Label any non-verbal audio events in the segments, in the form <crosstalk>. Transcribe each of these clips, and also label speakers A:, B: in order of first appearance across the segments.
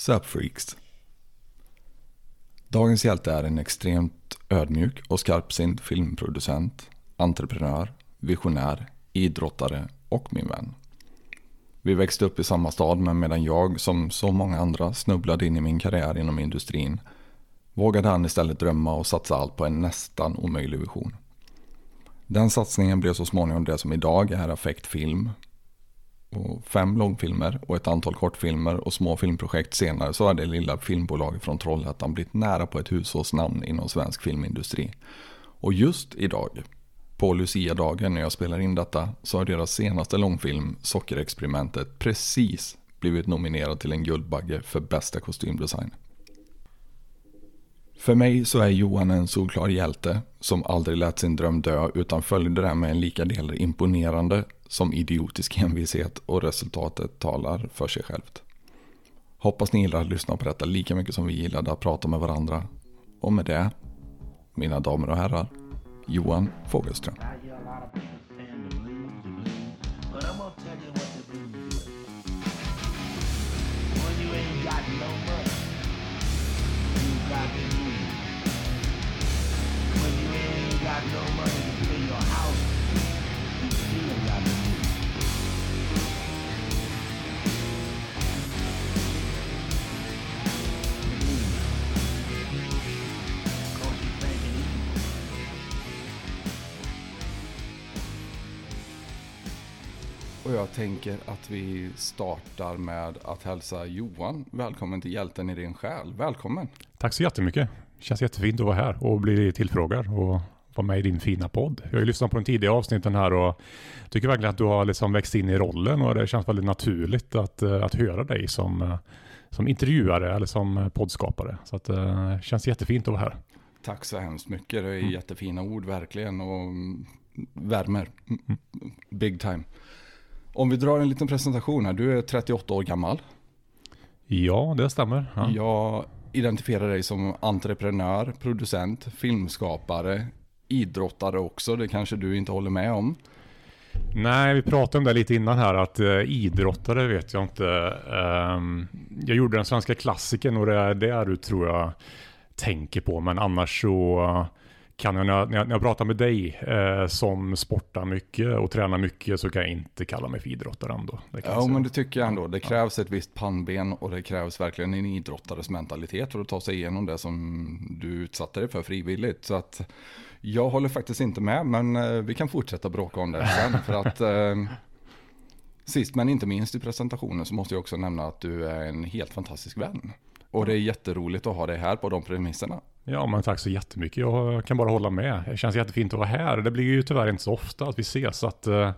A: Subfreaks. Dagens hjälte är en extremt ödmjuk och skarpsint filmproducent, entreprenör, visionär, idrottare och min vän. Vi växte upp i samma stad men medan jag, som så många andra, snubblade in i min karriär inom industrin vågade han istället drömma och satsa allt på en nästan omöjlig vision. Den satsningen blev så småningom det som idag är Affekt Film. Och fem långfilmer och ett antal kortfilmer och små filmprojekt senare så har det lilla filmbolaget från Trollhättan blivit nära på ett hushållsnamn inom svensk filmindustri. Och just idag, på Lucia-dagen när jag spelar in detta, så har deras senaste långfilm, Sockerexperimentet, precis blivit nominerad till en Guldbagge för bästa kostymdesign. För mig så är Johan en solklar hjälte som aldrig lät sin dröm dö utan följde det med en lika del imponerande som idiotisk envishet och resultatet talar för sig självt. Hoppas ni gillar att lyssna på detta lika mycket som vi gillade att prata med varandra. Och med det, mina damer och herrar, Johan Fogelström. Och jag tänker att vi startar med att hälsa Johan välkommen till Hjälten i din själ. Välkommen!
B: Tack så jättemycket. Känns jättefint att vara här och bli tillfrågad och vara med i din fina podd. Jag har ju lyssnat på de tidiga avsnitten här och tycker verkligen att du har liksom växt in i rollen och det känns väldigt naturligt att, eh, att höra dig som, eh, som intervjuare eller som poddskapare. Så att, det eh, känns jättefint att vara här.
A: Tack så hemskt mycket. Det är mm. jättefina ord verkligen och värmer. Mm. Big time. Om vi drar en liten presentation här. Du är 38 år gammal.
B: Ja, det stämmer. Ja.
A: Jag identifierar dig som entreprenör, producent, filmskapare, idrottare också. Det kanske du inte håller med om.
B: Nej, vi pratade om det lite innan här att uh, idrottare vet jag inte. Um, jag gjorde den svenska klassiken och det är det du tror jag tänker på. Men annars så kan jag, när jag, när jag pratar med dig eh, som sportar mycket och tränar mycket så kan jag inte kalla mig för idrottare ändå.
A: ja, men det tycker jag ändå. Det krävs ja. ett visst pannben och det krävs verkligen en idrottares mentalitet för att ta sig igenom det som du utsatte dig för frivilligt. Så att jag håller faktiskt inte med, men eh, vi kan fortsätta bråka om det sen. för att eh, sist men inte minst i presentationen så måste jag också nämna att du är en helt fantastisk vän. Och det är jätteroligt att ha dig här på de premisserna.
B: Ja, men tack så jättemycket. Jag kan bara hålla med. Det känns jättefint att vara här. Det blir ju tyvärr inte så ofta att vi ses. Så att, uh,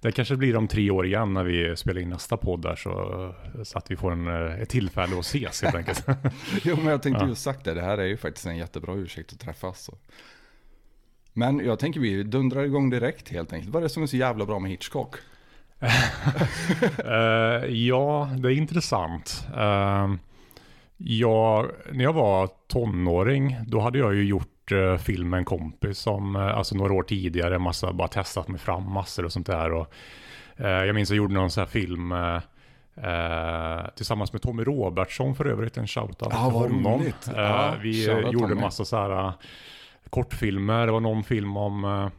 B: det kanske blir om tre år igen när vi spelar in nästa podd där. Så, så att vi får en, uh, ett tillfälle att ses helt enkelt. <laughs>
A: jo, men jag tänkte ja. just sagt det. Det här är ju faktiskt en jättebra ursäkt att träffas. Så. Men jag tänker vi dundrar igång direkt helt enkelt. Vad är det som är så jävla bra med Hitchcock? uh, <laughs>
B: ja, det är intressant. Uh, Ja, när jag var tonåring, då hade jag ju gjort eh, film med en kompis som, eh, alltså några år tidigare, massa, bara testat mig fram massor och sånt där. Och, eh, jag minns jag gjorde någon sån här film eh, eh tillsammans med Tommy Robertsson för övrigt, en shoutout
A: ja, till honom. Roligt.
B: Ja, vi gjorde Tommy. massa så här kortfilmer, det var någon film om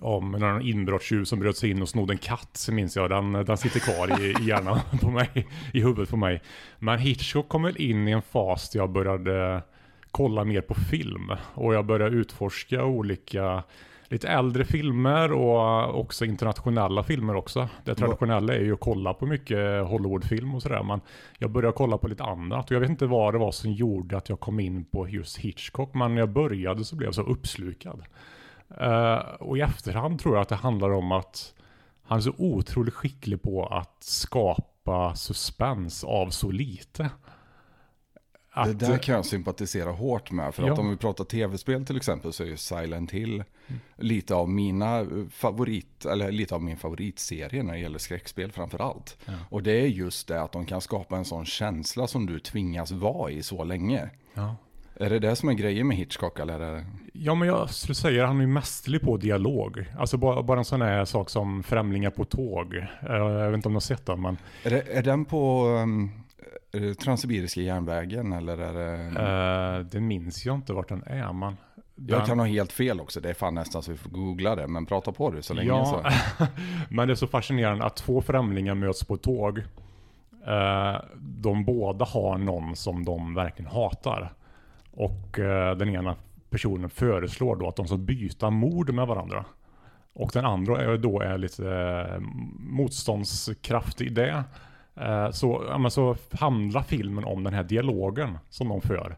B: om någon inbrottstjuv som bröt sig in och snodde en katt, så minns jag. Den, den sitter kvar i, i hjärnan <laughs> på mig, i huvudet på mig. Men Hitchcock kom väl in i en fas där jag började kolla mer på film. Och jag började utforska olika, lite äldre filmer och också internationella filmer också. Det traditionella är ju att kolla på mycket Hollywoodfilm och sådär. Men jag började kolla på lite annat. Och jag vet inte vad det var som gjorde att jag kom in på just Hitchcock. Men när jag började så blev jag så uppslukad. Uh, och i efterhand tror jag att det handlar om att han är så otroligt skicklig på att skapa suspens av så lite.
A: Att, det där kan jag sympatisera hårt med. För ja. att om vi pratar tv-spel till exempel så är ju Silent Hill mm. lite av mina favorit, eller lite av min favoritserie när det gäller skräckspel framför allt. Ja. Och det är just det att de kan skapa en sån känsla som du tvingas vara i så länge. Ja. Är det det som är grejen med Hitchcock eller? Är det...
B: Ja men jag skulle säga han är mästerlig på dialog. Alltså bara, bara en sån här sak som Främlingar på tåg. Jag vet inte om du har sett den men...
A: Är, det, är den på... Um, Är Transsibiriska järnvägen eller är det...
B: Uh, det minns jag inte vart den är, men... Den...
A: Jag kan ha helt fel också, det är fan nästan så vi får googla det, men prata på det så länge ja, så. <laughs>
B: men det är så fascinerande att två främlingar möts på tåg. Uh, de båda har någon som de verkligen hatar. Och uh, den ena personen föreslår då att de ska byta mord med varandra. Och den andra är då är lite eh, motståndskraftig i det. Eh, så, ja, så handlar filmen om den här dialogen som de för.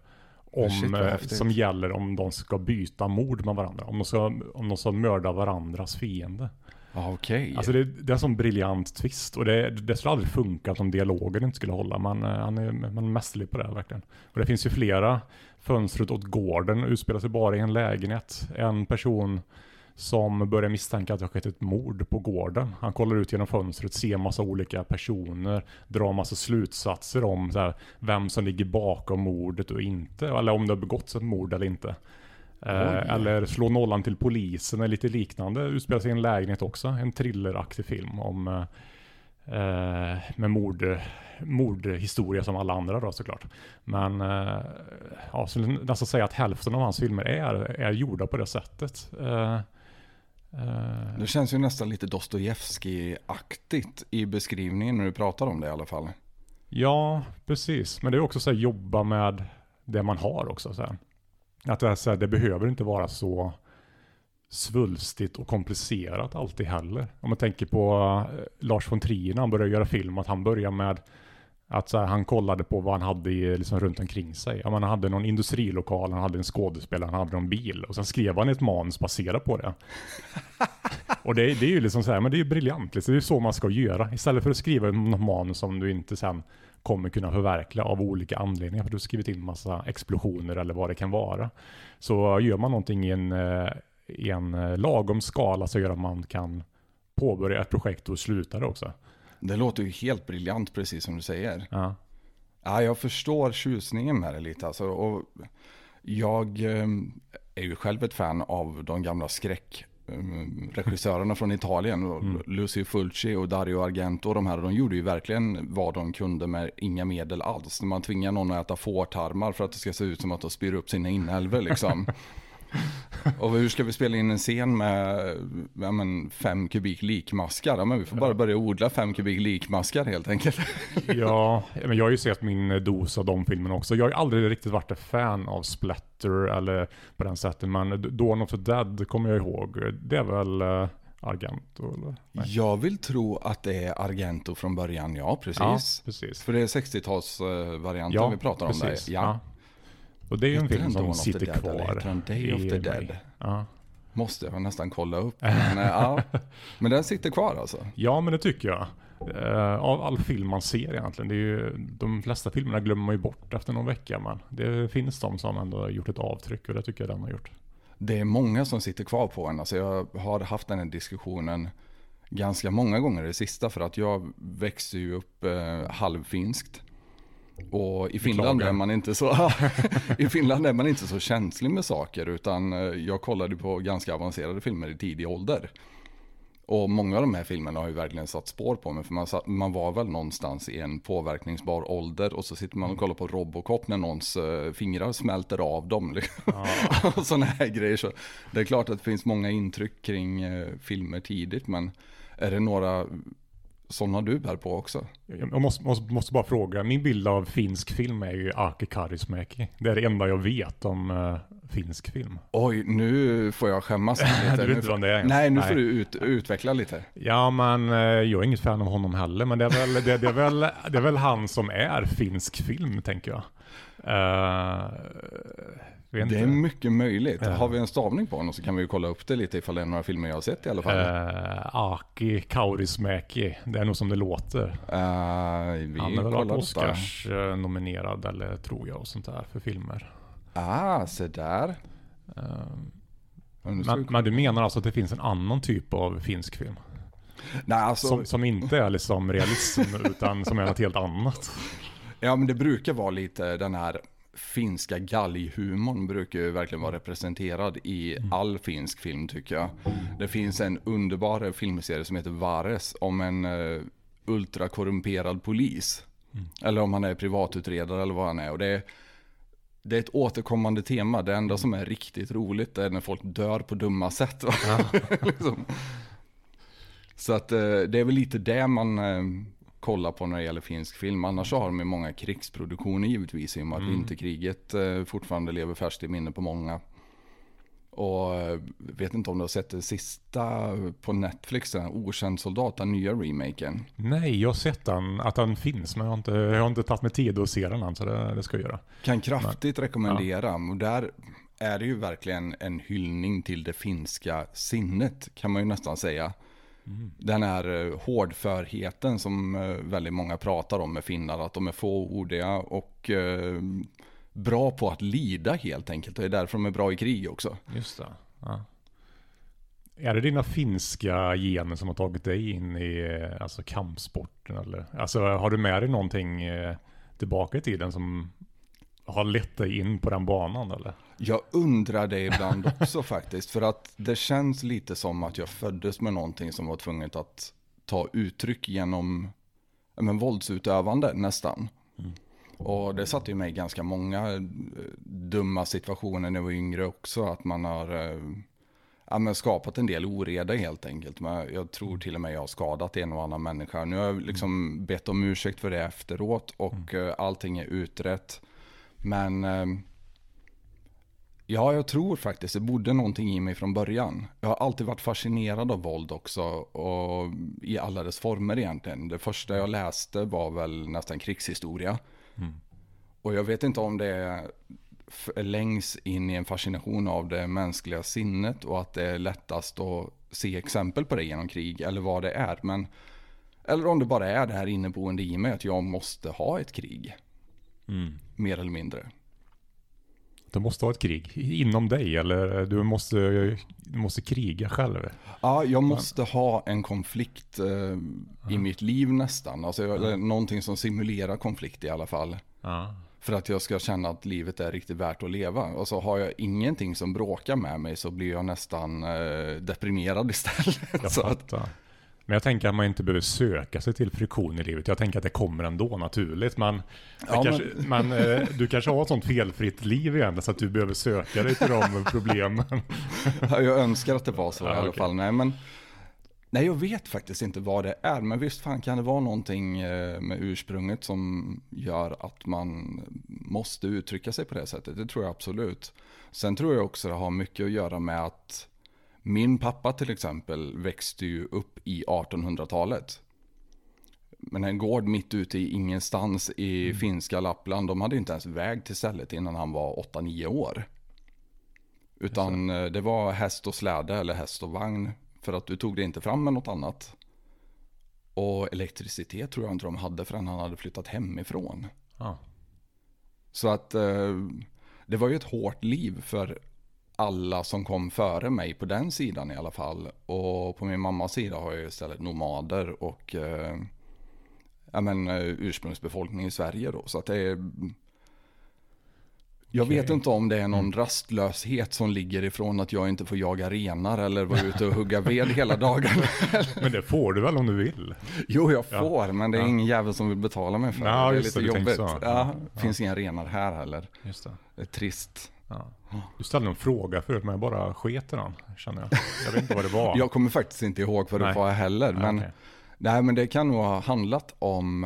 B: Om, Shit, eh, som gäller om de ska byta mord med varandra. Om de ska, om de ska mörda varandras fiende.
A: Ah, okay.
B: Alltså det, det är en sån briljant twist och det, det skulle aldrig funka om dialogen inte skulle hålla. Man, eh, han är, man är mästerlig på det verkligen. Och det finns ju flera. Fönstret åt gården utspelar sig bara i en lägenhet. En person som börjar misstänka att det har skett ett mord på gården. Han kollar ut genom fönstret, ser massa olika personer, drar massa slutsatser om här, vem som ligger bakom mordet och inte, eller om det har begåtts ett mord eller inte. Eh, eller slå nollan till polisen eller lite liknande. Utspelar sig i en lägenhet också. En thrilleraktig film om eh, eh, med mord, mordhistoria som alla andra då såklart. Men eh, ja, så nästan säga att hälften av hans filmer är, är gjorda på det sättet. Eh,
A: Eh, det känns ju nästan lite Dostojevskij-aktigt i beskrivningen när du pratar om det i alla fall.
B: Ja, precis. Men det är också så här jobba med det man har också. Så här. Att det, är så här, det behöver inte vara så svulstigt och komplicerat alltid heller. Om man tänker på eh, Lars von Trier när han började göra film, att han började med att så här, han kollade på vad han hade i, liksom, runt omkring sig. Ja, han hade någon industrilokal, han hade en skådespelare, han hade någon bil. Och sen skrev han ett manus baserat på det. och det, det, är ju liksom så här, men det är ju briljant. Liksom. Det är så man ska göra. Istället för att skriva något manus som du inte sen kommer kunna förverkliga av olika anledningar. För du har skrivit in massa explosioner eller vad det kan vara. Så gör man någonting i en, eh, i en eh, lagom skala så gör att man kan påbörja ett projekt och sluta det också.
A: Det låter ju helt briljant precis som du säger. Ja. Ja, jag förstår tjusningen med det lite. Alltså, och jag ehm, är ju själv ett fan av de gamla skräckregissörerna från Italien. Mm. Lucio Fulci och Dario Argento. De här, de gjorde ju verkligen vad de kunde med inga medel alls. Man tvingar någon att äta fårtarmar för att det ska se ut som att de spyr upp sina inälvor liksom. <laughs> <laughs> Och hur ska vi spela in en scen med ja, men, fem kubik likmaskar? Ja, men vi får bara börja odla fem kubik likmaskar helt enkelt. <laughs>
B: ja, men jag har ju sett min dos av de filmerna också. Jag har aldrig riktigt varit ett fan av splatter eller på den sättet. Men Dawn of the Dead kommer jag ihåg. Det är väl uh, Argento? Eller?
A: Nej. Jag vill tro att det är Argento från början, ja precis. Ja, precis. För det är 60-talsvarianten ja, vi pratar om precis. där. Ja. ja.
B: Och det är ju en film som sitter dead, kvar. Heter
A: den Day of the Dead? Ja. Måste jag nästan kolla upp. <laughs> Men, ja. men den sitter kvar alltså?
B: Ja, men det tycker jag. Uh, av all film man ser egentligen. Det är ju, de flesta filmerna glömmer man ju bort efter någon vecka. Men det finns de som ändå har gjort ett avtryck och det tycker jag den har gjort.
A: Det är många som sitter kvar på en. Alltså jag har haft den här diskussionen ganska många gånger det sista. För att jag växte ju upp eh, halvfinskt. Och i Finland, är man inte så, <laughs> i Finland är man inte så känslig med saker utan eh, jag kollade på ganska avancerade filmer i tidig ålder. Och många av de här filmerna har ju verkligen satt spår på mig för man, man var väl någonstans i en påverkningsbar ålder och så sitter man och kollar på Robocop när någons uh, fingrar smälter av dem. <laughs> Liksom. Och sådana här grejer. Så det är klart att det finns många intryck kring uh, filmer tidigt men är det några sådana du bär på också.
B: Jag måste, måste, måste, bara fråga, min bild av finsk film är ju Aki Kaurismäki. Det är det enda jag vet om uh, finsk film.
A: Oj, nu får jag skämmas lite. <laughs>
B: du vet inte vad det är?
A: Nej, nu Nej. får du ut, utveckla lite.
B: Ja, men uh, jag är inget fan av honom heller, men det är väl, det, det, är väl, det är väl han som är finsk film, tänker jag. Uh,
A: det är mycket möjligt. Uh. Har vi en stavning på honom så kan vi ju kolla upp det lite ifall det är några filmer jag har sett i alla fall.
B: Uh, Aki Kaurismäki, det är nog som det låter. Uh, Han har väl varit Oscars detta. nominerad eller tror jag och sånt där för filmer.
A: Ah, se där.
B: Uh, men, men, du menar alltså att det finns en annan typ av finsk film?
A: Nej, alltså...
B: som, som inte är liksom realism <laughs> utan som är något helt annat?
A: Ja men det brukar vara lite den här finska galghumorn brukar ju verkligen vara representerad i mm. all finsk film tycker jag. Det finns en underbar filmserie som heter Vares om en uh, ultrakorrumperad polis. Mm. Eller om han är privatutredare eller vad han är. Och det är, det är ett återkommande tema. Det enda som är riktigt roligt är när folk dör på dumma sätt. Ja. <laughs> liksom. Så att eh, det är väl lite det man eh, kollar på när det gäller finsk film. Annars har de många krigsproduktioner givetvis i och med att mm. vinterkriget eh, fortfarande lever färskt i minne på många. Och vet inte om du har sett det sista på Netflix, den Okänd soldat, den nya remaken.
B: Nej, jag har sett den, att den finns, men jag har inte, jag har inte tagit mig tid att se den än, så det, det ska jag göra.
A: Kan kraftigt men, rekommendera. Ja. Och där är det ju verkligen en hyllning till det finska sinnet, kan man ju nästan säga. Mm. Den här eh, hårdförheten som eh, väldigt många pratar om med finnar, att de är fåordiga och eh, bra på att lida helt enkelt. Och det är därför de är bra i krig också.
B: Just det. Ja. Är det dina finska gener som har tagit dig in i alltså, kampsporten? Eller? Alltså, har du med dig någonting tillbaka i tiden som har lett dig in på den banan eller?
A: Jag undrar det ibland också <laughs> faktiskt. För att det känns lite som att jag föddes med någonting som var tvunget att ta uttryck genom men, våldsutövande nästan. Mm. Och det satte ju mig i ganska många eh, dumma situationer när jag var yngre också. Att man har eh, ja, men skapat en del oreda helt enkelt. Men jag tror till och med jag har skadat en och annan människa. Nu har jag liksom bett om ursäkt för det efteråt och mm. Eh, allting är utrett. Men Ja, jag tror faktiskt det bodde någonting i mig från början. Jag har alltid varit fascinerad av våld också och i alla dess former egentligen. Det första jag läste var väl nästan krigshistoria. Mm. Och jag vet inte om det är längs in i en fascination av det mänskliga sinnet och att det är lättast att se exempel på det genom krig eller vad det är. Men, eller om det bara är det här inneboende i mig att jag måste ha ett krig. Mm. Mer eller mindre.
B: Du måste ha ett krig inom dig eller du måste, du måste kriga själv?
A: Ja, jag måste Men. ha en konflikt eh, ja. i mitt liv nästan. Alltså ja. någonting som simulerar konflikt i alla fall. Ja. För att jag ska känna att livet är riktigt värt att leva. Och så har jag ingenting som bråkar med mig så blir jag nästan eh, deprimerad istället. Jag <laughs> så att,
B: men jag tänker att man inte behöver söka sig till friktion i livet. Jag tänker att det kommer ändå naturligt. Men, ja, kanske, men... men eh, du <laughs> kanske har ett sånt felfritt liv igen så att du behöver söka dig till de problemen. <laughs>
A: Ja, jag önskar att det var så ja, i alla okay. fall. Nej, men, nej, jag vet faktiskt inte vad det är. Men visst fan kan det vara någonting eh, med ursprunget som gör att man måste uttrycka sig på det sättet. Det tror jag absolut. Sen tror jag också det har mycket att göra med att min pappa till exempel växte ju upp i 1800-talet. Men en gård mitt ute i ingenstans i mm. finska Lappland, de hade inte ens väg till stället innan han var 8-9 år. Utan eh, det var häst och släde eller häst och vagn. För att du tog det inte fram med något annat. Och elektricitet tror jag inte de hade förrän han hade flyttat hemifrån. Ah. Så att eh, det var ju ett hårt liv för alla som kom före mig på den sidan i alla fall. Och på min mammas sida har jag istället nomader och eh, ja, men, eh, ursprungsbefolkning i Sverige då. Så att det är... Jag okay. vet inte om det är någon mm. rastlöshet som ligger ifrån att jag inte får jaga renar eller vara ute och hugga ved hela <laughs> dagen.
B: men det får du väl om du vill?
A: Jo, jag får, ja. men det är ja. ingen jävel som vill betala mig för det. Det är lite det, jobbigt. Ja, ja. finns inga renar här heller. Just det. det är trist.
B: Du ställde en fråga förut men jag bara sket den, känner jag. Jag vet inte vad det var. <laughs>
A: jag kommer faktiskt inte ihåg vad det var heller. Men, okay. nej, men det kan nog ha handlat om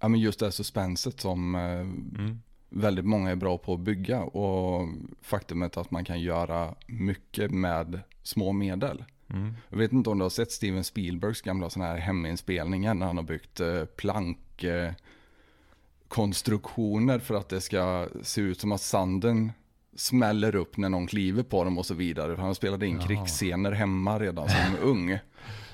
A: äh, just det här suspenset som äh, mm. väldigt många är bra på att bygga. Och faktumet att man kan göra mycket med små medel. Mm. Jag vet inte om du har sett Steven Spielbergs gamla sådana här heminspelningar när han har byggt äh, plank konstruktioner för att det ska se ut som att sanden smäller upp när någon kliver på dem och så vidare. Han spelade in ja. krigsscener hemma redan som <laughs> ung.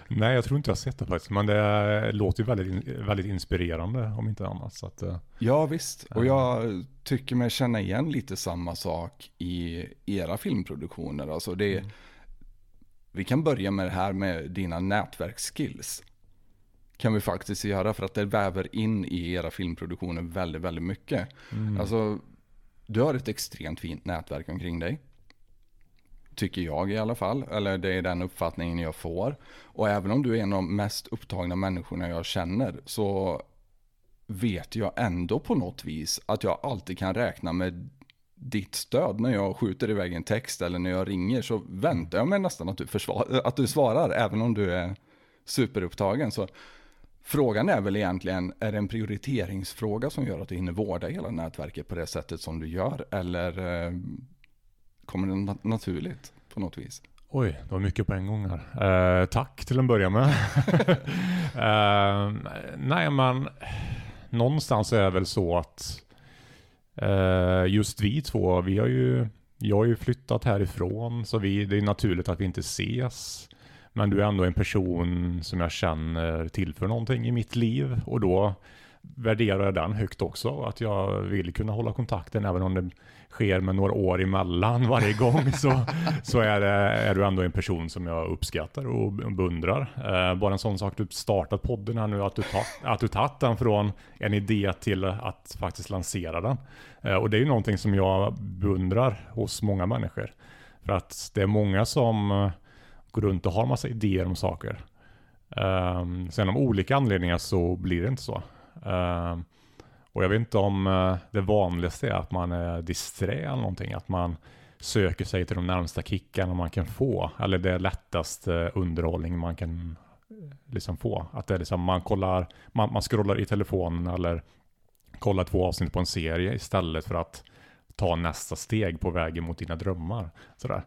B: Nej, jag tror inte jag har sett det faktiskt. Men det låter ju väldigt, väldigt inspirerande om inte annat. Så att, eh,
A: ja, visst. Och jag tycker mig känna igen lite samma sak i era filmproduktioner. Alltså det, mm. Vi kan börja med det här med dina nätverksskills kan vi faktiskt göra för att det väver in i era filmproduktioner väldigt, väldigt mycket. Mm. Alltså, du har ett extremt fint nätverk omkring dig. Tycker jag i alla fall, eller det är den uppfattningen jag får. Och även om du är en av de mest upptagna människorna jag känner så vet jag ändå på något vis att jag alltid kan räkna med ditt stöd när jag skjuter iväg en text eller när jag ringer så väntar jag mig nästan att du, försvar, att du svarar även om du är superupptagen. Så frågan är väl egentligen, är det en prioriteringsfråga som gör att du hinner vårda hela nätverket på det sättet som du gör eller eh, kommer det naturligt på något vis?
B: Oj, det var mycket på en gång här. Eh, tack till en början med. <laughs> eh, nej, men någonstans är det väl så att eh, just vi två, vi har ju, jag har ju flyttat härifrån så vi, det är naturligt att vi inte ses. Men du är ändå en person som jag känner tillför någonting i mitt liv och då värderar jag den högt också. Att jag vill kunna hålla kontakten även om det sker med några år emellan <laughs> varje gång. så så är, det, är du ändå en person som jag uppskattar och beundrar. Eh, bara en sån sak, du startat podden här nu, att du, ta, att du tagit den från en idé till att faktiskt lansera den. Eh, och det är ju någonting som jag beundrar hos många människor. För att det är många som eh, går runt och har massa idéer om saker. Um, sen av olika anledningar så blir det inte så. Um, och jag vet inte om uh, det vanligaste är att man är disträ eller någonting. Att man söker sig till de närmsta kickarna man kan få. Eller det lättaste underhållning man kan eh, liksom få. Att det är liksom, man kollar, man, man scrollar i telefonen eller kollar två avsnitt på en serie istället för att ta nästa steg på vägen mot dina drömmar. Sådär.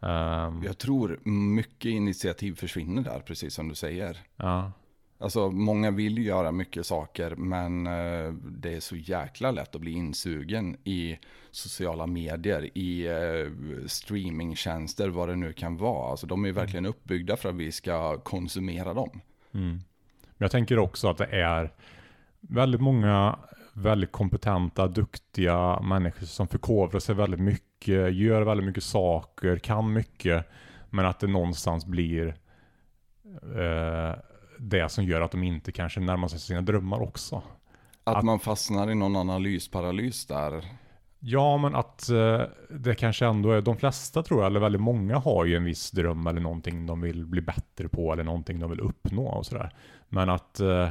A: Um, jag tror mycket initiativ försvinner där, precis som du säger.
B: Ja.
A: Alltså många vill göra mycket saker men eh, det är så jäkla lätt att bli insugen i sociala medier, i eh, streamingtjänster, vad det nu kan vara. Alltså de är mm. verkligen uppbyggda för att vi ska konsumera dem.
B: Mm. Men jag tänker också att det är väldigt många väldigt kompetenta, duktiga människor som förkovrar sig väldigt mycket, gör väldigt mycket saker, kan mycket. Men att det någonstans blir eh, det som gör att de inte kanske närmar sig sina drömmar också.
A: Att, att man fastnar i någon analysparalys där.
B: Ja, men att eh, det kanske ändå är, de flesta tror jag, eller väldigt många har ju en viss dröm eller någonting de vill bli bättre på eller någonting de vill uppnå och sådär. Men att eh,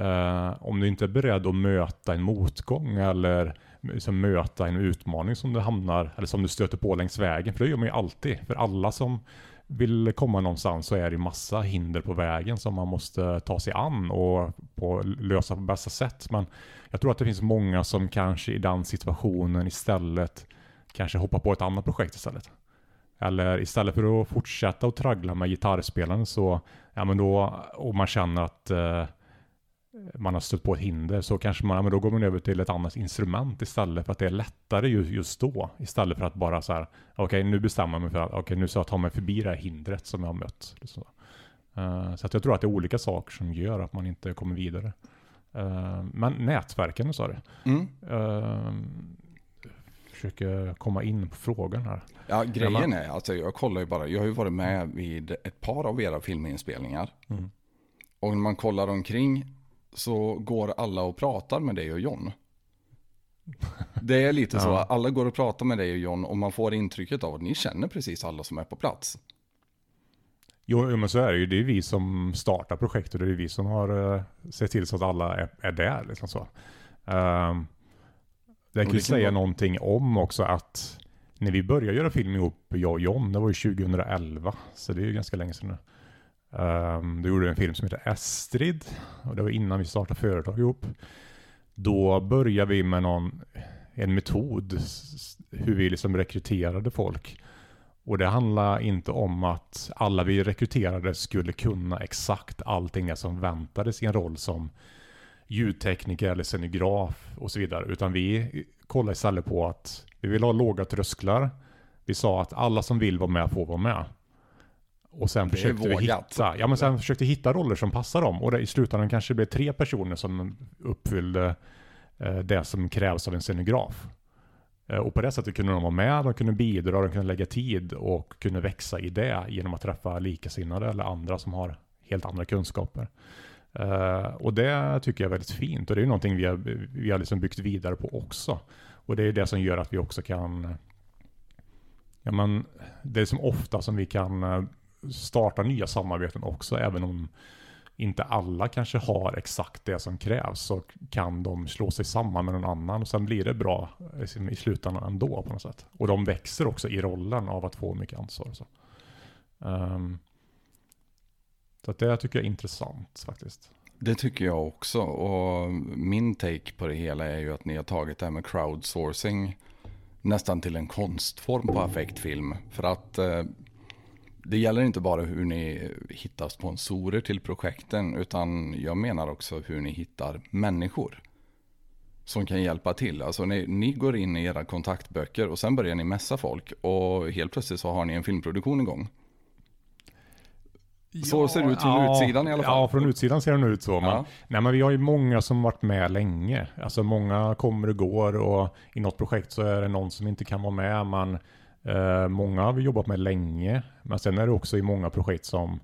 B: eh, om du inte är beredd att möta en motgång eller liksom möta en utmaning som du hamnar, eller som du stöter på längs vägen, för det gör man ju alltid. För alla som vill komma någonstans så är det massa hinder på vägen som man måste ta sig an och på, lösa på bästa sätt. Men jag tror att det finns många som kanske i den situationen istället kanske hoppar på ett annat projekt istället. Eller istället för att fortsätta att traggla med gitarrspelaren så, ja men då, och man känner att eh, man har stött på ett hinder så kanske man, men då går man över till ett annat instrument istället för att det är lättare just då. Istället för att bara så här, okej okay, nu bestämmer jag mig för att, okej okay, nu ska jag ta mig förbi det här hindret som jag har mött. Liksom. Uh, så att jag tror att det är olika saker som gör att man inte kommer vidare. Uh, men nätverken sa du. Mm. Uh, försöker komma in på frågan här.
A: Ja, grejen är, alltså jag kollar ju bara, jag har ju varit med vid ett par av era filminspelningar. Mm. Och när man kollar omkring så går alla och pratar med dig och John. <laughs> Det är lite ja. så, alla går och pratar med dig och John och man får intrycket av att ni känner precis alla som är på plats.
B: Jo, men så är det ju. Det är vi som startar projektet och det är vi som har uh, sett till så att alla är, är där. Liksom så. Uh, det kan ju säga vara... någonting om också att när vi började göra film ihop, jag och John, det var ju 2011, så det är ju ganska länge sedan nu. Um, då gjorde vi en film som heter Estrid. Och det var innan vi startade företag ihop. Då började vi med någon, en metod hur vi liksom rekryterade folk. Och det handlar inte om att alla vi rekryterade skulle kunna exakt allting det som väntades i en roll som ljudtekniker eller scenograf och så vidare. Utan vi kollade istället på att vi vill ha låga trösklar. Vi sa att alla som vill vara med får vara med. Och sen försökte vi hitta, ja men sen försökte hitta roller som passar dem. Och det, i slutändan kanske det blev tre personer som uppfyllde eh, det som krävs av en scenograf. Eh, och på det sättet kunde de vara med, de kunde bidra, de kunde lägga tid och kunde växa i det genom att träffa likasinnade eller andra som har helt andra kunskaper. Uh, och det tycker jag är väldigt fint och det är någonting vi har, vi har liksom byggt vidare på också. Och det är det som gör att vi också kan Ja, men det är som ofta som vi kan starta nya samarbeten också, även om inte alla kanske har exakt det som krävs så kan de slå sig samman med någon annan och sen blir det bra i slutändan ändå på något sätt. Och de växer också i rollen av att få mycket ansvar. Så, um, så att det tycker jag är intressant faktiskt.
A: Det tycker jag också. Och min take på det hela är ju att ni har tagit det här med crowdsourcing nästan till en konstform på affektfilm. För att eh, det gäller inte bara hur ni hittar sponsorer till projekten, utan jag menar också hur ni hittar människor som kan hjälpa till. Alltså ni, ni går in i era kontaktböcker och sen börjar ni mässa folk och helt plötsligt så har ni en filmproduktion igång. Så ser det ut från ja, utsidan i alla fall.
B: Ja, från utsidan ser det ut så. Men, ja. nej, men vi har ju många som varit med länge. Alltså många kommer och går och i något projekt så är det någon som inte kan vara med. Man, eh, många har vi jobbat med länge. Men sen är det också i många projekt som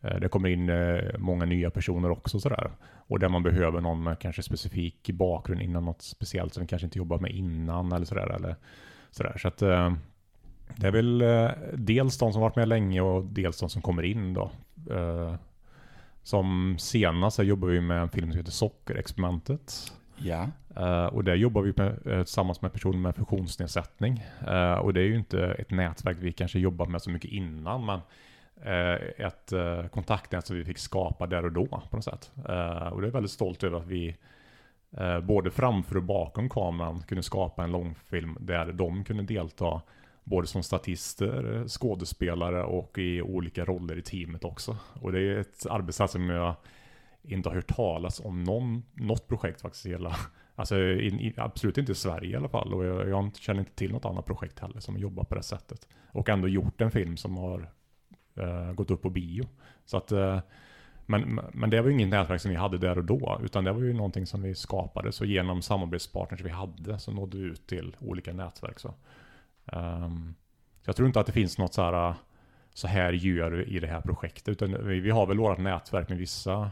B: eh, det kommer in eh, många nya personer också sådär. Och där man behöver någon med kanske specifik bakgrund inom något speciellt som vi kanske inte jobbat med innan eller sådär. Eller, sådär. Så att, eh, det är väl eh, dels de som varit med länge och dels de som kommer in då. Eh, som senast så jobbar vi med en film som heter Sockerexperimentet.
A: Ja.
B: Uh, och där jobbar vi med, uh, tillsammans med personer med funktionsnedsättning. Uh, och det är ju inte ett nätverk vi kanske jobbat med så mycket innan, men ett kontaktnät som vi fick skapa där och då på något sätt. och det är väldigt stolt över att vi både framför och bakom kameran kunde skapa en långfilm där de kunde delta både som statister, skådespelare och i olika roller i teamet också. Och det är ett arbetssätt som jag inte har hört talas om någon, något projekt faktiskt i hela, alltså i, absolut inte i Sverige i alla fall. Och jag, jag känner inte till något annat projekt heller som jobbar på det sättet. Och ändå gjort en film som har uh, gått upp på bio. Så att, uh, men, men det var ju inget nätverk som vi hade där och då, utan det var ju någonting som vi skapade. Så genom samarbetspartners vi hade så nådde vi ut till olika nätverk. Så. Um, jag tror inte att det finns något så här, eh, så här gör vi i det här projektet. Utan vi, vi har väl vårt nätverk med vissa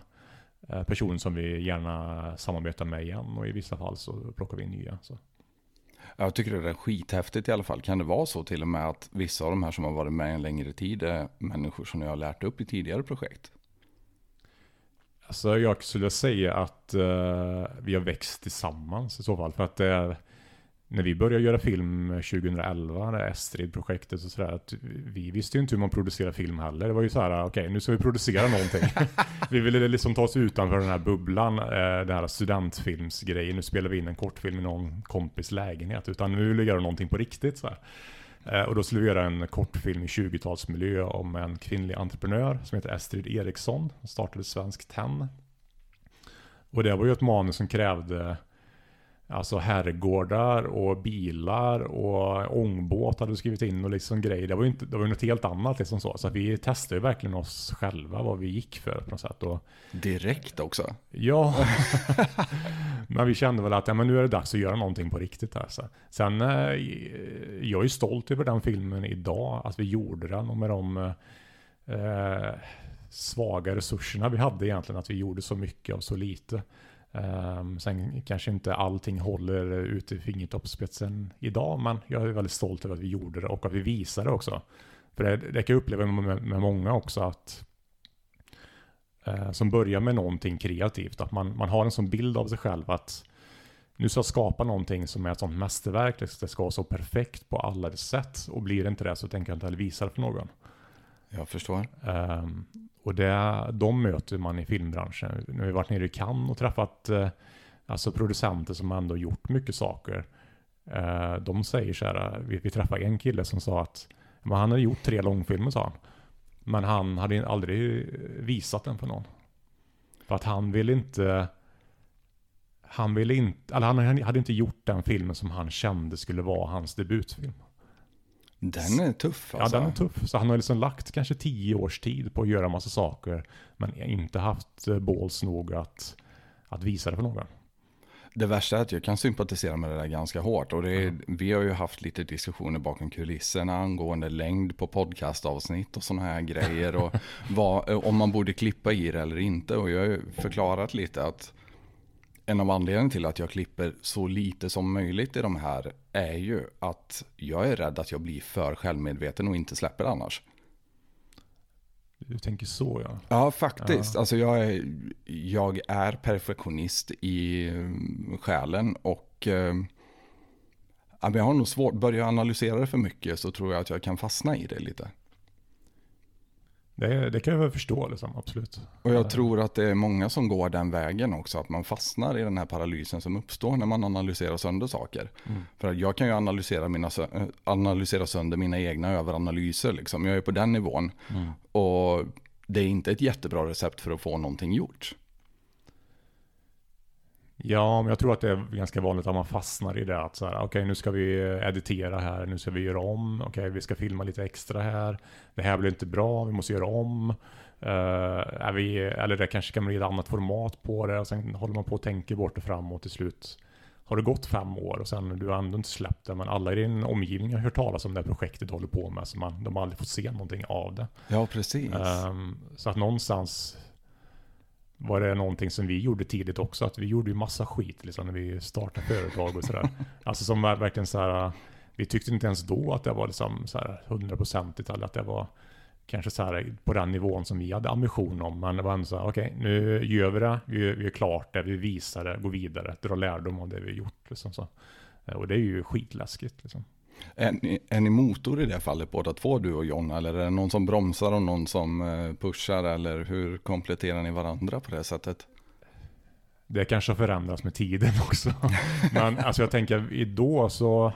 B: uh, personer som vi gärna samarbetar med igen. Och i vissa fall så plockar vi in nya. Så.
A: Jag tycker det är skithäftigt i alla fall. Kan det vara så till och med att vissa av de här som har varit med en längre tid är människor som ni har lärt upp i tidigare projekt?
B: Alltså jag skulle säga att uh, vi har växt tillsammans i så fall. För att det är när vi började göra film 2011, det Estrid-projektet och sådär, att vi visste ju inte hur man producerar film heller. Det var ju så här, okej, okay, nu ska vi producera någonting. <laughs> vi ville liksom ta oss utanför den här bubblan, eh, den här studentfilmsgrejen. Nu spelar vi in en kortfilm i någon kompis lägenhet, utan nu vill vi göra någonting på riktigt. Så här. Eh, och då skulle vi göra en kortfilm i 20-talsmiljö om en kvinnlig entreprenör som heter Estrid Eriksson. Startade Svensk Tenn. Och det var ju ett manus som krävde Alltså herrgårdar och bilar och ångbåt hade du skrivit in och liksom grejer. Det var ju inte, det var något helt annat liksom så. Så vi testade ju verkligen oss själva vad vi gick för på något sätt. Och,
A: Direkt också?
B: Ja. <laughs> men vi kände väl att ja, men nu är det dags att göra någonting på riktigt här. Så. Sen, eh, jag är stolt över den filmen idag. Att vi gjorde den och med de eh, svaga resurserna vi hade egentligen. Att vi gjorde så mycket av så lite. Um, sen kanske inte allting håller ute i fingertoppsspetsen idag, men jag är väldigt stolt över att vi gjorde det och att vi visade det också. För det, det kan jag uppleva med, med många också att uh, som börjar med någonting kreativt, att man, man har en sån bild av sig själv att nu ska jag skapa någonting som är ett sånt mästerverk, det ska vara så perfekt på alla sätt och blir det inte det så tänker jag inte heller visa det för någon.
A: Jag förstår.
B: Um, och det, de möter man i filmbranschen. Nu har vi varit nere i Cannes och träffat uh, alltså producenter som ändå gjort mycket saker. Uh, de säger så här, eh, vi, vi träffade en kille som sa att men han hade gjort tre långfilmer sa han. Men han hade aldrig visat den för någon. För att han ville inte han ville inte, eller han hade inte gjort den filmen som han kände skulle vara hans debutfilm.
A: Den är tuff
B: alltså. Ja, den är tuff. Så han har liksom lagt kanske tio års tid på att göra massa saker. Men inte haft eh, balls nog att, att visa det för någon.
A: Det värsta är att jag kan sympatisera med det där ganska hårt. Och är, mm. Vi har ju haft lite diskussioner bakom kulisserna angående längd på podcastavsnitt och sådana här grejer. Och <laughs> vad, om man borde klippa i det eller inte. Och jag har ju förklarat lite att en av anledningarna till att jag klipper så lite som möjligt i de här är ju att jag är rädd att jag blir för självmedveten och inte släpper annars.
B: Du tänker så ja.
A: Ja, faktiskt. Ja. Alltså jag är, jag är perfektionist i mm, själen och eh, jag har nog svårt, börjar jag analysera det för mycket så tror jag att jag kan fastna i det lite.
B: Det, det kan jag väl förstå, liksom, absolut.
A: Och jag tror att det är många som går den vägen också, att man fastnar i den här paralysen som uppstår när man analyserar sönder saker. Mm. För jag kan ju analysera, mina, analysera sönder mina egna överanalyser, liksom. jag är på den nivån. Mm. Och det är inte ett jättebra recept för att få någonting gjort.
B: Ja, men jag tror att det är ganska vanligt att man fastnar i det. Att så här, okej okay, nu ska vi editera här, nu ska vi göra om, okej okay, vi ska filma lite extra här. Det här blir inte bra, vi måste göra om. Uh, är vi, eller det kanske kan bli ett annat format på det och sen håller man på och tänker bort och framåt till slut. Har det gått fem år och sen du har ändå inte släppt det men alla i din omgivning har hört talas om det projektet du håller på med så man, de har aldrig fått se någonting av det.
A: Ja, precis.
B: Um, så att någonstans var det någonting som vi gjorde tidigt också. Att vi gjorde ju massa skit liksom när vi startade företag och sådär. <laughs> alltså som var verkligen så här. Vi tyckte inte ens då att det var liksom så här hundraprocentigt eller att det var kanske så här på den nivån som vi hade ambition om. Men det var ändå så här, okej, okay, nu gör vi det, vi, vi är klart det, vi visar det, går vidare, drar lärdom av det vi gjort. Liksom så. Och det är ju skitläskigt. Liksom.
A: Är ni, är ni motor i det fallet båda två, du och John? Eller är det någon som bromsar och någon som eh, pushar? Eller hur kompletterar ni varandra på det sättet?
B: Det kanske har förändrats med tiden <laughs> också. Men alltså jag tänker då så,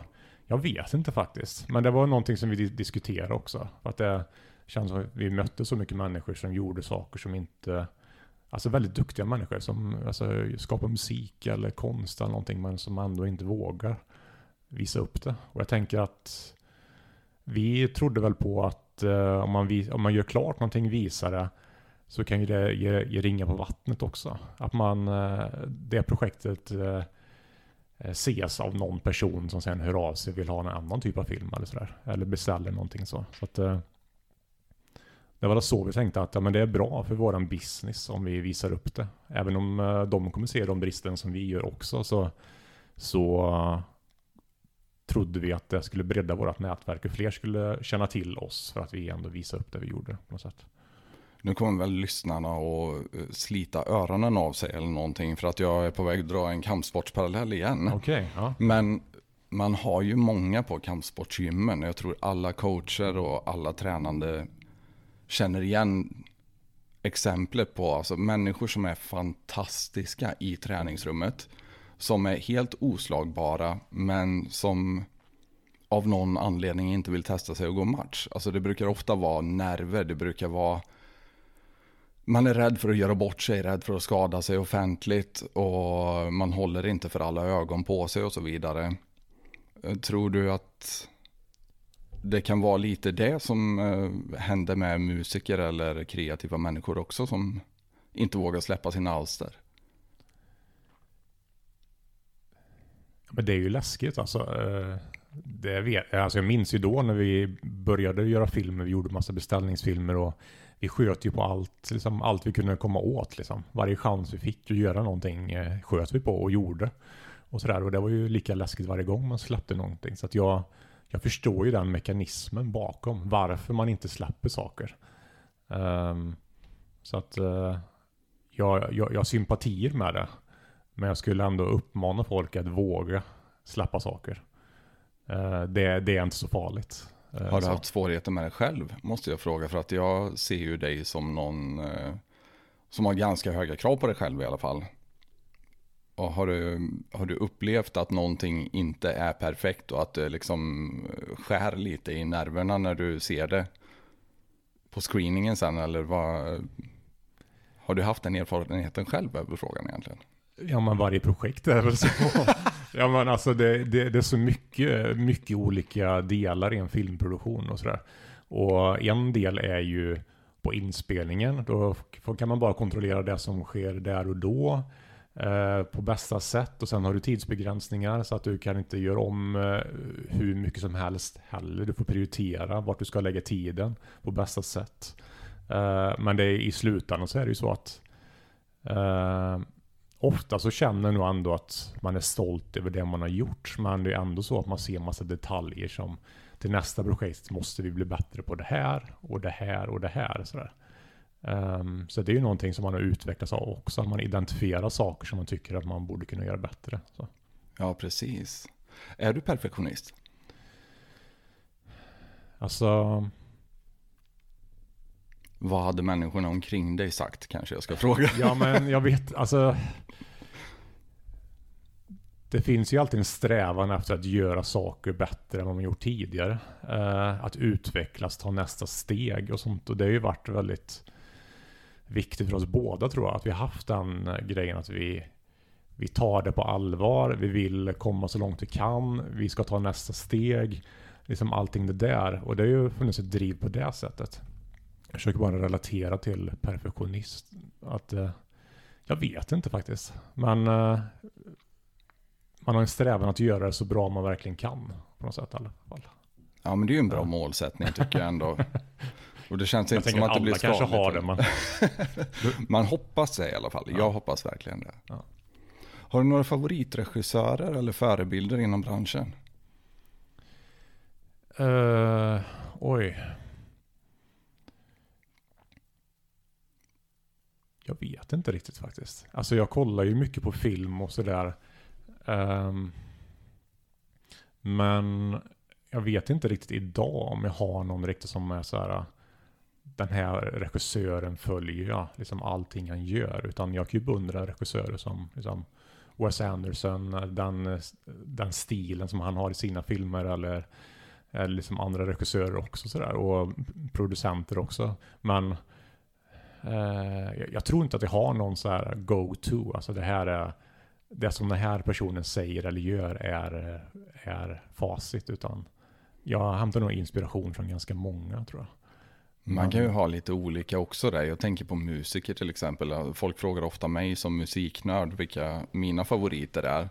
B: jag vet inte faktiskt. Men det var någonting som vi diskuterade också. Att det känns som att vi mötte så mycket människor som gjorde saker som inte Alltså väldigt duktiga människor som alltså, skapar musik eller konst eller någonting men som ändå inte vågar visa upp det. Och jag tänker att vi trodde väl på att eh, om, man vis, om man gör klart någonting, visar det, så kan ju det ge, ge ringa på vattnet också. Att man, eh, det projektet eh, eh, ses av någon person som sen hör av sig vill ha en annan typ av film eller sådär. Eller beställer någonting så. så att, eh, det var så vi tänkte att ja, men det är bra för våran business om vi visar upp det. Även om eh, de kommer se de bristen som vi gör också så, så trodde vi att det skulle bredda vårt nätverk och fler skulle känna till oss för att vi ändå visar upp det vi gjorde på något sätt.
A: Nu kommer väl lyssnarna att eh, slita öronen av sig eller någonting för att jag är på väg att dra en kampsportsparallell igen.
B: Okay, ja.
A: Men man har ju många på kampsportsgymmen. Jag tror alla coacher och alla tränande känner igen exemplet på alltså människor som är fantastiska i träningsrummet som är helt oslagbara men som av någon anledning inte vill testa sig och gå match. Alltså det brukar ofta vara nerver, det brukar vara man är rädd för att göra bort sig, rädd för att skada sig offentligt och man håller inte för alla ögon på sig och så vidare. Tror du att det kan vara lite det som eh, händer med musiker eller kreativa människor också som inte vågar släppa sina alster?
B: Men det är ju läskigt alltså. Eh, det vet, alltså jag minns ju då när vi började göra filmer, vi gjorde massa beställningsfilmer och vi sköt ju på allt, liksom allt vi kunde komma åt. Liksom. Varje chans vi fick att göra någonting eh, sköt vi på och gjorde. Och, sådär. och det var ju lika läskigt varje gång man släppte någonting. Så att jag, jag förstår ju den mekanismen bakom varför man inte släpper saker. Um, så att uh, jag, jag, jag har sympatier med det. Men jag skulle ändå uppmana folk att våga släppa saker. Uh, det, det, är inte så farligt.
A: Uh, har du haft svårigheter med det själv? Måste jag fråga. För att jag ser ju dig som någon som har ganska höga krav på dig själv i alla fall. Och har, du, har du upplevt att någonting inte är perfekt och att det liksom skär lite i nerverna när du ser det på screeningen sen? Eller vad, har du haft den erfarenheten själv över frågan egentligen?
B: Ja men varje projekt är väl så. <laughs> ja men alltså det, det, det, är så mycket, mycket olika delar i en filmproduktion och sådär. Och en del är ju på inspelningen. Då kan man bara kontrollera det som sker där och då. Eh, på bästa sätt och sen har du tidsbegränsningar så att du kan inte göra om eh, hur mycket som helst heller. Du får prioritera vart du ska lägga tiden på bästa sätt. Eh, men det är, i slutändan så är det ju så att ofta så känner nog ändå att man är stolt över det man har gjort. Men det är ändå så att man ser massa detaljer som till nästa projekt måste vi bli bättre på det här och det här och det här. Sådär. Um, så det är ju någonting som man har utvecklats av också. Att man identifierar saker som man tycker att man borde kunna göra bättre. Så.
A: Ja, precis. Är du perfektionist?
B: Alltså...
A: Vad hade människorna omkring dig sagt kanske jag ska fråga?
B: ja, men jag vet, alltså... Det finns ju alltid en strävan efter att göra saker bättre än vad man gjort tidigare. Eh, att utvecklas, ta nästa steg och sånt. Och det har ju varit väldigt viktigt för oss båda tror jag. Att vi har haft den grejen att vi, vi tar det på allvar. Vi vill komma så långt vi kan. Vi ska ta nästa steg. Liksom allting det där. Och det har ju funnits ett driv på det sättet. Jag försöker bara relatera till perfektionist. Att, eh, jag vet inte faktiskt. Men eh, man har en strävan att göra det så bra man verkligen kan. På något sätt i alla fall.
A: Ja men det är ju en bra ja. målsättning tycker jag ändå. <laughs> Och det känns jag inte som att, att det blir skadligt. kanske har det. Man, <laughs> man hoppas det i alla fall. Ja. Jag hoppas verkligen det. Ja. Har du några favoritregissörer eller förebilder inom branschen?
B: Uh, oj. Jag vet inte riktigt faktiskt. Alltså jag kollar ju mycket på film och sådär. Um, men jag vet inte riktigt idag om jag har någon riktigt som är så här. Äh, den här regissören följer jag liksom allting han gör. Utan jag kan ju beundra regissörer som liksom Wes Anderson, äh, den, äh, den stilen som han har i sina filmer eller, eller liksom andra regissörer också sådär. Och producenter också. Men eh, jag tror inte att jag har någon så här go-to. Alltså det här är det som den här personen säger eller gör är, är facit. Utan jag hämtar nog inspiration från ganska många tror jag.
A: Man kan ju ha lite olika också där. Jag tänker på musiker till exempel. Folk frågar ofta mig som musiknörd vilka mina favoriter är.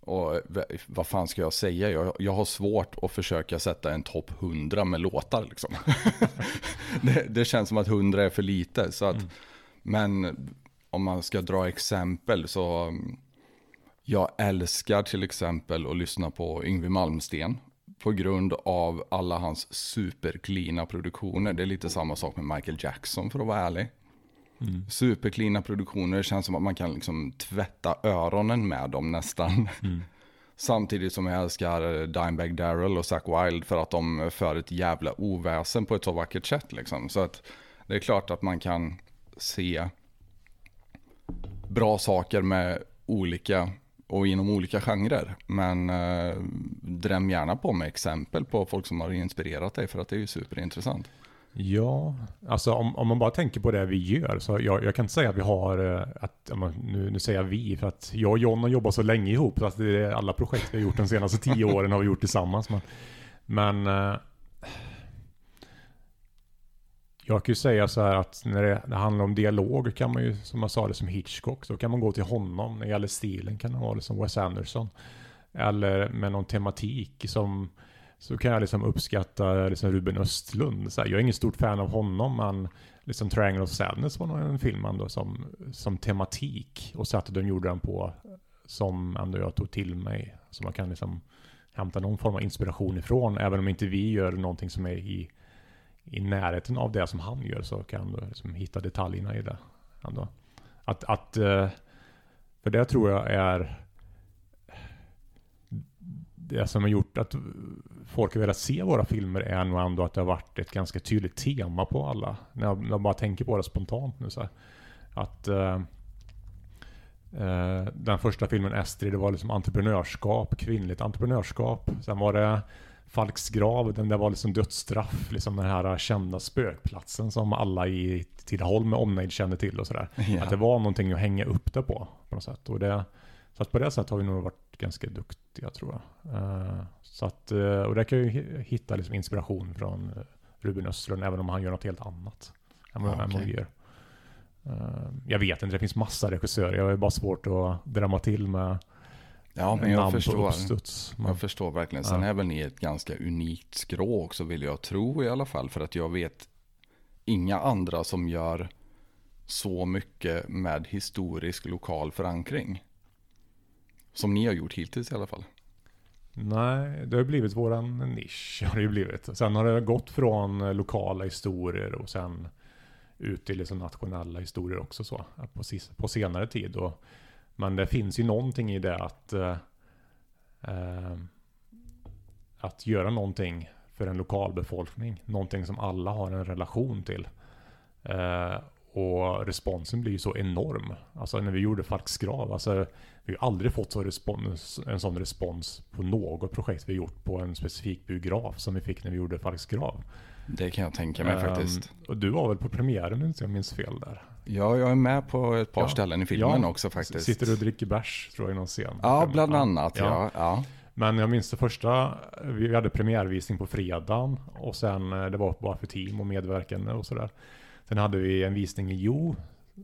A: Och vad fan ska jag säga? Jag, jag har svårt att försöka sätta en topp 100 med låtar liksom. <laughs> det, det, känns som att 100 är för lite. Så att, mm. Men om man ska dra exempel så mm, jag älskar till exempel att lyssna på Yngwie Malmsten på grund av alla hans superklina produktioner. Det är lite samma sak med Michael Jackson för att vara ärlig. Mm. Superklina produktioner, det känns som att man kan liksom tvätta öronen med dem nästan. Mm. <laughs> Samtidigt som jag älskar Dimebag Darrell och Zack Wild för att de för ett jävla oväsen på ett så vackert sätt. Liksom. Så att det är klart att man kan se bra saker med olika och inom olika genrer. Men eh, dräm gärna på med exempel på folk som har inspirerat dig för att det är ju superintressant.
B: Ja, alltså om, om man bara tänker på det vi gör så jag, jag kan inte säga att vi har, eh, att, nu, nu säger jag vi för att jag och John har jobbat så länge ihop så att det är alla projekt vi har gjort de senaste tio <laughs> åren har vi gjort tillsammans. Men, men eh, jag kan ju säga så här att när det, det, handlar om dialog kan man ju, som jag sa det som Hitchcock, då kan man gå till honom. När det gäller stilen kan det vara det som Wes Anderson. Eller med någon tematik som, så kan jag liksom uppskatta liksom Ruben Östlund. Så här, jag är ingen stort fan av honom, men liksom Triangle of Sadness var nog en film ändå som, som tematik. Och sättet de gjorde den på, som ändå jag tog till mig. Så man kan liksom hämta någon form av inspiration ifrån, även om inte vi gör någonting som är i i närheten av det som han gör så kan du liksom hitta detaljerna i det. Ändå. Att, att, eh, för det tror jag är det som har gjort att folk har velat se våra filmer är nog ändå att det har varit ett ganska tydligt tema på alla. När jag, när jag bara tänker på det spontant nu så här. Att eh, eh den första filmen Estrid, det var liksom entreprenörskap, kvinnligt entreprenörskap. Sen var det Falks grav, den där var liksom dödsstraff, liksom den här kända spökplatsen som alla i Tidaholm med omnejd känner till och sådär. Ja. Att det var någonting att hänga upp det på, på något sätt. Och det, så att på det sättet har vi nog varit ganska duktiga tror jag. Uh, så att, uh, och där kan jag ju hitta liksom inspiration från uh, Ruben Östlund, även om han gör något helt annat än vad, okay. vi gör. jag vet inte, det finns massa regissörer. Jag har bara svårt att drämma till med
A: Ja, men jag förstår. Jag förstår verkligen. Sen ja. är väl ni ett ganska unikt skrå också vill jag tro i alla fall. För att jag vet inga andra som gör så mycket med historisk lokal förankring. Som ni har gjort hittills i alla fall.
B: Nej, det har blivit våran nisch. Har det blivit. Sen har det gått från lokala historier och sen ut i liksom nationella historier också så, på, på senare tid. Och, men det finns ju någonting i det att, eh, eh, att göra någonting för en lokal befolkning. Någonting som alla har en relation till. Eh, och responsen blir ju så enorm. Alltså när vi gjorde Falks grav, alltså vi har aldrig fått så respons, en sån respons på något projekt vi gjort på en specifik biograf som vi fick när vi gjorde Falks grav.
A: Det kan jag tänka mig um, faktiskt.
B: Och du var väl på premiären om jag minns fel där?
A: Ja, jag är med på ett par ja. ställen i filmen ja, också faktiskt.
B: Sitter du och dricker bärs tror jag i någon scen?
A: Ja, bland annat. Ja. ja.
B: Men jag minns det första, vi hade premiärvisning på fredagen och sen eh, det var bara för team och medverkande och sådär. Sen hade vi en visning i Jo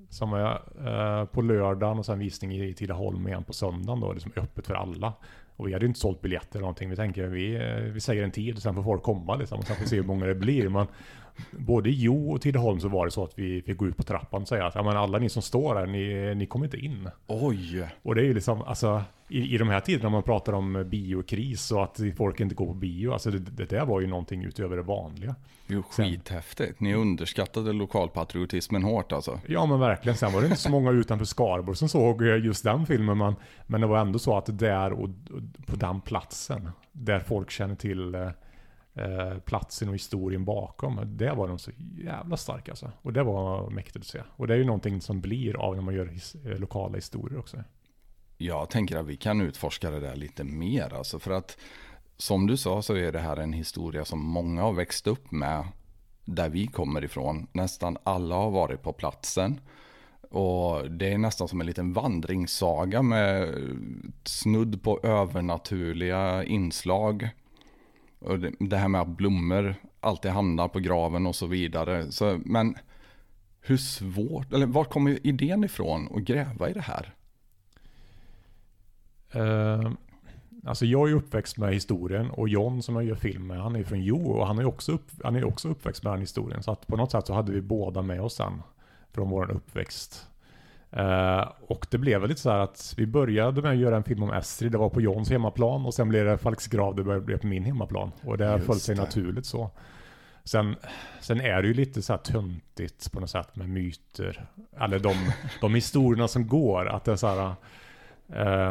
B: som var eh, på lördagen och sen visning i Tidaholm igen på söndagen då, liksom öppet för alla. Och vi hade inte sålt biljetter eller någonting. Vi tänker vi, eh, vi säger en tid och sen får folk komma liksom, och sen får vi se hur många det blir. Men både i Jo och Tidaholm så var det så att vi fick gå ut på trappan och säga att ja, men alla ni som står här, ni, ni kommer inte in.
A: Oj!
B: Och det är ju liksom, alltså i, i de här tiderna man pratar om biokris och att folk inte går på bio, alltså det, det där var ju någonting utöver det vanliga.
A: Jo, skithäftigt. Ni underskattade lokalpatriotismen hårt alltså.
B: Ja men verkligen. Sen var det inte så många utanför Skarborg som såg just den filmen. Men, men det var ändå så att där och, och på den platsen, där folk känner till eh, platsen och historien bakom. Det var de så jävla starka alltså. Och det var mäktigt att se. Och det är ju någonting som blir av när man gör his eh, lokala historier också.
A: Jag tänker att vi kan utforska det där lite mer. Alltså för att som du sa så är det här en historia som många har växt upp med. Där vi kommer ifrån. Nästan alla har varit på platsen. Och det är nästan som en liten vandringssaga med snudd på övernaturliga inslag. Och det här med att blommor alltid hamnar på graven och så vidare. Så, men hur svårt, eller var kommer idén ifrån att gräva i det här?
B: Uh, alltså jag är uppväxt med historien och John som jag gör film med, han är från Jo och han är också, upp, han är också uppväxt med den historien. Så att på något sätt så hade vi båda med oss sen från vår uppväxt. Uh, och det blev väl lite så här att vi började med att göra en film om Estrid, det var på Johns hemmaplan och sen blev det Falksgrav, det blev på min hemmaplan. Och det föll sig det. naturligt så. Sen, sen är det ju lite så här töntigt på något sätt med myter. Eller de, de historierna som går, att det är så här...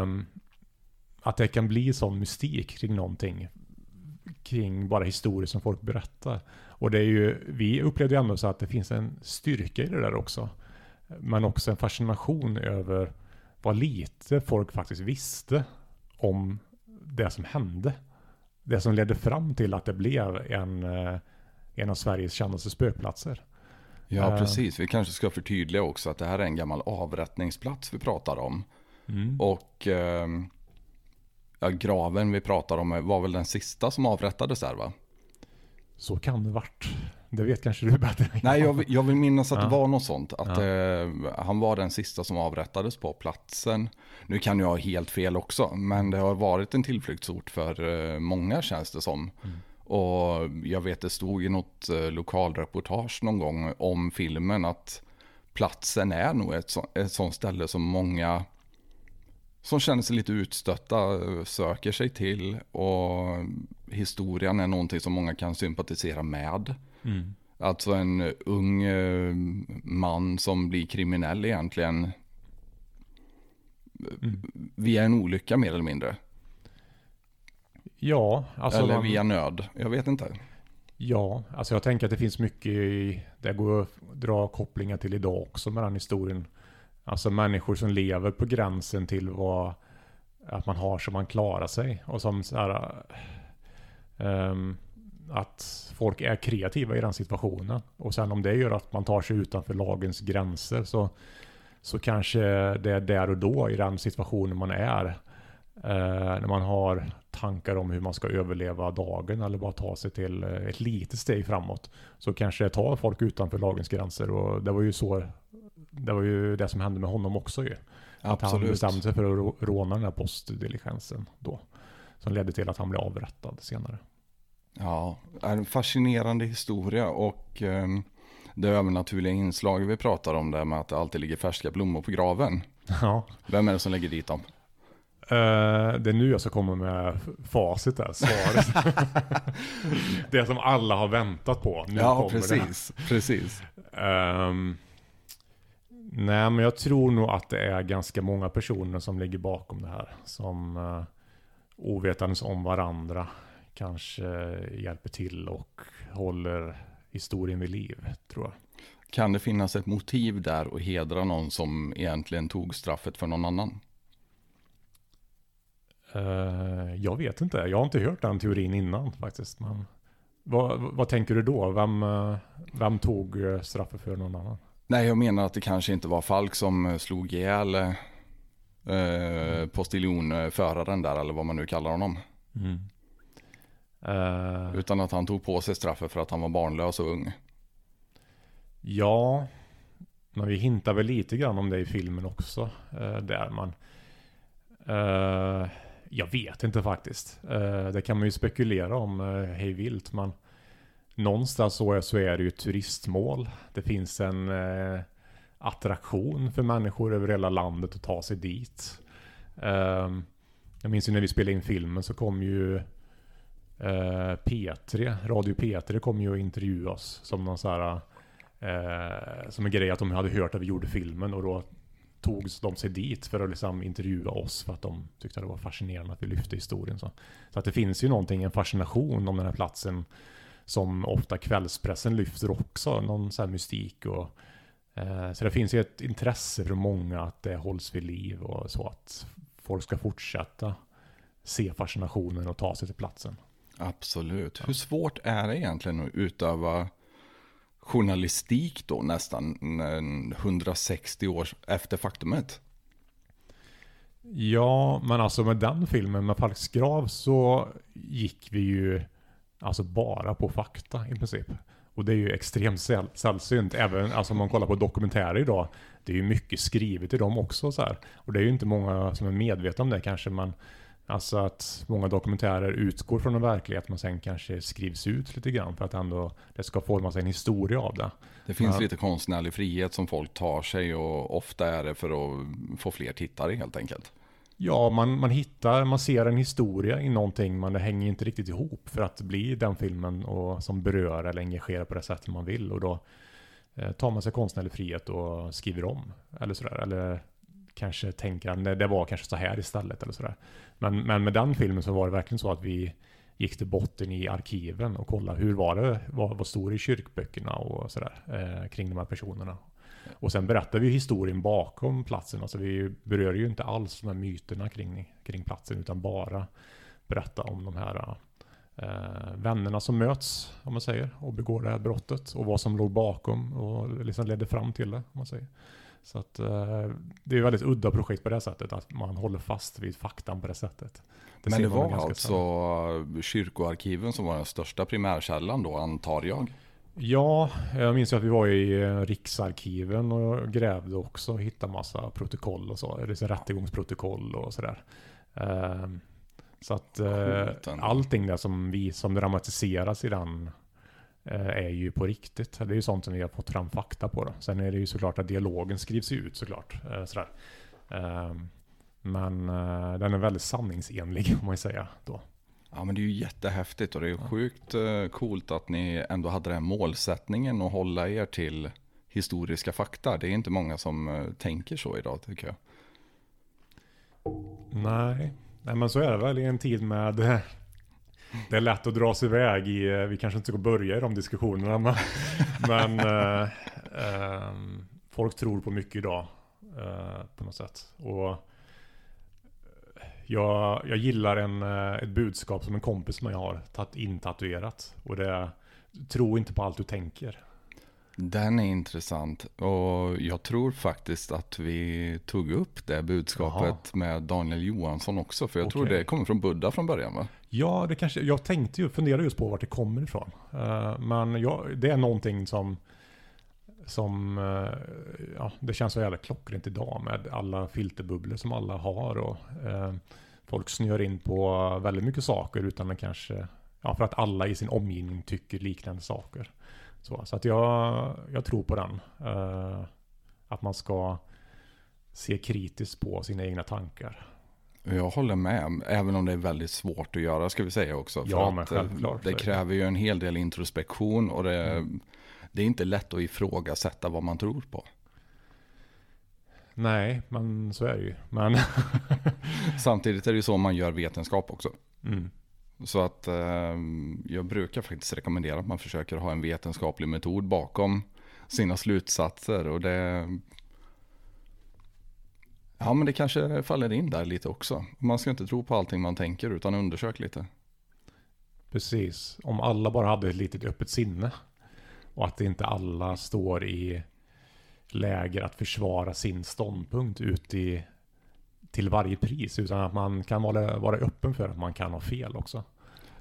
B: Um, att det kan bli sån mystik kring någonting. Kring bara historier som folk berättar. Och det är ju, vi upplevde ju ändå så att det finns en styrka i det där också. Men också en fascination över vad lite folk faktiskt visste om det som hände. Det som ledde fram till att det blev en, eh, en av Sveriges kändaste spökplatser.
A: Ja, eh. precis. Vi kanske ska förtydliga också att det här är en gammal avrättningsplats vi pratar om. Mm. Och eh, ja, graven vi pratar om var väl den sista som avrättades där va?
B: Så kan det varit. Det vet kanske du bättre.
A: Nej, jag, jag vill minnas att ja. det var något sånt. Att ja. eh, han var den sista som avrättades på platsen. Nu kan jag ha helt fel också, men det har varit en tillflyktsort för eh, många känns det som. Mm. Och jag vet det stod i något eh, lokalreportage någon gång om filmen att platsen är nog ett, så, ett sånt ställe som många som känner sig lite utstötta eh, söker sig till. Och historien är någonting som många kan sympatisera med. Mm. Alltså en ung eh, man som blir kriminell egentligen. Mm. Via en olycka mer eller mindre.
B: Ja,
A: alltså. Eller man... via nöd. Jag vet inte.
B: Ja, alltså jag tänker att det finns mycket i, det går att dra kopplingar till idag också med den historien. Alltså människor som lever på gränsen till vad att man har så man klarar sig. Och som så här, um, att folk är kreativa i den situationen. Och sen om det gör att man tar sig utanför lagens gränser så, så kanske det är där och då i den situationen man är. Eh, när man har tankar om hur man ska överleva dagen eller bara ta sig till ett litet steg framåt. Så kanske det tar folk utanför lagens gränser och det var ju så det var ju det som hände med honom också ju. Absolut. Att han bestämde sig för att råna den här postdiligensen då. Som ledde till att han blev avrättad senare.
A: Ja, en fascinerande historia och um, det övernaturliga inslaget vi pratar om där med att det alltid ligger färska blommor på graven. Ja. Vem är det som lägger dit dem?
B: Uh, det är nu jag ska komma med facit där, svaret. <laughs> det som alla har väntat på.
A: Nu ja, precis. Det. precis.
B: Um, nej, men jag tror nog att det är ganska många personer som ligger bakom det här. Som uh, ovetandes om varandra kanske hjälper till och håller historien vid liv, tror jag.
A: Kan det finnas ett motiv där att hedra någon som egentligen tog straffet för någon annan?
B: Uh, jag vet inte. Jag har inte hört den teorin innan faktiskt. Men vad, vad tänker du då? Vem, uh, vem tog uh, straffet för någon annan?
A: Nej, jag menar att det kanske inte var Falk som slog ihjäl eh, mm. postiljonföraren där, eller vad man nu kallar honom. Mm. Utan att han tog på sig straffet för att han var barnlös och ung.
B: Ja, men vi hintar väl lite grann om det i filmen också. där man... Jag vet inte faktiskt. Eh, det kan man ju spekulera om eh, hej vilt. Men någonstans så är, så är det ju ett turistmål. Det finns en eh, attraktion för människor över hela landet att ta sig dit. Jag minns ju när vi spelade in filmen så kom ju Eh, P3, Radio P3 kom ju att intervjuade oss som någon så här eh, som en grej att de hade hört att vi gjorde filmen och då tog de sig dit för att liksom intervjua oss för att de tyckte att det var fascinerande att vi lyfte historien. Så, så att det finns ju någonting, en fascination om den här platsen som ofta kvällspressen lyfter också, någon sån här mystik och eh, så det finns ju ett intresse för många att det hålls vid liv och så att folk ska fortsätta se fascinationen och ta sig till platsen.
A: Absolut. Ja. Hur svårt är det egentligen att utöva journalistik då nästan 160 år efter faktumet.
B: Ja, men alltså med den filmen med Falks grav så gick vi ju alltså bara på fakta i princip. Och det är ju extremt säll sällsynt. Även alltså om man kollar på dokumentärer idag. Det är ju mycket skrivet i dem också. Så här. Och det är ju inte många som är medvetna om det kanske. Men Alltså att många dokumentärer utgår från en verklighet men sen kanske skrivs ut lite grann för att ändå det ska formas en historia av det.
A: Det finns men, lite konstnärlig frihet som folk tar sig och ofta är det för att få fler tittare helt enkelt.
B: Ja, man, man hittar, man ser en historia i någonting men det hänger inte riktigt ihop för att bli den filmen och, som berör eller engagerar på det sättet man vill och då eh, tar man sig konstnärlig frihet och skriver om eller sådär. Eller kanske tänker att det var kanske så här istället eller sådär. Men, men med den filmen så var det verkligen så att vi gick till botten i arkiven och kollade hur var det, vad, vad stod det i kyrkböckerna och sådär eh, kring de här personerna. Och sen berättar vi historien bakom platsen. Alltså vi berör ju inte alls de här myterna kring, kring platsen utan bara berätta om de här eh, vännerna som möts, om man säger, och begår det här brottet och vad som låg bakom och liksom ledde fram till det, om man säger. Så att eh, det är väldigt udda projekt på det sättet, att man håller fast vid faktan på det sättet.
A: Det Men det var alltså sällan. kyrkoarkiven som var den största primärkällan då, antar jag?
B: Ja, jag minns att vi var i eh, Riksarkiven och grävde också och hittade massa protokoll och så. Det är rättegångsprotokoll och sådär. Ehm, så att eh, allting där som, vi, som dramatiseras i den är ju på riktigt. Det är ju sånt som vi har fått fram fakta på. Då. Sen är det ju såklart att dialogen skrivs ut såklart. Eh, sådär. Ehm, men eh, den är väldigt sanningsenlig <laughs> om man säga då.
A: Ja men det är ju jättehäftigt och det är sjukt coolt att ni ändå hade den målsättningen att hålla er till historiska fakta. Det är inte många som tänker så idag tycker jag.
B: Nej, Nej men så är det väl i en tid med det är lätt att dra sig iväg i, eh, vi kanske inte ska börja i de diskussionerna, men, men äh, äh, folk tror på mycket idag äh, på något sätt. Och jag, jag gillar en, ett budskap som en kompis med mig har tagit in tatuerat. Och det är, tro inte på allt du tänker.
A: Den är intressant och jag tror faktiskt att vi tog upp det budskapet Aha. med Daniel Johansson också. För jag okay. tror det kommer från Buddha från början va?
B: Ja, det kanske, jag tänkte ju, fundera just på vart det kommer ifrån. Uh, men jag, det är någonting som, som uh, ja, det känns så jävla klockrent idag med alla filterbubblor som alla har. Och, uh, folk snör in på väldigt mycket saker utan att kanske, ja, för att alla i sin omgivning tycker liknande saker. Så, så att jag, jag tror på den. Uh, att man ska se kritiskt på sina egna tankar.
A: Jag håller med, även om det är väldigt svårt att göra ska vi säga också.
B: ja, men eh, självklart.
A: Det kräver ju en hel del introspektion och det, mm. det är inte lätt att ifrågasätta vad man tror på.
B: Nej, men så är det ju. Men <laughs>
A: Samtidigt är det ju så man gör vetenskap också.
B: mm.
A: Så att eh, jag brukar faktiskt rekommendera att man försöker ha en vetenskaplig metod bakom sina slutsatser. Och det... Ja men det kanske faller in där lite också. Man ska inte tro på allting man tänker utan undersök lite.
B: precis. Om alla bara hade ett litet öppet sinne. Och att inte alla står i läger att försvara sin ståndpunkt ut i, till varje pris. Utan att man kan vara, vara öppen för att man kan ha fel också.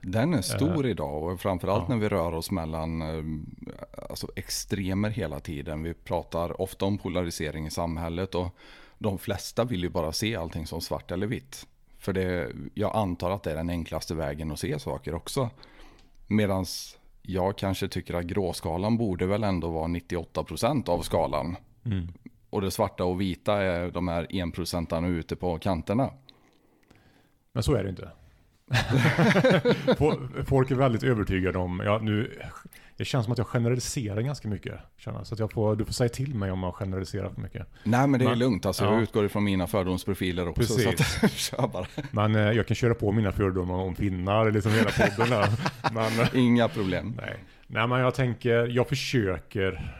A: Den är stor
B: Eh,
A: idag och framförallt
B: ja.
A: när vi rör oss mellan eh, alltså extremer hela tiden. Vi pratar ofta om polarisering i samhället och de flesta vill ju bara se allting som svart eller vitt. För det, jag antar att det är den enklaste vägen att se saker också. Medan jag kanske tycker att gråskalan borde väl ändå vara 98% av skalan.
B: Mm.
A: Och det svarta och vita är de här 1% ute på kanterna.
B: Men så är det inte. <laughs> Fo- Folk är väldigt övertygade om, ja, nu, det känns som att jag generaliserar ganska mycket. Känner. Så att jag får, du får säga till mig om jag generaliserar för mycket.
A: Nej men det är
B: Men-
A: lugnt, alltså,
B: ja.
A: jag utgår ifrån mina fördomsprofiler också. Så
B: Precis.
A: att, <laughs> kör bara.
B: Men eh, jag kan köra på mina fördomar om finnar, liksom hela podden. <laughs> Men, eh,
A: Inga problem.
B: nej. nej men jag tänker, jag försöker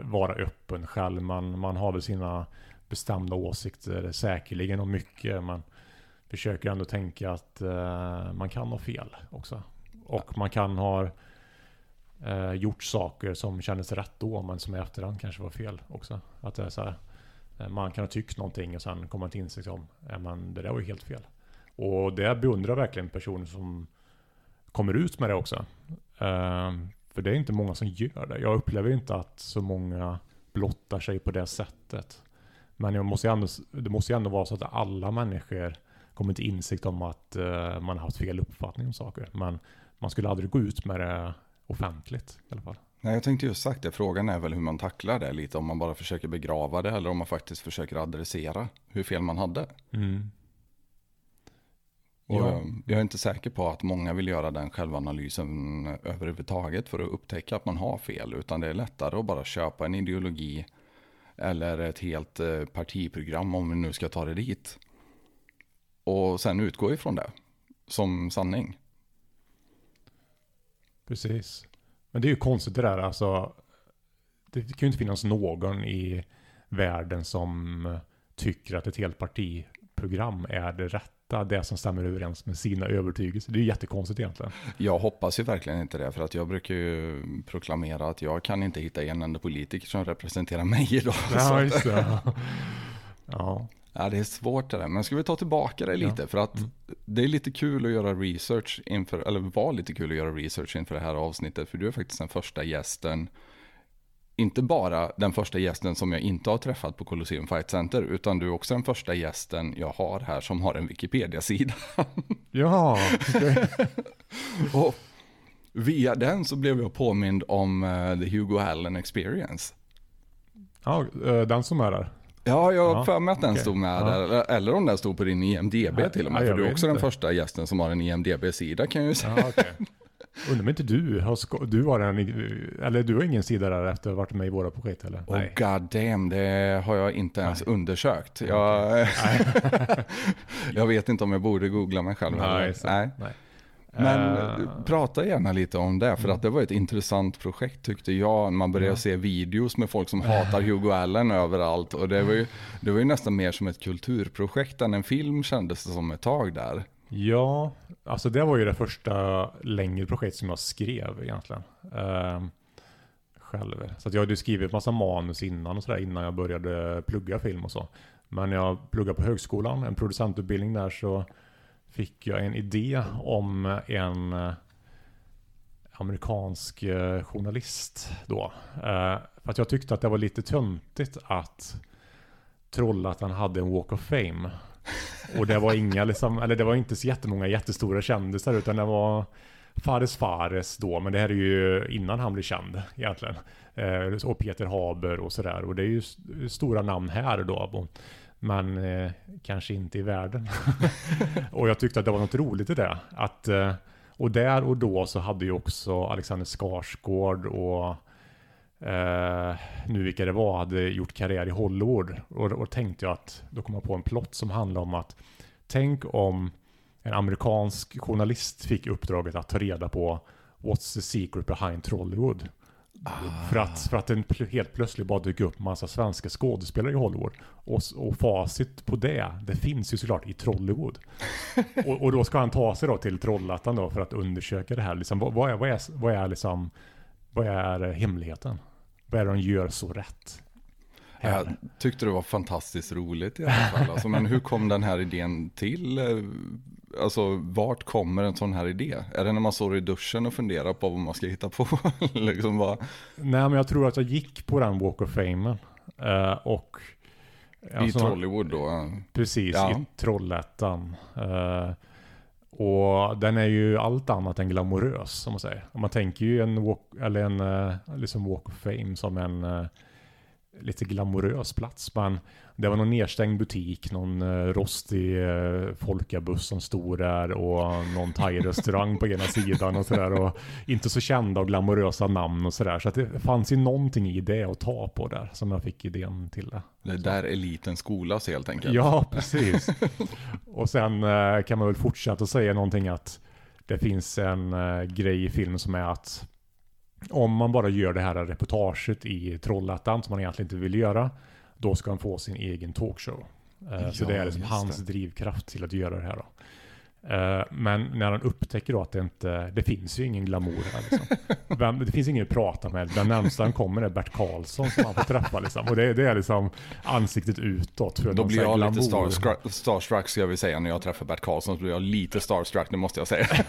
B: vara öppen själv. Man, man har väl sina bestämda åsikter säkerligen om mycket. Men försöker ändå tänka att eh, man kan ha fel också. Och man kan ha eh, gjort saker som kändes rätt då men som i efterhand kanske var fel också. Att det är så här, eh, man kan ha tyckt någonting och sen komma till insikt om att men det där var ju helt fel. Och det beundrar verkligen personer som kommer ut med det också. Eh, för det är inte många som gör det. Jag upplever inte att så många blottar sig på det sättet. Men jag måste ändå, det måste ju ändå vara så att alla människor kommer till insikt om att eh, man har haft fel uppfattning om saker. Men man skulle aldrig gå ut med det offentligt i alla fall.
A: Nej, jag tänkte just sagt det. Frågan är väl hur man tacklar det lite. Om man bara försöker begrava det eller om man faktiskt försöker adressera hur fel man hade.
B: Mm.
A: Och
B: Ja.
A: eh, Jag är inte säker på att många vill göra den självanalysen överhuvudtaget för att upptäcka att man har fel. Utan det är lättare att bara köpa en ideologi eller ett helt eh, partiprogram om vi nu ska ta det dit. Och sen utgå ifrån det som sanning.
B: Precis. Men det är ju konstigt det där alltså. Det kan ju inte finnas någon i världen som tycker att ett helt partiprogram är det rätta. Det som stämmer överens med sina övertygelser. Det är ju jättekonstigt egentligen.
A: Jag hoppas ju verkligen inte det, för att jag brukar ju proklamera att jag kan inte hitta en enda politiker som representerar mig idag. <laughs>
B: Ja, just det. <laughs> Ja.
A: Ja, det är svårt det där. Men ska vi ta tillbaka det lite?
B: Ja.
A: För att
B: Mm.
A: det är lite kul att göra research inför, eller var lite kul att göra research inför det här avsnittet. För du är faktiskt den första gästen, inte bara den första gästen som jag inte har träffat på Colosseum Fight Center, utan du är också den första gästen jag har här som har en Wikipedia-sida. <laughs>
B: Ja, okej. <laughs>
A: Och via den så blev jag påmind om eh, The Hugo Allen Experience.
B: ja eh, den som är där.
A: Ja, jag har
B: Ja,
A: för mig att den
B: okej.
A: stod med
B: Ja.
A: där. Eller, om den stod på din IMDB
B: Ja,
A: till och med. för du är också den
B: inte.
A: första gästen som har en IMDB-sida kan jag ju säga.
B: Okej. Undrar om inte du har, du har en, eller du har ingen sida där efter att ha varit med i våra projekt eller?
A: Oh god damn, det har jag inte ens undersökt.
B: Ja,
A: Jag, <laughs> jag vet inte om jag borde googla mig själv.
B: Nej,
A: Nej.
B: nej.
A: Men
B: Eh,
A: prata gärna lite om det, för att det var ett intressant projekt tyckte jag. Man började
B: Ja.
A: se videos med folk som hatar Hugo Allen överallt. Och det var, ju, det var ju nästan mer som ett kulturprojekt än en film kändes det som ett tag där.
B: Ja, alltså det var ju det första längre projekt som jag skrev egentligen. Ehm, själv. Så jag hade skrivit massa manus innan och sådär innan jag började plugga film och så. Men jag pluggade på högskolan, en producentutbildning där så fick jag en idé om en eh, amerikansk eh, journalist då. Eh, för att jag tyckte att det var lite töntigt att trolla att han hade en Walk of Fame. Och det var inga liksom, eller det var inte så jättemånga jättestora kändisar utan det var Fares Fares då, men det här är ju innan han blev känd egentligen. Och Peter Haber och sådär. Och det är ju stora namn här då. Men eh, kanske inte i världen. <laughs> och jag tyckte att det var något roligt i det. Att, eh, och där och då så hade ju också Alexander Skarsgård och eh, nu vilka det var, hade gjort karriär i Hollywood. Och då tänkte jag att då kom jag på en plott som handlar om att tänk om en amerikansk journalist fick uppdraget att ta reda på What's the secret behind Trollywood? Ah. För, att, för att den helt plötsligt bara dyker upp massa svenska skådespelare i Hollywood. Och, och facit på det, det finns ju såklart i Trollywood. <laughs> och, och, då ska han ta sig då till Trollhättan då för att undersöka det här. Liksom, vad, vad, är, vad, är, vad, är, liksom, vad är hemligheten? Vad är det de gör så rätt?
A: Jag tyckte det var fantastiskt roligt i alla fall. Alltså, men hur kom den här idén till? Alltså vart kommer en sån här idé? Är det när man står i duschen och funderar på vad man ska hitta på? <laughs> liksom bara...
B: Nej men jag tror att jag gick på den Walk of Fame. Uh, och...
A: I Trollywood då?
B: Precis, ja. i Trollhättan. Uh, och den är ju allt annat än glamorös, som man säger. Man tänker ju en walk, eller en uh, liksom walk of fame som en lite glamorös plats. Men det var någon nedstängd butik, någon uh, rostig uh, folkabuss som stod där och någon thai-restaurang på ena sidan och sådär. Och inte så kända och glamorösa namn och sådär. Så att det fanns ju någonting i det att ta på där som jag fick idén till det.
A: Det är där eliten skolas helt enkelt.
B: Ja, precis. och sen uh, kan man väl fortsätta säga någonting att det finns en grej i filmen som är att om man bara gör det här reportaget i Trollhättan som man egentligen inte vill göra. Då ska han få sin egen talkshow. Uh, ja, så det är liksom hans det. drivkraft till att göra det här då. Uh, men när han upptäcker då att det inte, det finns ju ingen glamour här liksom. <laughs> Vem, det finns ingen att prata med. Den närmsta han kommer är Bert Karlsson som han får träffa liksom. Och det, det är liksom ansiktet utåt.
A: För då blir jag glamour. lite starstruck, starstruck ska jag vill säga när jag träffar Bert Karlsson. Så blir jag lite starstruck, det måste jag säga. <laughs>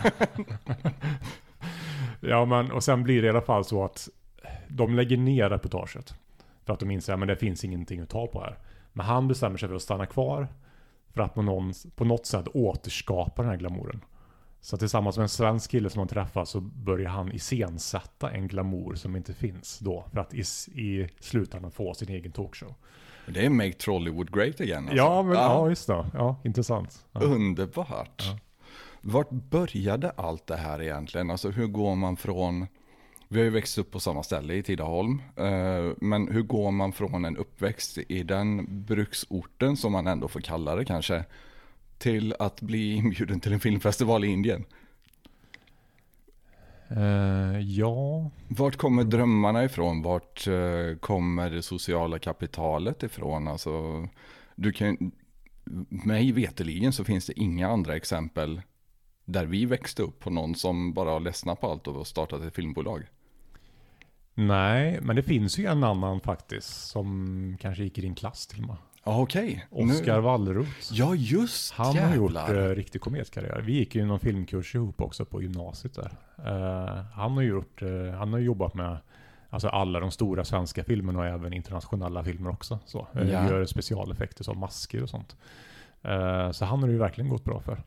B: Ja, men och sen blir det i alla fall så att de lägger ner reportaget. För att de inser att det finns ingenting att ta på här. Men han bestämmer sig för att stanna kvar. För att på, någon, på något sätt återskapa den här glamouren. Så tillsammans med en svensk kille som han träffar så börjar han iscensätta en glamour som inte finns då. För att i, i slutändan få sin egen talkshow.
A: Det är Make Trollywood Great Again alltså.
B: Ja, men, ja. ja just det. Ja, intressant. Ja.
A: Underbart. Ja. Vart började allt det här egentligen? Alltså hur går man från, vi har ju växt upp på samma ställe i Tidaholm, eh, men hur går man från en uppväxt i den bruksorten som man ändå får kalla det kanske, till att bli inbjuden till en filmfestival i Indien?
B: Uh, ja.
A: Vart kommer drömmarna ifrån? Vart uh, kommer det sociala kapitalet ifrån? Alltså, du kan, mig veteligen så finns det inga andra exempel där vi växte upp på någon som bara har ledsnat på allt och startat ett filmbolag?
B: Nej, men det finns ju en annan faktiskt som kanske gick i din klass till och med.
A: Ah, okej.
B: Okay. Oskar Wallroth.
A: Ja, just
B: Han jävlar. har gjort uh, riktig kometkarriär. Vi gick ju någon filmkurs ihop också på gymnasiet där. Uh, han har gjort, uh, han har jobbat med alltså alla de stora svenska filmerna och även internationella filmer också. Så. Ja. Gör specialeffekter som masker och sånt. så han har det ju verkligen gått bra för.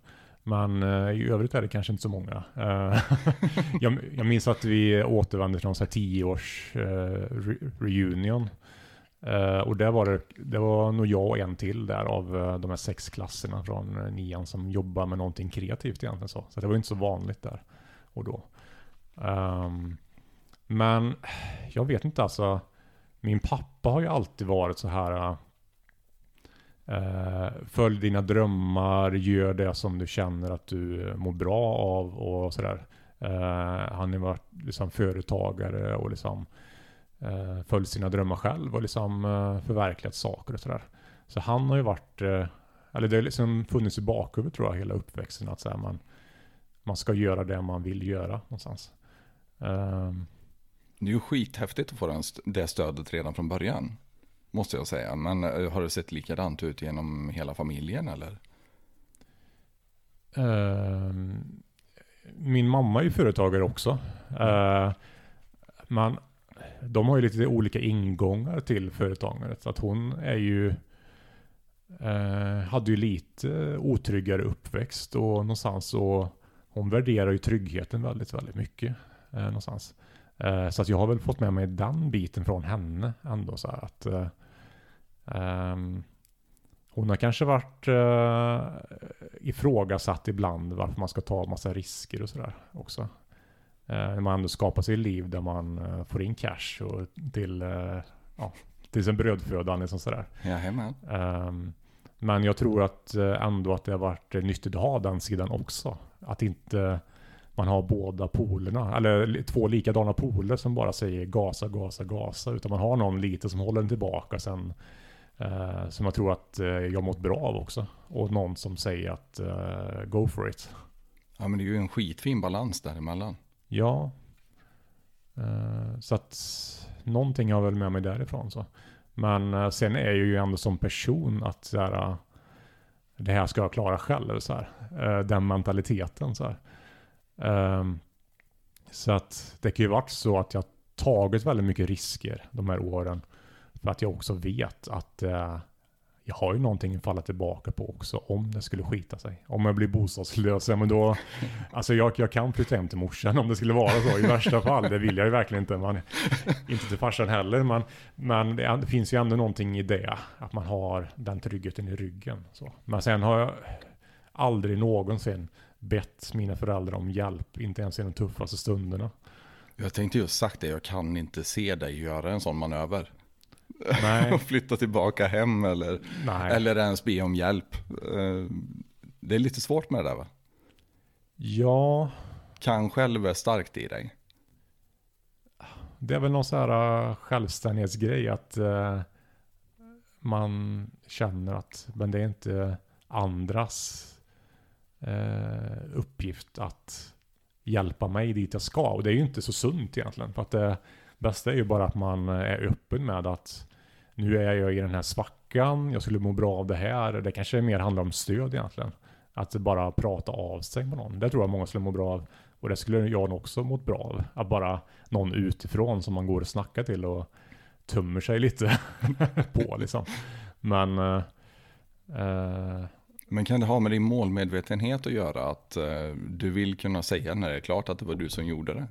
B: Men eh, i övrigt är det kanske inte så många. Eh, <laughs> jag, jag, minns att vi återvände till någon 10 års uh, re reunion. och där var det, det var nog jag och en till där av de här sex klasserna från nian som jobbar med någonting kreativt egentligen. Så, så det var inte så vanligt där och då. Um, men jag vet inte alltså. Min pappa har ju alltid varit så här Eh, följ dina drömmar, gör det som du känner att du mår bra av och sådär. Eh, han har varit liksom företagare och liksom eh, följt sina drömmar själv och liksom eh, förverkligat saker och sådär. Så han har ju varit, eh, eller det har liksom funnits i bakhuvudet tror jag hela uppväxten att så man, man ska göra det man vill göra någonstans.
A: Eh, det är ju skithäftigt att få det stödet redan från början. Måste jag säga. Men eh, har det sett likadant ut genom hela familjen eller?
B: Uh, min mamma är ju företagare också. Ehm, uh, men de har ju lite olika ingångar till företagandet. Så att hon är ju uh, hade ju lite otryggare uppväxt och någonstans så hon värderar ju tryggheten väldigt, väldigt mycket. Eh, någonstans. Så att jag har väl fått med mig den biten från henne ändå så här att Um, hon har kanske varit uh, ifrågasatt ibland varför man ska ta massa risker och sådär också. när man ändå skapar sig liv där man får in cash och till, ja, till sin brödföda. Liksom sådär.
A: Jajamän.
B: Um, men jag tror att ändå att det har varit nyttigt att ha den sidan också. Att inte man har båda polerna, eller två likadana poler som bara säger gasa, gasa, gasa. Utan man har någon lite som håller den tillbaka sen. Eh, som jag tror att eh, jag mått bra av också. Och någon som säger att eh, go for it.
A: Ja men det är ju en skitfin balans däremellan.
B: Ja. Eh, så att någonting har jag väl med mig därifrån så. Men sen är jag ju ändå som person att så här, det här ska jag klara själv. Så här. Den mentaliteten. Så här. Um, så att det kan ju varit så att jag tagit väldigt mycket risker de här åren. För att jag också vet att uh, jag har ju någonting att falla tillbaka på också om det skulle skita sig. Om jag blir bostadslös, ja men då... <laughs> Alltså jag, jag kan flytta hem till morsan om det skulle vara så i värsta fall. Det vill jag ju verkligen inte. Man, inte till farsan heller. Men, men det, det, finns ju ändå någonting i det. Att man har den tryggheten i ryggen. Så. Men sen har jag aldrig någonsin bett mina föräldrar om hjälp, inte ens i de tuffaste stunderna.
A: Jag tänkte just sagt det, jag kan inte se dig göra en sån manöver.
B: Nej. <laughs>
A: Flytta tillbaka hem eller,
B: Nej.
A: eller ens be om hjälp. Eh, det är lite svårt med det där va?
B: Ja.
A: Kan själv är starkt i dig.
B: Det är väl någon sån här äh, självständighetsgrej att uh, man känner att men det är inte andras eh, uppgift att hjälpa mig dit jag ska. Och det är ju inte så sunt egentligen. För att det bästa är ju bara att man är öppen med att nu är jag i den här svackan, jag skulle må bra av det här. Det kanske mer handlar om stöd egentligen. Att bara prata av sig med någon. Det tror jag många skulle må bra av. Och det skulle jag nog också må bra av. Att bara någon utifrån som man går och snackar till och tömmer sig lite <laughs> på liksom. Men eh, eh
A: men kan det ha med din målmedvetenhet att göra? Att uh, du vill kunna säga när det är klart att det var du som gjorde det?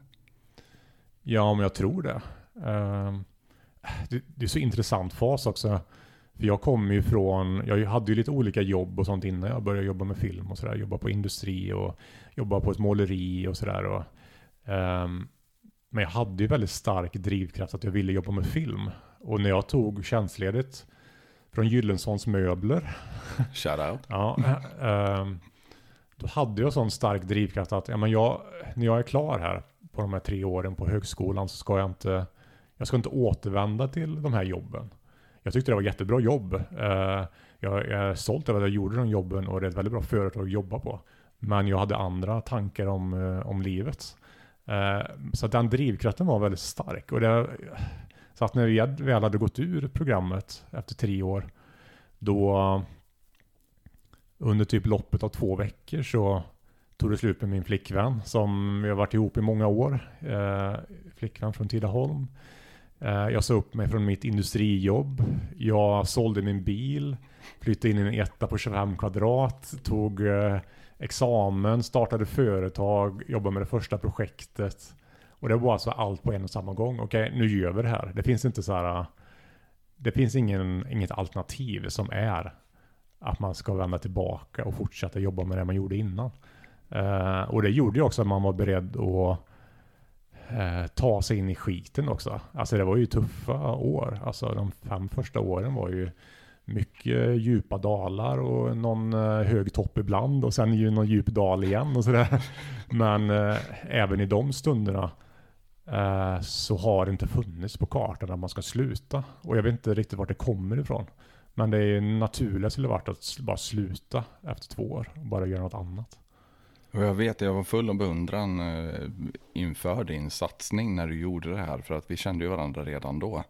B: Ja, men jag tror det. Det, det, är så intressant fas också. För jag kommer ju från, jag hade ju lite olika jobb och sånt innan jag började jobba med film och sådär. Jobba på industri och jobba på ett måleri och sådär. Um, men jag hade ju väldigt stark drivkraft att jag ville jobba med film. Och när jag tog tjänstledigt från Gyllensons möbler. <laughs>
A: Shoutout.
B: ja, äh, då hade jag sån stark drivkraft att ja, men jag, när jag är klar här på de här tre åren på högskolan så ska jag inte, jag ska inte återvända till de här jobben. Jag tyckte det var jättebra jobb. Eh, jag, är stolt över att jag gjorde de jobben och det är ett väldigt bra företag att jobba på. Men jag hade andra tankar om, eh, om livet. Eh, så den drivkraften var väldigt stark. Och det, så att när vi väl hade gått ur programmet efter tre år, då under typ loppet av två veckor så tog det slut med min flickvän som vi har varit ihop i många år. Eh, flickvän från Tidaholm. Eh, jag sa upp mig från mitt industrijobb. Jag sålde min bil, flyttade in i en etta på 25 kvadrat, tog eh, examen, startade företag, jobbade med det första projektet. Och det var alltså allt på en och samma gång. Okej, nu gör vi det här. Det finns inte så här. Eh, det finns ingen, inget alternativ som är att man ska vända tillbaka och fortsätta jobba med det man gjorde innan. Uh, och det gjorde ju också att man var beredd att Eh, ta sig in i skiten också. Alltså det var ju tuffa år. Alltså de fem första åren var ju mycket djupa dalar och någon eh, hög topp ibland och sen ju någon djup dal igen och sådär. <laughs> Men eh, även i de stunderna Eh, så har det inte funnits på kartan att man ska sluta. Och jag vet inte riktigt vart det kommer ifrån. Men det är naturligt skulle varit att bara sluta efter två år och bara göra något annat.
A: Och jag vet, jag var full av beundran eh, inför din satsning när du gjorde det här. För att vi kände ju varandra redan då.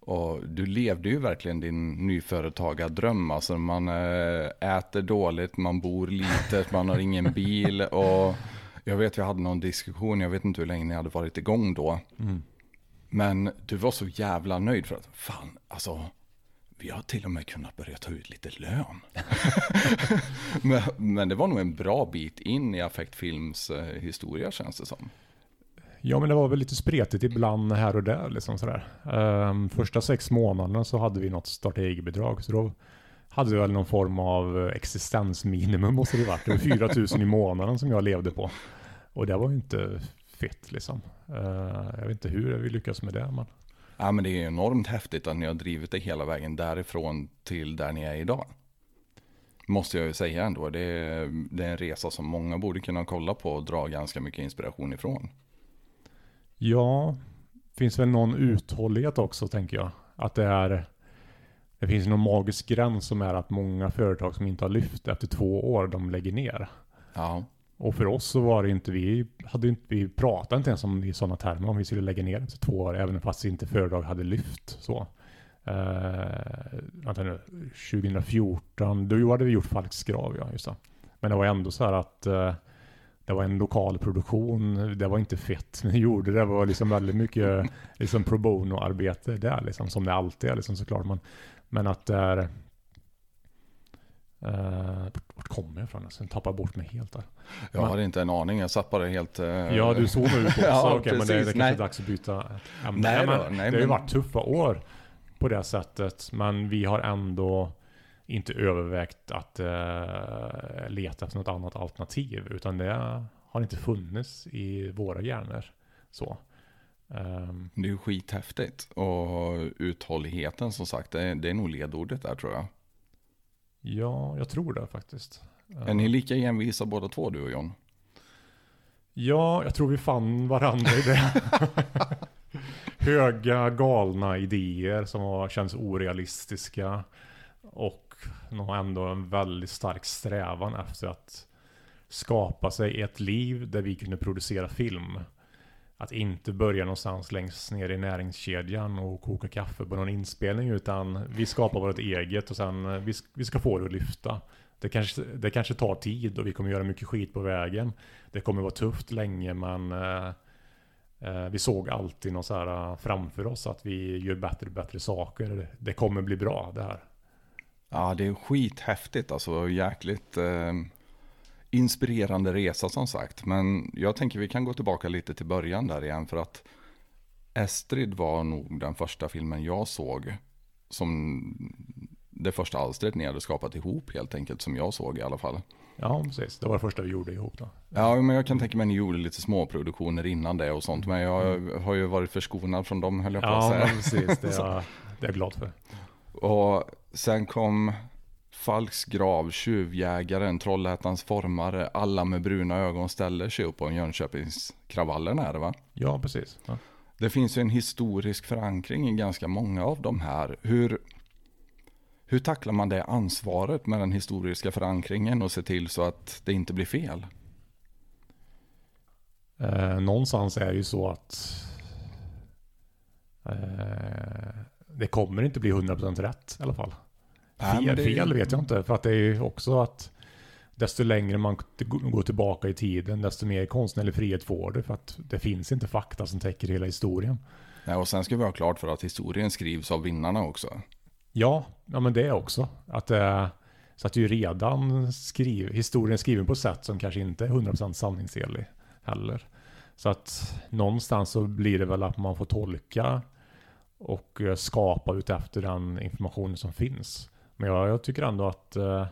A: Och du levde ju verkligen din nyföretagardröm. Alltså man eh, äter dåligt, man bor litet, man har ingen bil. <laughs> och jag vet, jag hade någon diskussion, jag vet inte hur länge ni hade varit igång då. Mm. Men du var så jävla nöjd för att, fan, alltså, vi har till och med kunnat börja ta ut lite lön. <laughs> men, men, det var nog en bra bit in i Affektfilms eh, historia känns det som.
B: Ja, men det var väl lite spretigt ibland här och där. Liksom sådär. Um, första sex månaderna så hade vi något starta eget-bidrag. Så då hade vi väl någon form av existensminimum måste det varit. Det var 4 000 i månaden som jag levde på. Och det var ju inte fett liksom. Uh, jag vet inte hur vi lyckades med det. Men...
A: Ja, men det är enormt häftigt att ni har drivit det hela vägen därifrån till där ni är idag. Måste jag ju säga ändå. Det är, det är en resa som många borde kunna kolla på och dra ganska mycket inspiration ifrån.
B: Ja, finns väl någon uthållighet också tänker jag. Att det är det finns någon magisk gräns som är att många företag som inte har lyft efter två år, de lägger ner.
A: Ja.
B: Och för oss så var det inte, vi hade inte, vi pratade inte ens om i sådana termer om vi skulle lägga ner efter två år, även fast inte företag hade lyft så. Uh, vänta nu, 2014, då hade vi gjort Falks grav, ja just det. Men det var ändå så här att uh, det var en lokal produktion, det var inte fett. <laughs> vi gjorde det var liksom väldigt mycket liksom pro bono-arbete där liksom, som det alltid är liksom såklart. Men, men att det är... Uh, vart kommer jag ifrån? Alltså, jag tappar bort mig helt där.
A: Jag men, har inte en aning, jag zappade helt... Uh...
B: Ja, du zoomar ut också. ja, okay, men det, det kanske är dags att byta ämne. Nej, nej, nej, det har ju varit tuffa år på det sättet. Men vi har ändå inte övervägt att uh, leta efter något annat alternativ. Utan det har inte funnits i våra hjärnor. Så.
A: Um, det är ju skithäftigt. Och uthålligheten som sagt, det är, det är nog ledordet där tror jag.
B: Ja, jag tror det faktiskt.
A: Är ni lika envisa båda två, du och John?
B: Ja, jag tror vi fann varandra i det. <laughs> Höga, galna idéer som känns orealistiska. Och nog ändå en väldigt stark strävan efter att skapa sig ett liv där vi kunde producera film. Att inte börja någonstans längst ner i näringskedjan och koka kaffe på någon inspelning utan vi skapar vårt eget och sen eh, vi, vi ska få det att lyfta. Det kanske, det kanske tar tid och vi kommer göra mycket skit på vägen. Det kommer vara tufft länge men eh, eh vi såg alltid något så här eh, framför oss att vi gör bättre och bättre saker. Det kommer bli bra det här.
A: Ja, det är skithäftigt alltså. Jäkligt eh, inspirerande resa som sagt. Men jag tänker vi kan gå tillbaka lite till början där igen. För att Estrid var nog den första filmen jag såg. Som det första alstret ni hade skapat ihop helt enkelt. Som jag såg i alla fall.
B: Ja, precis. Det var det första vi gjorde ihop då.
A: Ja, men jag kan tänka mig att ni gjorde lite småproduktioner innan det och sånt. Men jag har ju varit förskonad från dem höll jag på att säga.
B: Ja, precis. Det är, <laughs> jag, det är jag glad för.
A: Och sen kom Falks grav, Tjuvjägaren, Trollhättans formare, alla med bruna ögon ställer sig upp på Jönköpingskravallen är det va?
B: Ja, precis. Ja.
A: Det finns ju en historisk förankring i ganska många av de här. Hur, hur tacklar man det ansvaret med den historiska förankringen och se till så att det inte blir fel?
B: Eh, någonstans är det ju så att eh, det kommer inte bli 100% rätt i alla fall. Fel, fel vet jag inte. För att det är ju också att desto längre man går tillbaka i tiden, desto mer konstnärlig frihet får du. För att det finns inte fakta som täcker hela historien.
A: Nej, och sen ska vi ha klart för att historien skrivs av vinnarna också.
B: Ja, ja men det också. Att det så att det är ju redan skriv, historien skriven på sätt som kanske inte är 100% sanningsenlig heller. Så att någonstans så blir det väl att man får tolka och eh, skapa utefter den informationen som finns. Men jag, jag tycker ändå att eh,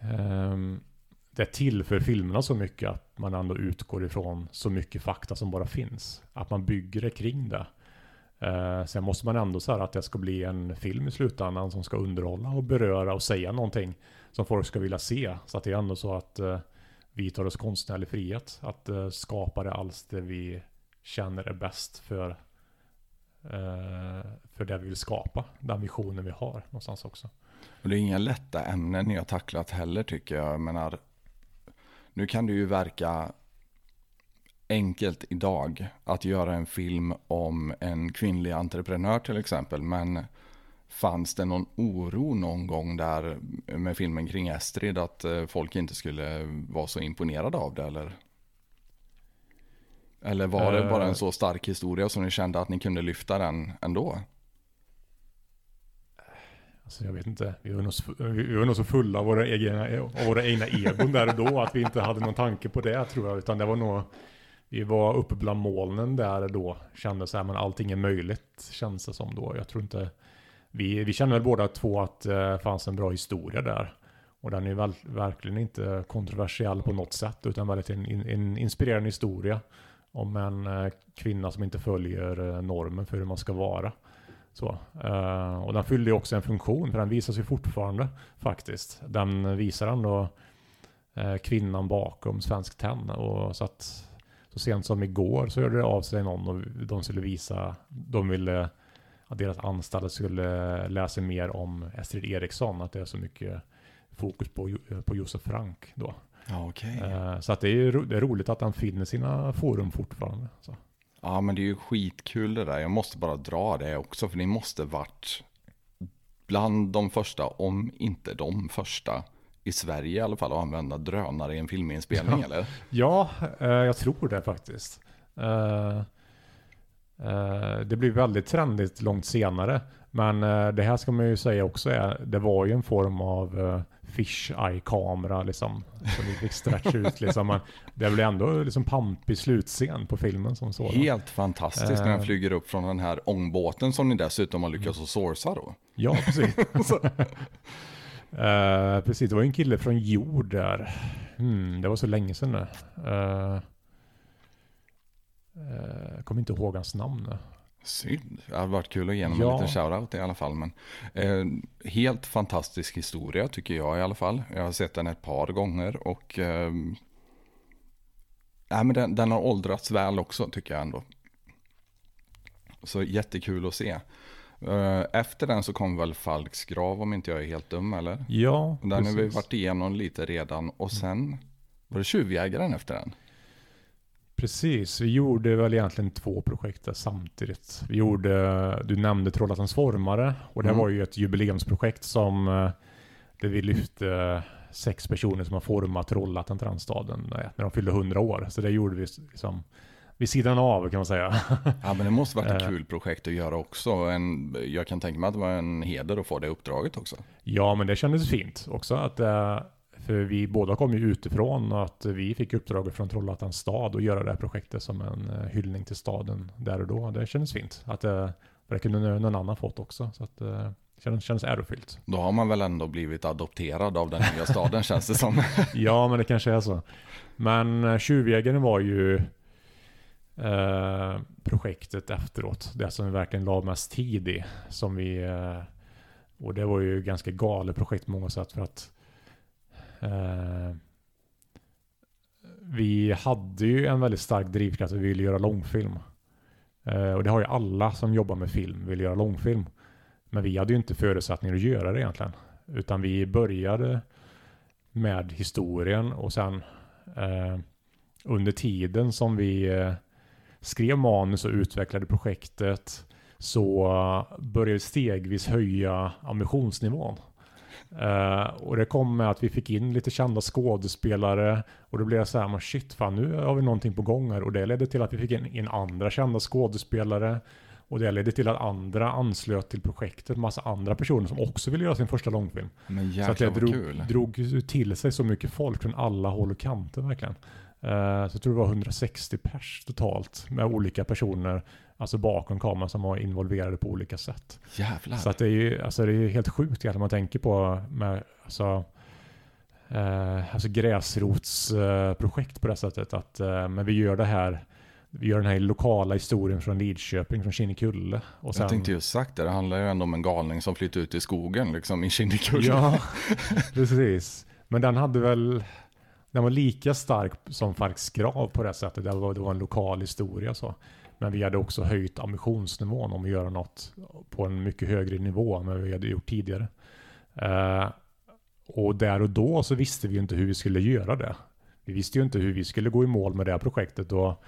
B: ehm, det tillför filmerna så mycket att man ändå utgår ifrån så mycket fakta som bara finns. Att man bygger det kring det. Eh, sen måste man ändå säga att det ska bli en film i slutändan som ska underhålla och beröra och säga någonting som folk ska vilja se. Så att det är ändå så att eh, vi tar oss konstnärlig frihet att eh, skapa det alls det vi känner är bäst för Eh, för det vi vill skapa, den visionen vi har någonstans också.
A: Och det är inga lätta ämnen ni har tacklat heller tycker jag. jag menar, nu kan det ju verka enkelt idag att göra en film om en kvinnlig entreprenör till exempel. Men fanns det någon oro någon gång där med filmen kring Estrid att eh, folk inte skulle vara så imponerade av det eller? Eller var det bara en eh. så stark historia som ni kände att ni kunde lyfta den ändå?
B: Alltså jag vet inte. Vi var nog, vi var nog så fulla av våra egna, av våra egna egon där och då att vi inte hade någon tanke på det tror jag. Utan det var nog, vi var uppe bland molnen där då. Kände så här, men allting är möjligt känns det som då. Jag tror inte, vi, vi kände väl båda två att det fanns en bra historia där. Och den är väl, verkligen inte kontroversiell på något sätt utan väldigt en, en inspirerande historia om en eh, kvinna som inte följer eh, normen för hur man ska vara. Så, eh, och den fyllde också en funktion för den visas ju fortfarande faktiskt. Den visar ändå kvinnan bakom Svensk Tenn. Och så att så sent som igår så hörde det av sig någon och de skulle visa, de ville att deras anställda skulle läsa mer om Estrid Eriksson, att det är så mycket fokus på, på Josef Frank då.
A: Ja, okay.
B: uh, så att det är, det är roligt att han finner sina forum fortfarande. Så.
A: Ja, men det är ju skitkul det där. Jag måste bara dra det också, för ni måste varit bland de första, om inte de första, i Sverige i alla fall, att använda drönare i en filminspelning,
B: ja.
A: eller?
B: Ja, eh, jag tror det faktiskt. Eh, eh, det blev väldigt trendigt långt senare. Men eh, det här ska man ju säga också är, det var ju en form av eh, fish eye kamera liksom. Som fick stretcha ut liksom. Men det blev ändå liksom pampig slutscen på filmen som sådan.
A: Helt fantastiskt när den eh. flyger upp från den här ångbåten som ni dessutom har lyckats att sourca då.
B: Ja, precis. <laughs> uh, <laughs> precis, det var en kille från jord där. Hmm, det var så länge sedan nu. Uh, uh, jag kommer inte ihåg hans namn nu.
A: Synd. Det hade varit kul att ge honom ja. en liten shoutout i alla fall. Men, eh, helt fantastisk historia tycker jag i alla fall. Jag har sett den ett par gånger och eh, nej, men den, den, har åldrats väl också tycker jag ändå. Så jättekul att se. Eh, efter den så kom väl Falks grav om inte jag är helt dum eller?
B: Ja,
A: Den precis. har vi varit igenom lite redan och sen var det Tjuvjägaren efter den?
B: Precis, vi gjorde väl egentligen två projekt samtidigt. Vi gjorde, du nämnde Trollhättans formare och det mm. var ju ett jubileumsprojekt som eh, där vi lyfte sex personer som har format Trollhättan till den staden när de fyllde 100 år. Så det gjorde vi liksom vid sidan av kan man säga. <laughs>
A: Ja men det måste varit ett eh. kul projekt att göra också. En, jag kan tänka mig att det var en heder att få det uppdraget också.
B: Ja men det kändes fint också att för vi båda kom ju utifrån att vi fick uppdraget från Trollhättans stad att göra det här projektet som en eh, hyllning till staden där och då. Det kändes fint. Att det, eh, det kunde någon annan fått också. Så att, eh, det kändes, kändes ärofyllt.
A: Då har man väl ändå blivit adopterad av den nya staden <laughs> känns det som. <laughs>
B: ja, men det kanske är så. Men Tjuvjägaren var ju eh, projektet efteråt. Det som vi verkligen la mest tid i. Som vi, eh, och det var ju ganska galet projekt på många sätt. För att Eh, vi hade ju en väldigt stark drivkraft att vi ville göra långfilm. Eh, och det har ju alla som jobbar med film, vill göra långfilm. Men vi hade ju inte förutsättningar att göra det egentligen. Utan vi började med historien och sen eh, under tiden som vi eh, skrev manus och utvecklade projektet så började vi stegvis höja ambitionsnivån. Uh, och det kom med att vi fick in lite kända skådespelare och då blev jag så här, men shit fan nu har vi någonting på gång här och det ledde till att vi fick in, in andra kända skådespelare och det ledde till att andra anslöt till projektet, massa andra personer som också ville göra sin första långfilm.
A: Men
B: så att
A: det
B: drog,
A: kul.
B: drog till sig så mycket folk från alla håll och kanter verkligen. Uh, så jag tror det var 160 pers totalt med olika personer alltså bakom kameran som var involverade på olika sätt.
A: Jävlar.
B: Så att det är ju alltså det är helt sjukt när man tänker på med, alltså, eh, alltså gräsrotsprojekt eh, på det sättet. Att, eh, men vi gör det här vi gör den här lokala historien från Lidköping, från Kinnekulle.
A: Och sen... Jag tänkte just sagt det, det handlar ju ändå om en galning som flyttar ut i skogen liksom i Kinnekulle.
B: Ja, <laughs> precis. Men den hade väl, den var lika stark som Falks grav på det sättet. Det var, det var en lokal historia så. Men vi hade också höjt ambitionsnivån om att göra något på en mycket högre nivå än vad vi hade gjort tidigare. Uh, och där och då så visste vi inte hur vi skulle göra det. Vi visste ju inte hur vi skulle gå i mål med det här projektet. Och,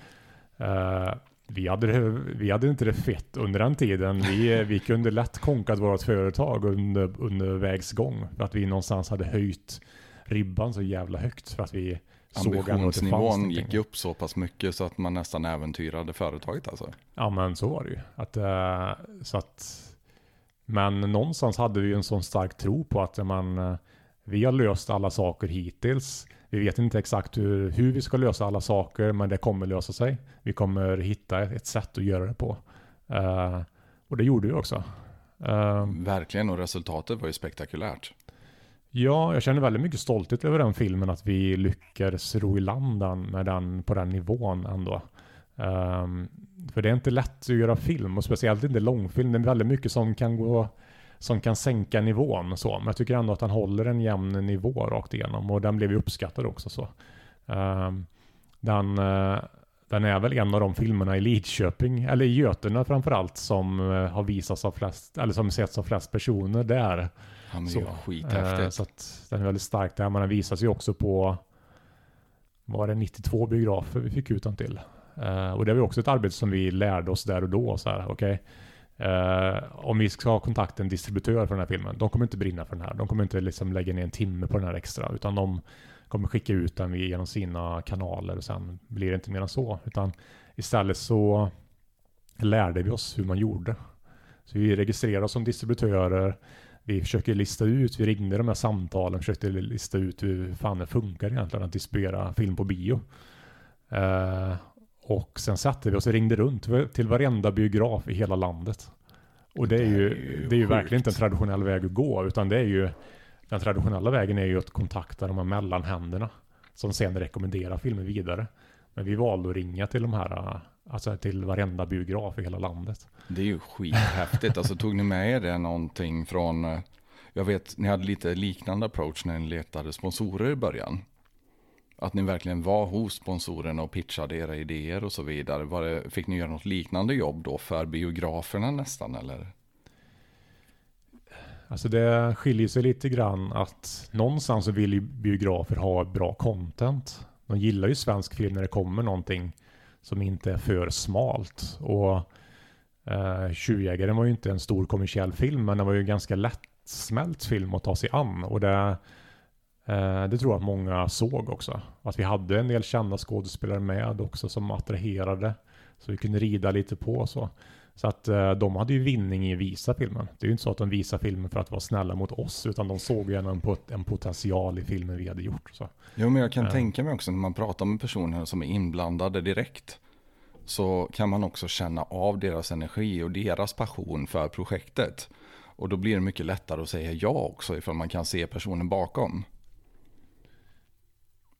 B: uh, vi, hade, vi hade inte det fett under den tiden. Vi, vi kunde lätt konkat vårt företag under, under vägs gång. För att vi någonstans hade höjt ribban så jävla högt. För att vi
A: Ambitionsnivån gick upp så pass mycket så att man nästan äventyrade företaget alltså.
B: Ja men så var det ju. Att, uh, så att, men någonstans hade vi en sån stark tro på att man, uh, vi har löst alla saker hittills. Vi vet inte exakt hur, hur vi ska lösa alla saker men det kommer lösa sig. Vi kommer hitta ett, ett sätt att göra det på. Uh, och det gjorde vi också.
A: Verkligen och resultatet var ju spektakulärt.
B: Ja, jag känner väldigt mycket stolthet över den filmen, att vi lyckades ro i land den, med den på den nivån ändå. Um, för det är inte lätt att göra film, och speciellt inte långfilm. Det är väldigt mycket som kan gå som kan sänka nivån så. Men jag tycker ändå att han håller en jämn nivå rakt igenom och den blev ju uppskattad också så. Um, den, uh, den är väl en av de filmerna i Lidköping, eller i Götene framförallt, som uh, har visats av flest, eller som setts av flest personer där.
A: Han är så. ju skithäftigt. Uh,
B: så att den är väldigt stark där, men den visas ju också på, var det 92 biografer vi fick ut den till. och det var också ett arbete som vi lärde oss där och då. Så här, okay, Uh, om vi ska ha kontakt med en distributör för den här filmen, de kommer inte brinna för den här. De kommer inte liksom lägga ner en timme på den här extra, utan de kommer skicka ut den genom sina kanaler och sen blir det inte mer än så. Utan istället så lärde vi oss hur man gjorde. Så vi registrerade oss som distributörer, vi försöker lista ut, vi ringde de här samtalen, försökte lista ut hur fan det funkar egentligen att distribuera film på bio. Uh, och sen satte vi oss och ringde runt till varenda biograf i hela landet. Och det är ju, det är ju, det är ju verkligen inte en traditionell väg att gå, utan det är ju den traditionella vägen är ju att kontakta de här mellanhänderna som sen rekommenderar filmen vidare. Men vi valde att ringa till de här, alltså till varenda biograf i hela landet.
A: Det är ju skithäftigt. alltså tog ni med er det någonting från, jag vet, ni hade lite liknande approach när ni letade sponsorer i början att ni verkligen var hos sponsorerna och pitchade era idéer och så vidare. Var det, fick ni göra något liknande jobb då för biograferna nästan eller?
B: Alltså det skiljer sig lite grann att någonstans så vill ju biografer ha bra content. De gillar ju svensk film när det kommer någonting som inte är för smalt. Och eh, Tjuvjägaren var ju inte en stor kommersiell film men det var ju en ganska lättsmält film att ta sig an. Och det Eh, det tror jag att många såg också. Att vi hade en del kända skådespelare med också som attraherade. Så vi kunde rida lite på så. Så att eh, de hade ju vinning i att visa filmen. Det är ju inte så att de visar filmen för att vara snälla mot oss, utan de såg ju en, en potential i filmen vi hade gjort. Så.
A: Jo, men jag kan uh. tänka mig också när man pratar med personer som är inblandade direkt, så kan man också känna av deras energi och deras passion för projektet. Och då blir det mycket lättare att säga ja också, ifall man kan se personen bakom.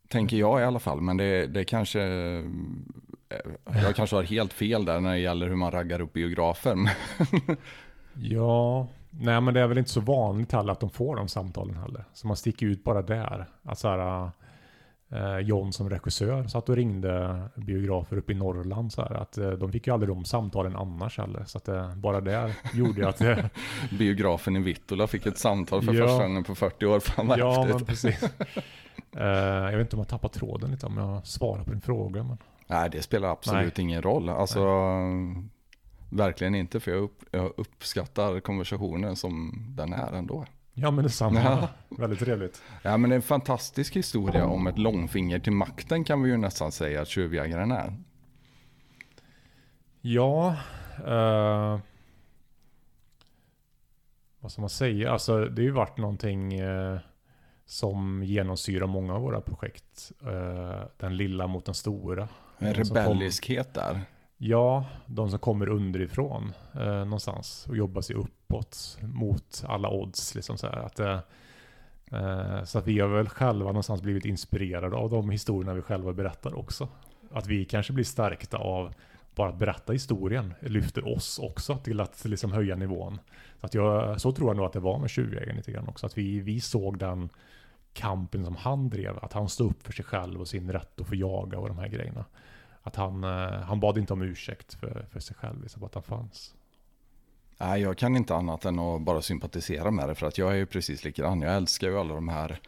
A: Tänker jag i alla fall, men det, det kanske... Eh, jag kanske har helt fel där när det gäller hur man raggar upp biografer. <laughs>
B: ja, nej men det är väl inte så vanligt heller att de får de samtalen heller. Så man sticker ut bara där. Att så här, eh, John som regissör satt och ringde biografer uppe i Norrland så här, att eh, de fick ju aldrig de samtalen annars heller. Så att eh, bara det gjorde ju att... Eh,
A: Biografen i Vittula fick ett samtal för ja, första gången på 40 år. Fan vad
B: Ja, men precis. Uh, <laughs> jag vet inte om jag tappar tråden lite om jag svarar på din fråga. Men...
A: Nej, det spelar absolut Nej. ingen roll. Alltså, Nej. verkligen inte, för jag, upp, jag, uppskattar konversationen som den är ändå.
B: Ja, men detsamma. Ja. Väldigt trevligt.
A: Ja, men det är en fantastisk historia om ett långfinger till makten kan vi ju nästan säga att tjuvjägaren är.
B: Ja, uh, vad ska man säga? Alltså, det har ju varit någonting... Uh, som genomsyrar många av våra projekt. Uh, den lilla mot den stora.
A: En rebelliskhet där.
B: Ja, de som kommer underifrån uh, någonstans och jobbar sig uppåt mot alla odds. Liksom så, att, uh, så att vi har väl själva någonstans blivit inspirerade av de historierna vi själva berättar också. Att vi kanske blir stärkta av bara att berätta historien lyfter oss också till att liksom höja nivån. Så, att jag, så tror jag nog att det var med Tjuvjägaren lite grann också. Att vi, vi såg den kampen som han drev. Att han stod upp för sig själv och sin rätt att få jaga och de här grejerna. Att han, eh, han bad inte om ursäkt för, för sig själv, liksom, att han fanns.
A: Nej, jag kan inte annat än att bara sympatisera med det. För att jag är ju precis likadan. Jag älskar ju alla de här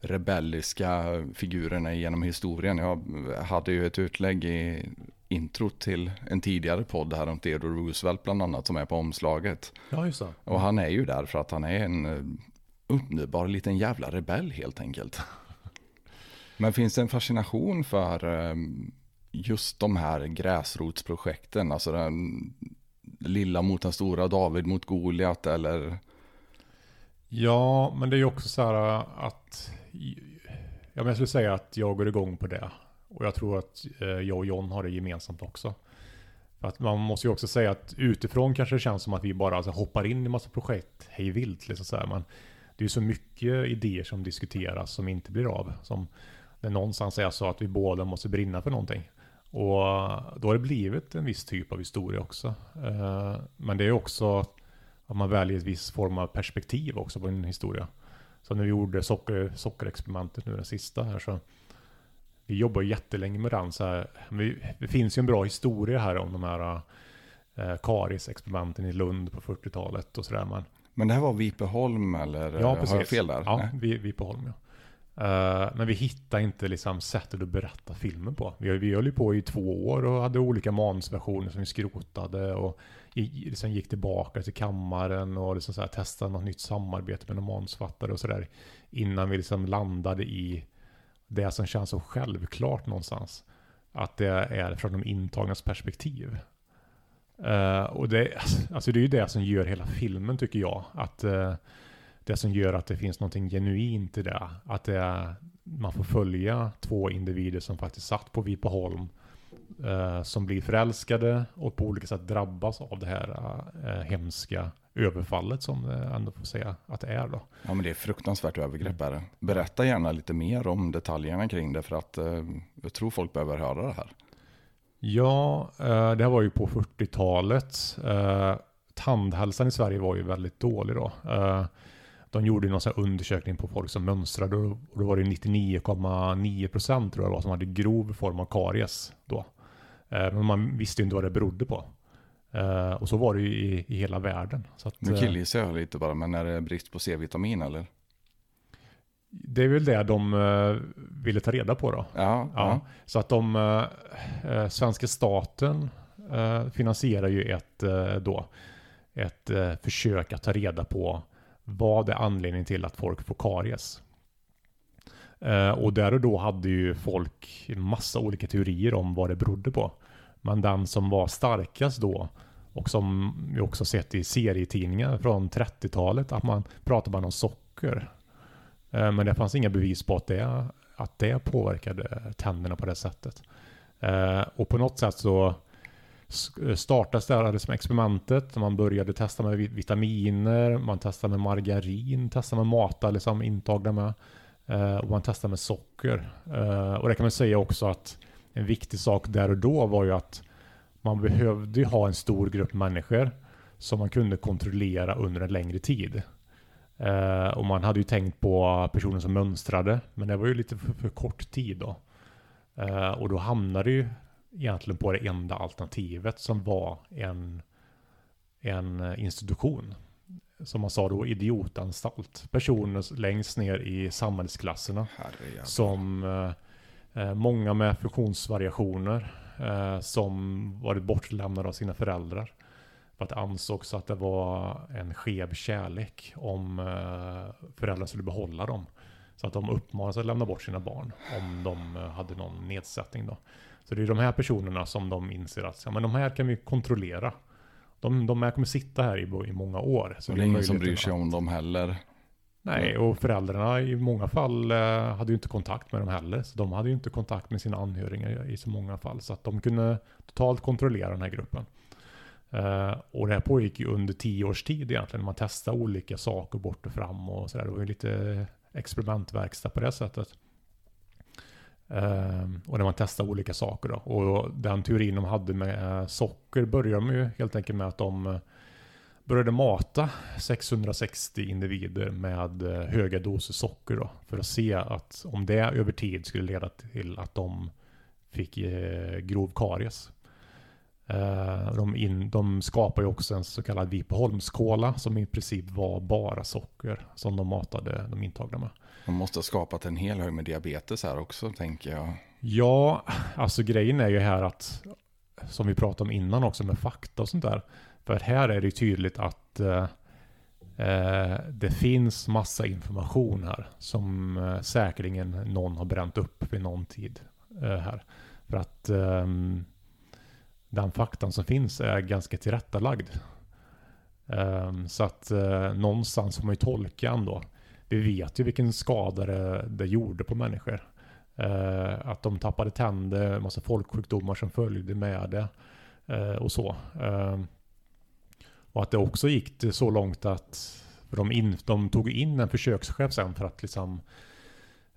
A: rebelliska figurerna genom historien. Jag hade ju ett utlägg i introt till en tidigare podd här om Theodore Roosevelt bland annat som är på omslaget.
B: Ja, just det.
A: Och han är ju där för att han är en underbar liten jävla rebell helt enkelt. <laughs> Men finns det en fascination för ehm, just de här gräsrotsprojekten? Alltså den lilla mot den stora, David mot Goliat eller?
B: Ja, men det är ju också så här äh, att Ja, men jag skulle säga att jag går igång på det. Och jag tror att äh, jag och John har det gemensamt också. För att man måste ju också säga att utifrån kanske det känns som att vi bara alltså, hoppar in i massa projekt hej vilt. Liksom så här. Men det är ju så mycket idéer som diskuteras som inte blir av. Som det någonstans är så att vi båda måste brinna för någonting. Och då har det blivit en viss typ av historia också. Eh, men det är också att man väljer ett viss form av perspektiv också på en historia. Så när vi gjorde socker, sockerexperimentet nu den sista här så vi jobbar jättelänge med den. Så här, det finns ju en bra historia här om de här eh, Karis-experimenten i Lund på 40-talet och sådär. Men,
A: men det här var Vipeholm eller ja, precis. har jag fel där?
B: Ja, Nej. Vipeholm ja. Uh, men vi hittade inte liksom sättet att berätta filmen på. Vi, vi höll ju på i två år och hade olika manusversioner som vi skrotade och liksom gick tillbaka till kammaren och liksom så här testade något nytt samarbete med någon manusfattare och sådär. Innan vi liksom landade i det som känns så självklart någonstans. Att det är från de intagnas perspektiv. Uh, och det, alltså det är ju det som gör hela filmen tycker jag. Att uh, det som gör att det finns något genuint i det. Att det är, man får följa två individer som faktiskt satt på Vipeholm. Uh, som blir förälskade och på olika sätt drabbas av det här hemska överfallet som det ändå får säga att det är då.
A: Ja men det är fruktansvärt övergrepp är det. Berätta gärna lite mer om detaljerna kring det för att eh, jag tror folk behöver höra det här.
B: Ja, eh, det här var ju på 40-talet. Eh, tandhälsan i Sverige var ju väldigt dålig då. Eh, de gjorde någon sån undersökning på folk som mönstrade och då var det 99,9% procent tror jag var som hade grov form av karies då. Men man visste ju inte vad det berodde på. och så var det ju i, i hela världen. Så att,
A: nu killgissar jag lite bara, men är det brist på C-vitamin eller?
B: Det är väl det de uh, ville ta reda på då.
A: Ja, ja.
B: Så att de, uh, svenska staten uh, finansierar ju ett, då, ett försök att ta reda på vad är anledningen till att folk får karies. Eh, och där och då hade ju folk en massa olika teorier om vad det berodde på. Men den som var starkast då och som vi också sett i serietidningar från 30-talet att man pratade bara om socker. Eh, men det fanns inga bevis på att det, att det påverkade tänderna på det sättet. Eh, och på något sätt så Eh, startades det här som experimentet. Man började testa med vitaminer, man testade med margarin, testade med mata liksom intagna med. Eh, och man testade med socker. Eh, och det kan man säga också att en viktig sak där och då var ju att man behövde ha en stor grupp människor som man kunde kontrollera under en längre tid. Eh, och man hade ju tänkt på personer som mönstrade, men det var ju lite för, för kort tid då. Och då hamnade ju egentligen på det enda alternativet som var en, en institution. Som man sa då, idiotanstalt. Personer längst ner i samhällsklasserna. Som uh, många med funktionsvariationer. som varit bortlämnade av sina föräldrar. För att det ansågs att det var en skev kärlek om eh, föräldrar skulle behålla dem. Så att de uppmanades att lämna bort sina barn om de eh, hade någon nedsättning då. Så det är de här personerna som de inser att ja, men de här kan vi kontrollera. De, de här kommer sitta här i, i många år.
A: Så och det är ingen som bryr sig om dem heller.
B: Nej, och föräldrarna i många fall eh, hade ju inte kontakt med dem heller. Så de hade ju inte kontakt med sina anhöriga i så många fall. Så att de kunde totalt kontrollera den här gruppen. Uh, och det här pågick ju under tio års tid egentligen. Man testade olika saker bort och fram och sådär. Det var ju lite experimentverkstad på det sättet. Ehm, och när man testar olika saker då. Och den teorin de hade med eh, socker började de ju helt enkelt med att de eh, började mata 660 individer med eh, höga doser socker då. För att se att om det över tid skulle leda till att de fick grov karies. Ehm, de, in, de skapade ju också en så kallad Vipeholmskola som i princip var bara socker som de matade de intagna med.
A: De måste ha skapat en hel hög med diabetes här också tänker jag.
B: Ja, alltså grejen är ju här att som vi pratade om innan också med fakta och sånt där. För här är det ju tydligt att eh, eh, det finns massa information här som eh, säkerligen någon har bränt upp vid någon tid eh, här. För att eh, den faktan som finns är ganska tillrättalagd. Ehm, så att eh, någonstans får man ju tolka ändå. Vi vet ju vilken skada det, det gjorde på människor. Eh, att de tappade tänder, massa folksjukdomar som följde med det. eh, och så. Eh, och att det också gick så långt att de, in, de tog in en försökschef sen för att liksom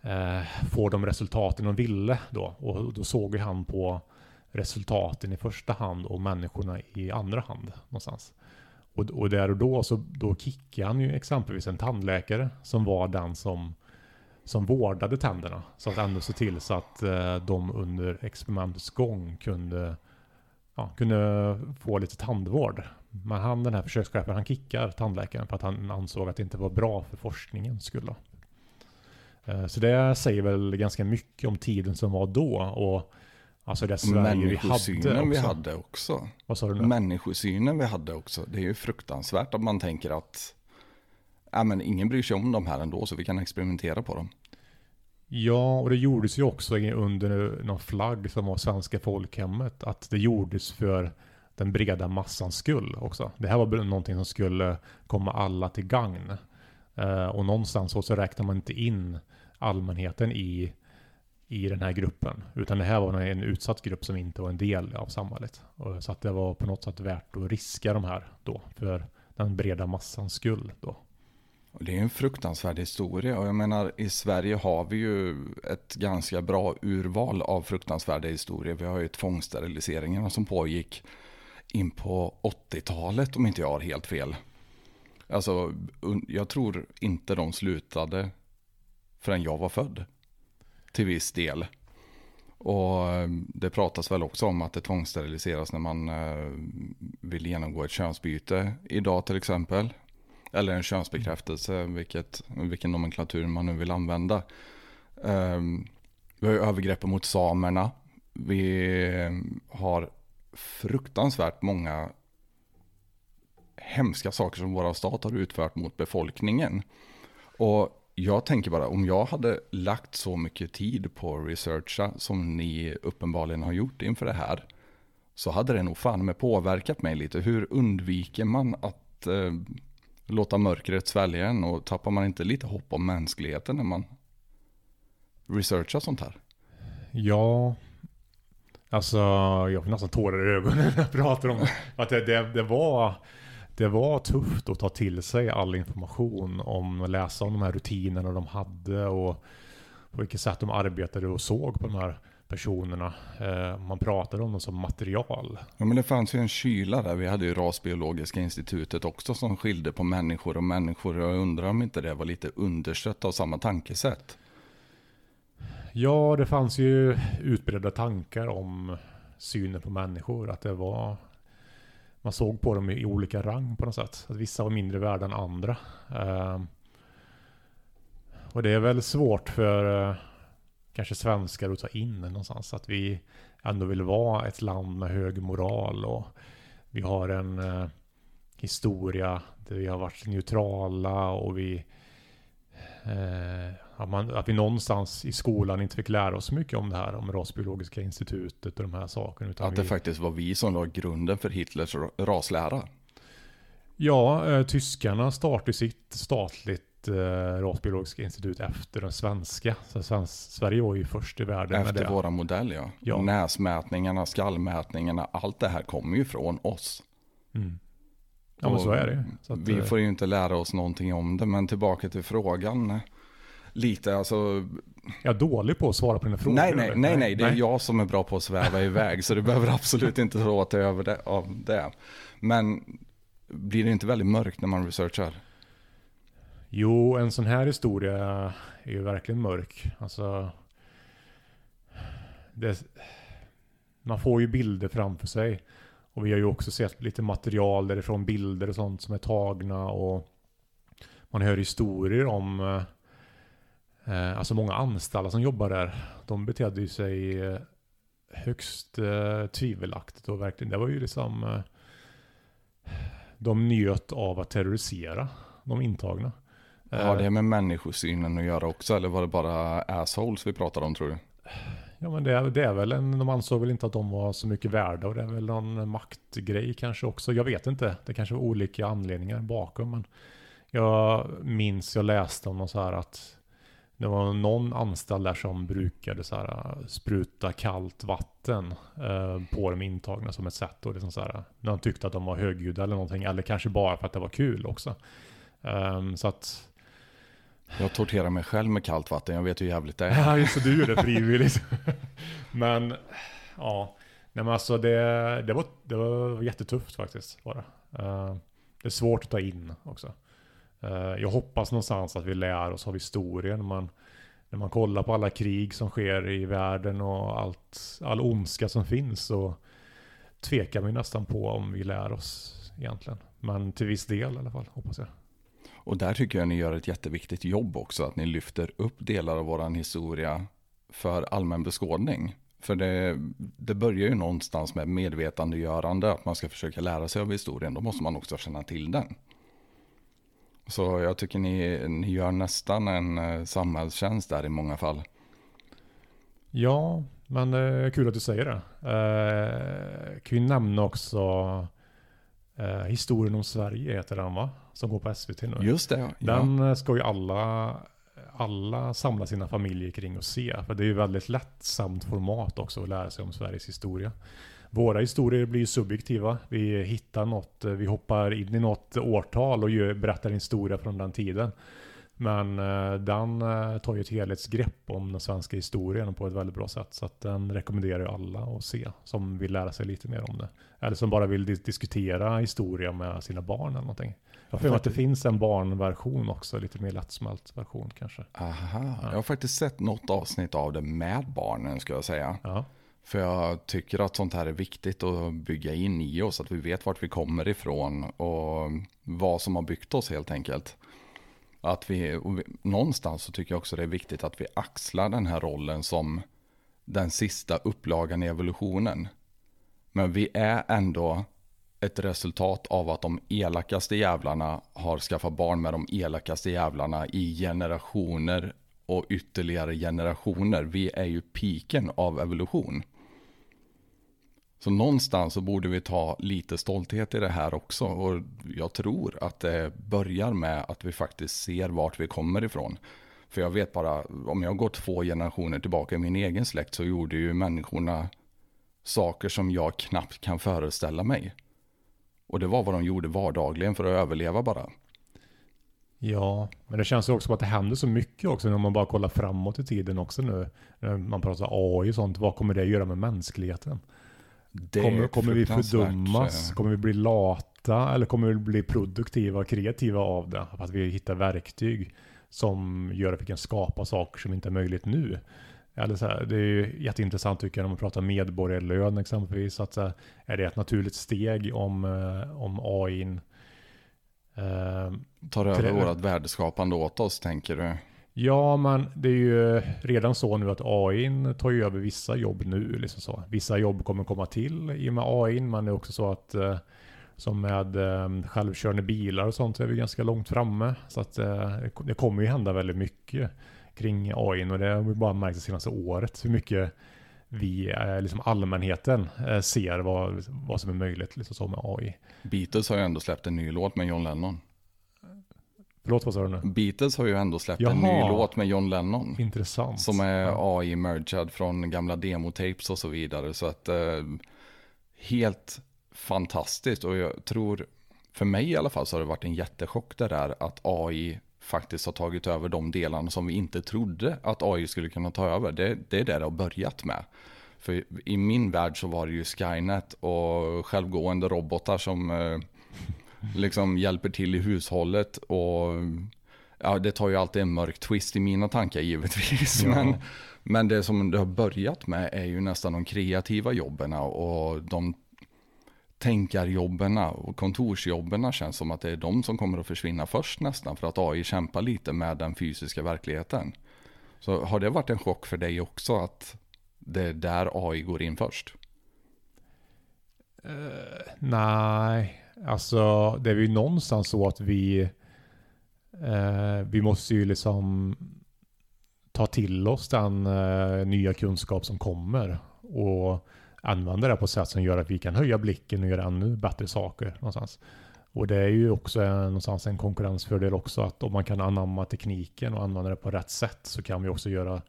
B: eh, få de resultaten de ville då. Och då såg ju han på resultaten i första hand och människorna i andra hand någonstans. Och, och där och då så då kickade han ju exempelvis en tandläkare som var den som som vårdade tänderna. Så att ändå se till så att eh, de under experimentets gång kunde, ja, kunde få lite tandvård. Men han, den här försökschefen, han kickar tandläkaren för att han ansåg att det inte var bra för forskningen skulle. Eh, så det säger väl ganska mycket om tiden som var då och alltså det Sverige vi hade också.
A: vi hade också.
B: Vad sa du nu?
A: Människosynen vi hade också. Det är ju fruktansvärt att man tänker att ja, men ingen bryr sig om de här ändå så vi kan experimentera på dem.
B: Ja, och det gjordes ju också under någon flagg som var svenska folkhemmet. Att det gjordes för den breda massans skull också. Det här var någonting som skulle komma alla till gagn. Uh, och någonstans så, så räknar man inte in allmänheten i, i den här gruppen. Utan det här var en utsatt grupp som inte var en del av samhället. Och så att det var på något sätt värt att riska de här då. För den breda massans skull då.
A: Det är en fruktansvärd historia och jag menar i Sverige har vi ju ett ganska bra urval av fruktansvärda historier. Vi har ju tvångssteriliseringarna som pågick in på 80-talet om inte jag har helt fel. Alltså jag tror inte de slutade förrän jag var född. Till viss del. Och eh, det pratas väl också om att det tvångssteriliseras när man eh, vill genomgå ett könsbyte idag till exempel. Eller en könsbekräftelse, vilket, vilken nomenklatur man nu vill använda. Ehm, vi har övergreppen mot samerna. Vi eh, har fruktansvärt många hemska saker som våra stat har utfört mot befolkningen. Och jag tänker bara, om jag hade lagt så mycket tid på att researcha som ni uppenbarligen har gjort inför det här, så hade det nog fan med påverkat mig lite. Hur undviker man att eh, låta mörkret svälja en och tappar man inte lite hopp om mänskligheten när man researchar sånt här?
B: Ja, alltså jag får nästan tårar i ögonen när jag pratar om det. Att det, det, det, var, det var tufft att ta till sig all information om att läsa om de här rutinerna de hade och på vilket sätt de arbetade och såg på de här personerna. Eh, man pratade om dem som material.
A: Ja, men det fanns ju en kyla där. Vi hade ju Rasbiologiska institutet också som skilde på människor och människor. Jag undrar om inte det var lite understött av samma tankesätt.
B: Ja, det fanns ju utbredda tankar om synen på människor. Att det var... Man såg på dem i olika rang på något sätt. Att vissa var mindre värda än andra. Ehm, och det är väl svårt för eh, kanske svenskar att ta in någonstans. Att vi ändå vill vara ett land med hög moral och vi har en eh, historia där vi har varit neutrala och vi eh, att, man, att vi någonstans i skolan inte fick lära oss så mycket om det här, om Rasbiologiska institutet och de här sakerna.
A: Utan att det vi, faktiskt var vi som la grunden för Hitlers raslära.
B: Ja, eh, tyskarna startade sitt statligt eh, Rasbiologiska institut efter den svenska. Så svensk, Sverige var ju först i världen
A: Efter med det. våra modell ja. ja. Näsmätningarna, skallmätningarna, allt det här kommer ju från oss.
B: Mm. Ja men så är det
A: att, Vi eh, får ju inte lära oss någonting om det, men tillbaka till frågan. Lite alltså...
B: Jag är dålig på att svara på dina frågor.
A: Nej, nej, nej, nej, det är nej. jag som är bra på att sväva iväg. Så du behöver absolut inte ta åt dig över det, av det. Men blir det inte väldigt mörkt när man researchar?
B: Jo, en sån här historia är ju verkligen mörk. Alltså... Det, man får ju bilder framför sig. Och vi har ju också sett lite material därifrån, bilder och sånt som är tagna och man hör historier om eh, alltså många anställda som jobbar där. De betedde sig eh, högst eh, tvivelaktigt och verkligen, det var ju liksom eh, de njöt av att terrorisera de intagna.
A: Har det med människosynen att göra också eller var det bara assholes vi pratade om tror du?
B: Ja men det är, det är väl en, de ansåg väl inte att de var så mycket värda och det är väl någon maktgrej kanske också. Jag vet inte, det kanske var olika anledningar bakom men jag minns, jag läste om något så här att det var någon anställd där som brukade så här, spruta kallt vatten eh, på de intagna som ett sätt. Och liksom så här, när de tyckte att de var högljudda eller någonting. Eller kanske bara för att det var kul också. Um, så att...
A: Jag torterar mig själv med kallt vatten, jag vet hur jävligt det
B: är. <laughs> Ja, just det, du gör det frivilligt. <laughs> men, ja. Nej men alltså det, det, var, det var jättetufft faktiskt. Bara. Uh, det är svårt att ta in också. Eh, jag hoppas någonstans att vi lär oss av historien. Man, när man kollar på alla krig som sker i världen och allt, all ondska som finns så tvekar vi nästan på om vi lär oss egentligen. Men till viss del i alla fall, hoppas jag.
A: Och där tycker jag ni gör ett jätteviktigt jobb också, att ni lyfter upp delar av vår historia för allmän beskådning. För det, det börjar ju någonstans med medvetandegörande, att man ska försöka lära sig av historien, då måste man också känna till den. Så jag tycker ni, ni gör nästan en eh, samhällstjänst där i många fall.
B: Ja, men eh, kul att du säger det. Eh, kan vi nämna också eh, Historien om Sverige heter den va? Som går på SVT nu.
A: Just det.
B: Ja. Den eh, ska ju alla, alla samla sina familjer kring och se. För det är ju väldigt lättsamt format också att lära sig om Sveriges historia. Våra historier blir subjektiva. Vi hittar något, eh, vi hoppar in i något årtal och gör, berättar en historia från den tiden. Men eh, den eh, tar ju ett helhetsgrepp om den svenska historien på ett väldigt bra sätt. Så att den rekommenderar ju alla att se som vill lära sig lite mer om det. Eller som bara vill dis diskutera historia med sina barn eller någonting. Jag har att det finns en barnversion också, lite mer lättsmält version kanske.
A: Aha, ja. jag har faktiskt sett något avsnitt av det med barnen ska jag säga. Ja. För jag tycker att sånt här är viktigt att bygga in i oss, att vi vet vart vi kommer ifrån och vad som har byggt oss helt enkelt. Att vi, någonstans så tycker jag också det är viktigt att vi axlar den här rollen som den sista upplagan i evolutionen. Men vi är ändå ett resultat av att de elakaste jävlarna har skaffat barn med de elakaste jävlarna i generationer och ytterligare generationer. Vi är ju piken av evolution. Så någonstans så borde vi ta lite stolthet i det här också. Och jag tror att det börjar med att vi faktiskt ser vart vi kommer ifrån. För jag vet bara, om jag går två generationer tillbaka i min egen släkt så gjorde ju människorna saker som jag knappt kan föreställa mig. Och det var vad de gjorde vardagligen för att överleva bara.
B: Ja, men det känns ju också som att det händer så mycket också när man bara kollar framåt i tiden också nu. När man pratar AI och sånt, vad kommer det göra med mänskligheten? Kommer, kommer vi fördummas? Kommer vi bli lata? Eller kommer vi bli produktiva och kreativa av det? Att vi hittar verktyg som gör att vi kan skapa saker som inte är möjligt nu. Eller så här, det är ju jätteintressant tycker jag när man pratar medborgarlön exempelvis. Att, här, är det ett naturligt steg om, eh, om AI
A: eh, tar över vårt värdeskapande åt oss tänker du?
B: Ja, men det är ju eh, redan så nu att AI tar ju över vissa jobb nu. Liksom så. Vissa jobb kommer komma till i och med AI, men det är också så att eh, som med eh, självkörande bilar och sånt så är vi ganska långt framme. Så att eh, det kommer ju hända väldigt mycket kring AI och det har vi bara märkt det senaste året hur mycket vi, eh, liksom allmänheten, eh, ser vad, vad som är möjligt liksom så med AI.
A: Beatles har ju ändå släppt en ny låt med John Lennon.
B: Förlåt, vad sa du nu?
A: Beatles har ju ändå släppt Jaha. en ny låt med John Lennon.
B: Intressant.
A: Som är AI-mergad från gamla demotapes och så vidare. Så att eh, helt fantastiskt. Och jag tror, för mig i alla fall, så har det varit en jättechock det där att AI faktiskt har tagit över de delarna som vi inte trodde att AI skulle kunna ta över. Det, det är det det har börjat med. För i min värld så var det ju Skynet och självgående robotar som eh, liksom hjälper till i hushållet och ja, det tar ju alltid en mörk twist i mina tankar givetvis. Ja. Men, men det som det har börjat med är ju nästan de kreativa jobben och de tänkarjobben och kontorsjobben känns som att det är de som kommer att försvinna först nästan för att AI kämpar lite med den fysiska verkligheten. Så har det varit en chock för dig också att det är där AI går in först?
B: Uh, nej, Alltså det är ju någonstans så att vi eh, vi måste ju liksom ta till oss den eh, nya kunskap som kommer och använda det på ett sätt som gör att vi kan höja blicken och göra ännu bättre saker någonstans. Och det är ju också en, någonstans en konkurrensfördel också att om man kan anamma tekniken och använda det på rätt sätt så kan vi också göra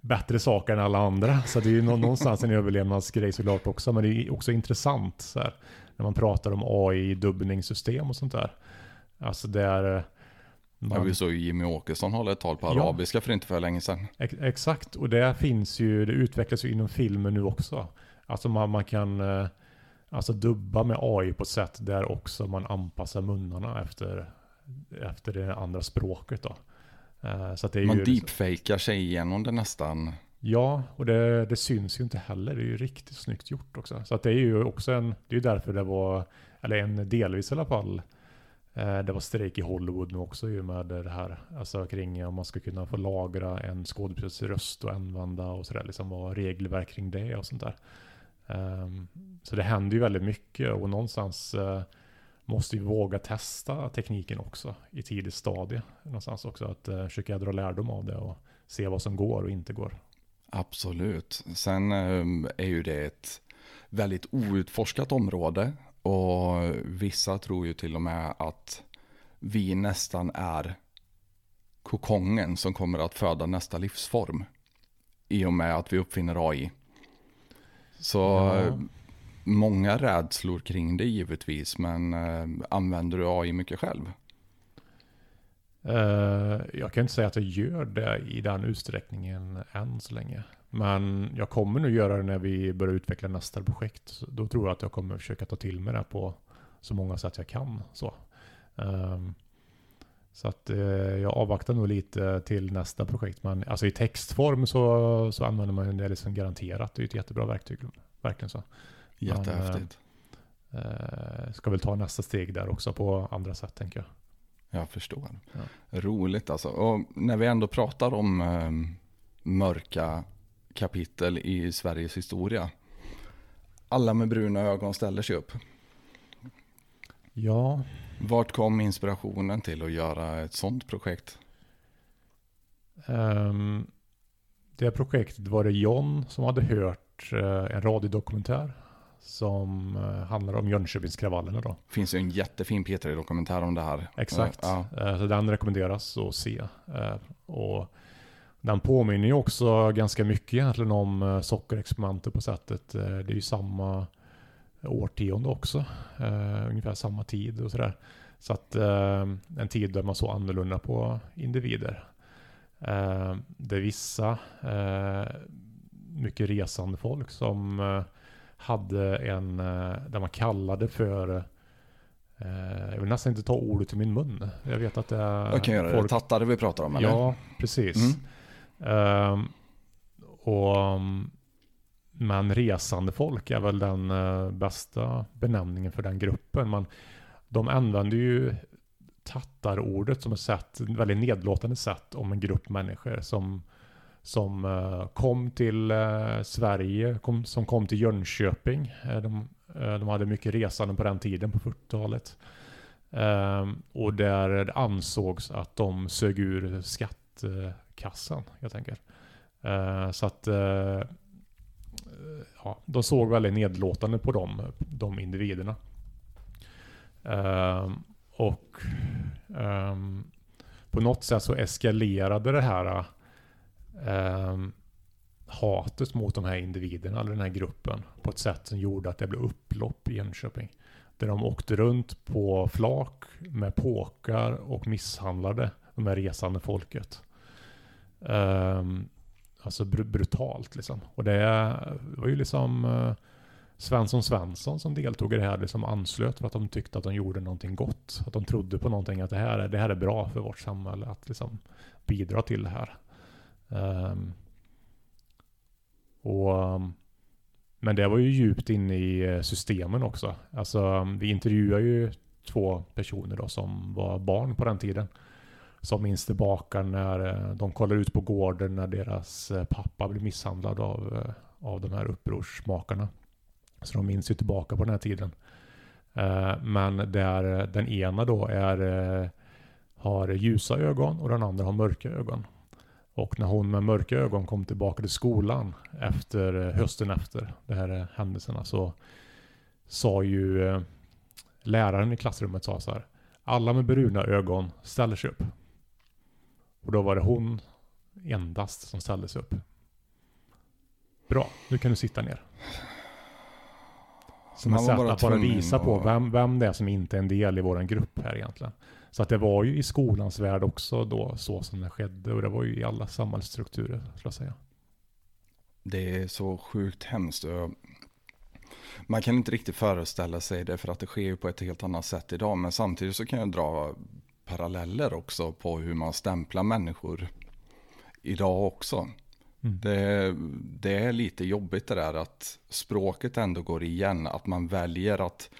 B: bättre saker än alla andra. Så det är ju någonstans en <laughs> överlevnadsgrej såklart också. Men det är också intressant. Så här när man pratar om AI-dubbningssystem och sånt där. Alltså det är,
A: Man, ja, vi såg ju Jimmy Åkesson hålla ett tal på arabiska ja, för inte för länge sedan.
B: Ex exakt, och det finns ju, det utvecklas ju inom filmen nu också. Alltså man, man kan eh, alltså dubba med AI på ett sätt där också man anpassar munnarna efter, efter det andra språket då.
A: Eh, så det är man ju, deepfakar sig igenom det nästan.
B: Ja, och det, det, syns ju inte heller. Det är ju riktigt snyggt gjort också. Så att det är ju också en, det är ju därför det var, eller en delvis i alla fall, eh, det var strejk i Hollywood nu också ju med det här, alltså kring om man ska kunna få lagra en skådespelares röst och använda och sådär, liksom vad regelverk kring det och sånt där. Um, så det händer ju väldigt mycket och någonstans uh, måste vi våga testa tekniken också i tidigt stadie. Någonstans också att uh, försöka dra lärdom av det och se vad som går och inte går.
A: Absolut. Sen um, är ju det ett väldigt outforskat område och vissa tror ju till och med att vi nästan är kokongen som kommer att föda nästa livsform. I och med att vi uppfinner AI. Så ja. många rädslor kring det givetvis, men äh, använder du AI mycket själv?
B: Uh, jag kan inte säga att jag gör det i den utsträckningen än så länge. Men jag kommer nog göra det när vi börjar utveckla nästa projekt. Då tror jag att jag kommer försöka ta till mig det på så många sätt jag kan. Så, um, så att uh, jag avvaktar nog lite till nästa projekt. Men alltså i textform så, så använder man det liksom garanterat. Det är ett jättebra verktyg. Verkligen så.
A: Jättehäftigt.
B: Men, uh, ska väl ta nästa steg där också på andra sätt tänker jag.
A: Jag förstår. Ja. Roligt alltså. Och när vi ändå pratar om um, mörka kapitel i Sveriges historia. Alla med bruna ögon ställer sig upp.
B: Ja.
A: Vart kom inspirationen till att göra ett sånt projekt?
B: Um, det projektet var det John som hade hört uh, en radiodokumentär som uh, handlar om Jönköpingskravallerna då.
A: Det finns ju en jättefin P3-dokumentär om det här.
B: Exakt, ja. så den rekommenderas att se. och den påminner ju också ganska mycket egentligen om sockerexperimentet på sättet. Det är ju samma årtionde också. Ungefär samma tid och sådär. Så att en tid där man såg annorlunda på individer. det är vissa mycket resande folk som hade en, där man kallade för jag vill nästan inte ta ordet i min mun. Jag vet att det är...
A: Jag kan göra folk... det. Tattare vi pratar om eller?
B: Ja, precis. Mm. Uh, och, men resande folk är väl den uh, bästa benämningen för den gruppen. Man, de använder ju tattarordet som ett sätt, väldigt nedlåtande sätt om en grupp människor som, som eh, kom till eh, Sverige, kom, som kom till Jönköping. Eh, de, de hade mycket resande på den tiden, på 40-talet. Ehm, och där det ansågs att de sög ur skattkassan, jag tänker. så att ja, de såg väldigt nedlåtande på dem, de individerna. Ehm, och ehm, på något sätt så eskalerade det här eh, hatet mot de här individerna, eller den här gruppen, på ett sätt som gjorde att det blev upplopp i Jönköping. Där de åkte runt på flak med påkar och misshandlade de här resande folket. Eh, alltså br brutalt liksom. Och det var ju liksom eh, Svensson Svensson som deltog i det här liksom anslöt för att de tyckte att de gjorde någonting gott. Att de trodde på någonting, att det här, det här är bra för vårt samhälle att liksom bidra till det här. Um, och, um, men det var ju djupt inne i eh, systemen också. Alltså ehm, vi intervjuar ju två personer då som var barn på den tiden som minns tillbaka när eh, de kollar ut på gården när deras eh, pappa blir misshandlad av, av de här upprorsmakarna. Så de minns ju tillbaka på den här tiden. Men där den ena då är, har ljusa ögon och den andra har mörka ögon. Och när hon med mörka ögon kom tillbaka till skolan efter hösten efter de här händelserna så sa ju läraren i klassrummet sa så här. Alla med bruna ögon ställer sig upp. Och då var det hon endast som ställde sig upp. Bra, nu kan du sitta ner. Som ett sätt att bara visa på vem, vem det är som inte är en del i vår grupp här egentligen. Så att det var ju i skolans värld också då så som det skedde och det var ju i alla samhällsstrukturer, skulle jag säga.
A: Det är så sjukt hemskt. Man kan inte riktigt föreställa sig det för att det sker ju på ett helt annat sätt idag. Men samtidigt så kan jag dra paralleller också på hur man stämplar människor idag också. Mm. Det, det, är lite jobbigt det där att språket ändå går igen. Att man väljer att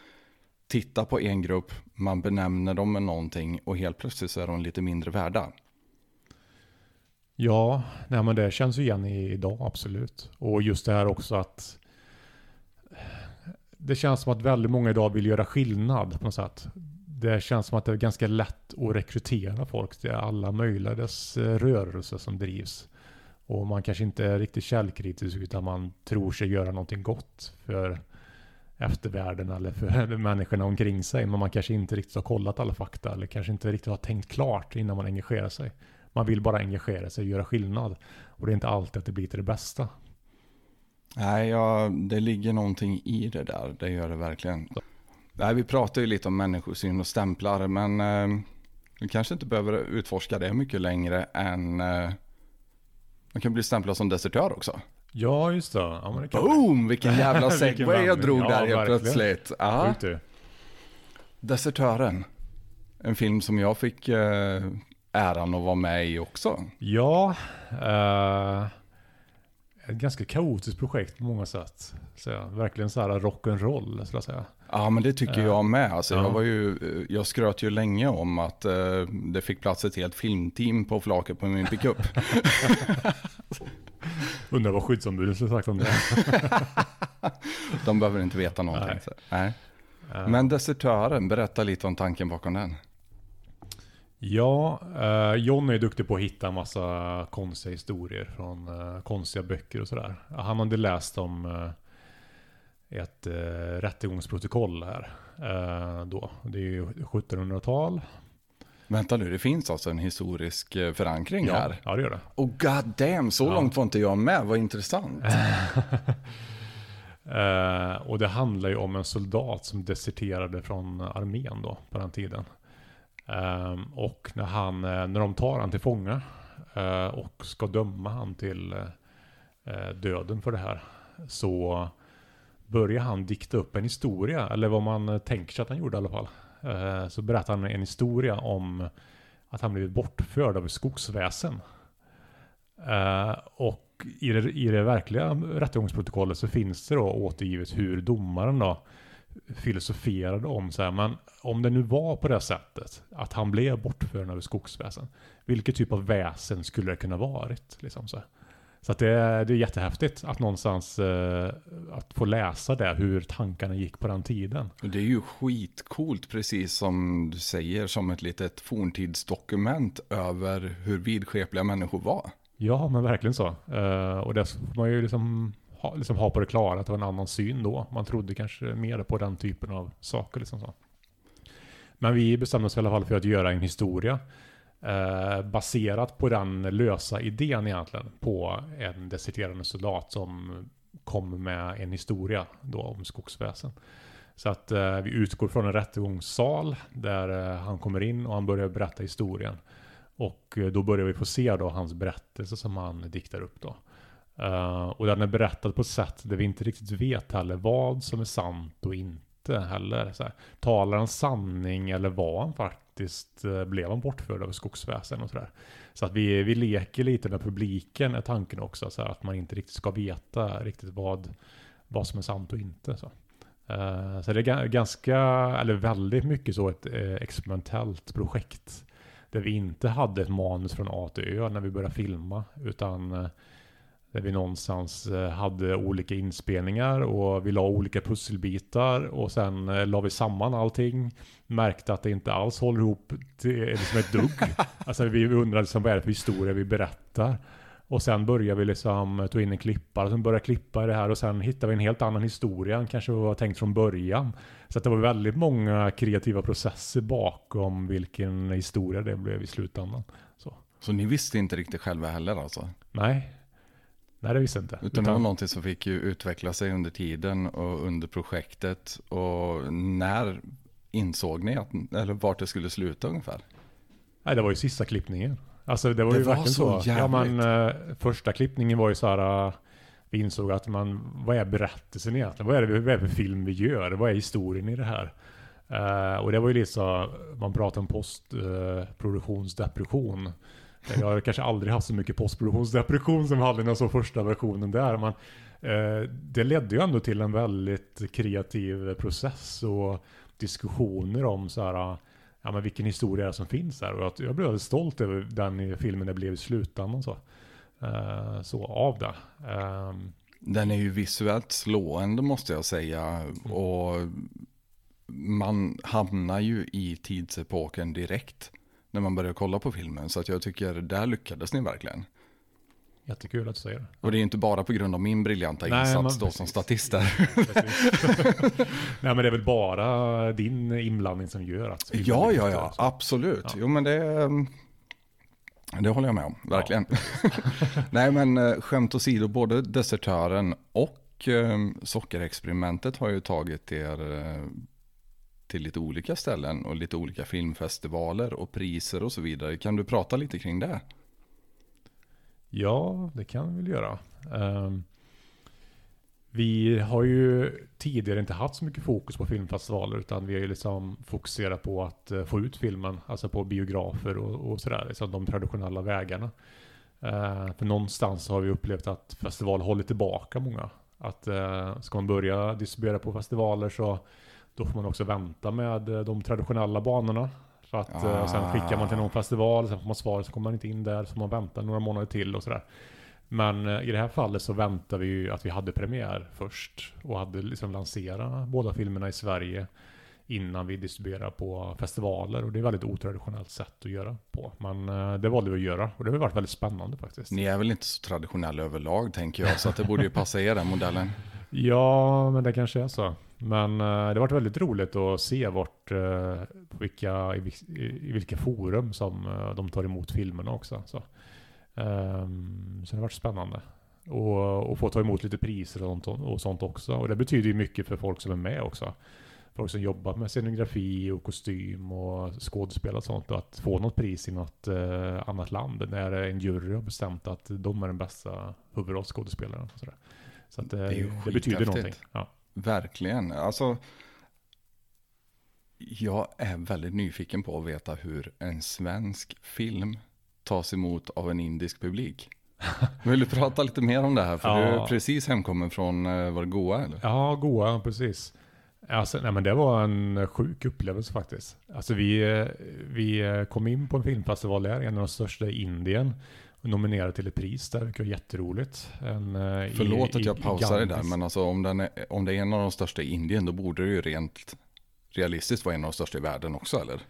A: titta på en grupp, man benämner dem med någonting och helt plötsligt så är de lite mindre värda.
B: Ja, nej men det känns ju igen idag absolut. Och just det här också att det känns som att väldigt många idag vill göra skillnad på något sätt. Det känns som att det är ganska lätt att rekrytera folk till alla möjliga dess eh, rörelser som drivs. Och man kanske inte är riktigt källkritisk utan man tror sig göra någonting gott för eftervärlden eller för <laughs> människorna omkring sig. Men man kanske inte riktigt har kollat alla fakta eller kanske inte riktigt har tänkt klart innan man engagerar sig. Man vill bara engagera sig och göra skillnad. Och det är inte alltid att det blir till det bästa.
A: Nej, ja, det ligger någonting i det där. Det gör det verkligen. Nej, vi pratar ju lite om människosyn och stämplar, men eh, vi kanske inte behöver utforska det mycket längre än eh, man kan bli stämplad som desertör också.
B: Ja, just det. Ja, men det
A: Boom! Vilken <laughs> jävla segway jag drog ja, där helt plötsligt. Ja. Desertören. En film som jag fick eh, äran att vara med i också.
B: Ja. Uh, ett ganska kaotiskt projekt på många sätt. Så, verkligen så här rock'n'roll, skulle jag säga.
A: Ja, men det tycker jag med. Alltså, ja. jag, var ju, jag skröt ju länge om att uh, det fick plats ett helt filmteam på flaket på min pickup. <laughs>
B: Undrar vad skyddsombuden skulle sagt om det. <laughs>
A: De behöver inte veta någonting. Nej. Nej. Men desertören, berätta lite om tanken bakom den.
B: Ja, eh, John är duktig på att hitta en massa konstiga historier från eh, konstiga böcker och sådär. Han hade läst om eh, ett eh, rättegångsprotokoll här eh, då. Det är ju 1700-tal.
A: Vänta nu, det finns alltså en historisk eh, förankring
B: ja,
A: här?
B: Ja, det gör det.
A: Och god damn, så ja. långt var inte jag med, vad intressant.
B: uh, <laughs> och det handlar ju om en soldat som deserterade från armén då, på den tiden. Uh, och när, han, när de tar han till fånga uh, och ska döma han till döden för det här, så börjar han dikta upp en historia, eller vad man eh, tänker sig att han gjorde i alla fall. Eh, så berättar han en historia om att han blivit bortförd av skogsväsen. Eh, och i det, i det verkliga rättegångsprotokollet så finns det då återgivet hur domaren då filosoferade om så här, men om det nu var på det sättet att han blev bortförd av skogsväsen, vilket typ av väsen skulle det kunna varit? Liksom så här. Så att det, är, det är jättehäftigt att någonstans eh, att få läsa det, hur tankarna gick på den tiden.
A: Det är ju skitcoolt, precis som du säger, som ett litet forntidsdokument över hur vidskepliga människor var.
B: Ja, men verkligen så. Eh, och det får man ju liksom ha, liksom ha på det klara att det var en annan syn då. Man trodde kanske mer på den typen av saker. Liksom så. Men vi bestämde oss i alla fall för att göra en historia Eh, baserat på den lösa idén egentligen på en deserterande soldat som kom med en historia då om skogsväsen. Så att eh, vi utgår från en rättegångssal där eh, han kommer in och han börjar berätta historien. Och eh, då börjar vi få se då hans berättelse som han diktar upp då. Uh, och den är berättad på ett sätt där vi inte riktigt vet heller vad som är sant och inte heller. Så här, talar han sanning eller var han faktiskt eh, blev han bortförd av skogsväsen och sådär. Så att vi, vi leker lite med publiken är tanken också, så att man inte riktigt ska veta riktigt vad, vad som är sant och inte. Så. Uh, så det är ganska, eller väldigt mycket så ett uh, experimentellt projekt. Där vi inte hade ett manus från A till Ö när vi började filma, utan uh, där vi någonstans eh, hade olika inspelningar och vi la olika pusselbitar och sen eh, la vi samman allting. Märkte att det inte alls håller ihop till liksom ett dugg. <laughs> alltså vi undrade liksom vad är det för historia vi berättar. Och sen började vi liksom ta in en klippare som började klippa det här och sen hittade vi en helt annan historia än kanske var tänkt från början. Så det var väldigt många kreativa processer bakom vilken historia det blev i slutändan. Så,
A: så ni visste inte riktigt själva heller alltså?
B: Nej, Nej, det visste jag inte.
A: Utan, Utan det var någonting som fick ju utveckla sig under tiden och under projektet. Och när insåg ni att, eller vart det skulle sluta ungefär?
B: Nej, det var ju sista klippningen. Alltså det var
A: Det
B: ju
A: var
B: verkligen
A: så
B: så. Ja men eh, första klippningen var ju så här. eh, vi insåg att man, vad är berättelsen egentligen? Vad är det, vad är det för film vi gör? Vad är historien i det här? Eh, och det var ju lite så, man pratar om postproduktionsdepression. Jag har kanske aldrig haft så mycket postproduktionsdepression som vi hade i den så första versionen där. Men, eh, det ledde ju ändå till en väldigt kreativ process och diskussioner om så här, ja, men vilken historia är det som finns där. Och jag, jag blev väldigt stolt över den filmen det blev i slutändan. Så, Eh, så av det. Ehm,
A: Den är ju visuellt slående måste jag säga. Och man hamnar ju i tidsepoken direkt när man börjar kolla på filmen. Så att jag tycker där lyckades ni verkligen.
B: jättekul att du säger det.
A: Och det är inte bara på grund av min briljanta
B: Nej,
A: insats
B: men
A: då
B: precis.
A: som statist där. <laughs>
B: Nej men det är väl bara din inblandning som gör att
A: Ja, ja, ja,
B: så.
A: absolut.
B: Ja.
A: Jo, men det, det håller jag med om, verkligen. <laughs> Nej, men eh, skämt åsido, både Desertören och eh, Sockerexperimentet har ju tagit er eh, till lite olika ställen och lite olika filmfestivaler och priser och så vidare. Kan du prata lite kring det?
B: Ja, det kan vi väl göra. Ehm, vi har ju tidigare inte haft så mycket fokus på filmfestivaler utan vi har ju liksom fokuserat på att eh, få ut filmen, alltså på biografer och, och sådär, liksom de traditionella vägarna. Ehm, för någonstans har vi upplevt att festival håller tillbaka många. Att uh, ska man börja distribuera på festivaler så då får man också vänta med eh, de traditionella banorna. Så att eh, sen skickar man till någon festival, sen får man svar, så kommer man inte in där, så får man vänta några månader till och sådär. Men eh, i det här fallet så väntar vi ju att vi hade premiär först och hade liksom lanserat båda filmerna i Sverige innan vi distribuerar på festivaler och det är väldigt otraditionellt sätt att göra på. Men det valde vi att göra och det har varit väldigt spännande faktiskt.
A: Ni är väl inte så traditionella överlag tänker jag, så att det borde ju passa er den modellen. <laughs>
B: Ja, men det kanske är så. Men eh, det har varit väldigt roligt att se vart, eh, på vilka, i, i, vilka forum som eh, de tar emot filmerna också. Så, Ehm, så det har varit spännande. Och, och få ta emot lite priser och sånt, och sånt också. Och det betyder ju mycket för folk som är med också. Folk som jobbar med scenografi och kostym och skådespel och sånt. Och att få något pris i något eh, annat land när en jury har bestämt att de är den bästa huvudrollsskådespelaren. Så att, eh,
A: Det
B: det betyder någonting. Ja.
A: Verkligen. Alltså, jag är väldigt nyfiken på att veta hur en svensk film tas emot av en indisk publik. <laughs> Vill du prata lite mer om det här? För
B: Ja.
A: du är precis hemkommen från, eh, var det Goa eller?
B: Ja, goa, precis. Alltså, nej, men det var en sjuk upplevelse faktiskt. Alltså, vi, eh, vi kom in på en filmfestival där, en av de största i Indien. Och nominerade till ett pris där, vilket var jätteroligt. En, eh, i-
A: Förlåt att
B: i-
A: jag
B: i
A: pausar det där, men alltså om, den är, om det är en av de största i Indien, då borde det ju rent realistiskt vara en av de största i världen också, eller?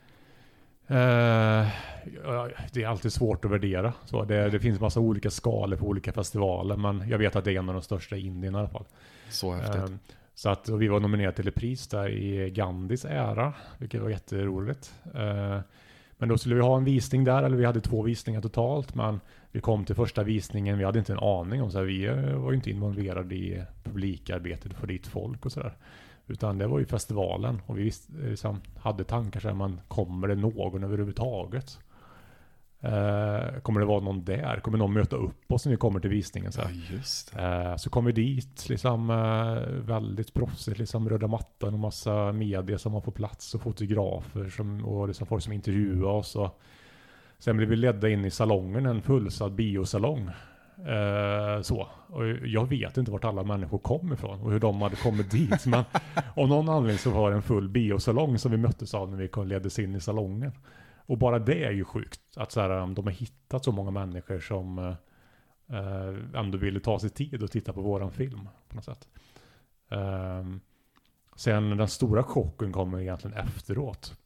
B: Eh, ja, det är alltid svårt att värdera. Så det, det finns massa olika skalor på olika festivaler, men jag vet att det är en av de största i Indien i alla fall.
A: Så häftigt.
B: Ehm, Så att vi var nominerade till ett pris där i Gandhis ära, vilket var jätteroligt. Ehm, Men då skulle vi ha en visning där, eller vi hade två visningar totalt, men vi kom till första visningen, vi hade inte en aning om så här, vi eh, var ju inte involverade i publikarbetet för dit folk och sådär. Utan det var ju festivalen och vi visste, eh, liksom, hade tankar så här, man kommer det någon överhuvudtaget? Eh, kommer det vara någon där? Kommer någon möta upp oss när vi kommer till visningen? Så?
A: Ja.
B: Eh, så kom vi dit, liksom eh, väldigt proffsigt, liksom röda mattan och massa media som var på plats och fotografer som, och liksom folk som intervjuade oss. Och sen blev vi ledda in i salongen, en fullsatt biosalong. Eh, så. Och jag vet inte vart alla människor kom ifrån och hur de hade kommit dit. Men <laughs> av någon anledning så var det en full biosalong som vi möttes av när vi leddes in i salongen. Och bara det är ju sjukt. Att så här, um, de har hittat så många människor som eh, eh, ändå ville ta sig tid och titta på våran film på något sätt. Ehm, sen den stora chocken kommer egentligen efteråt.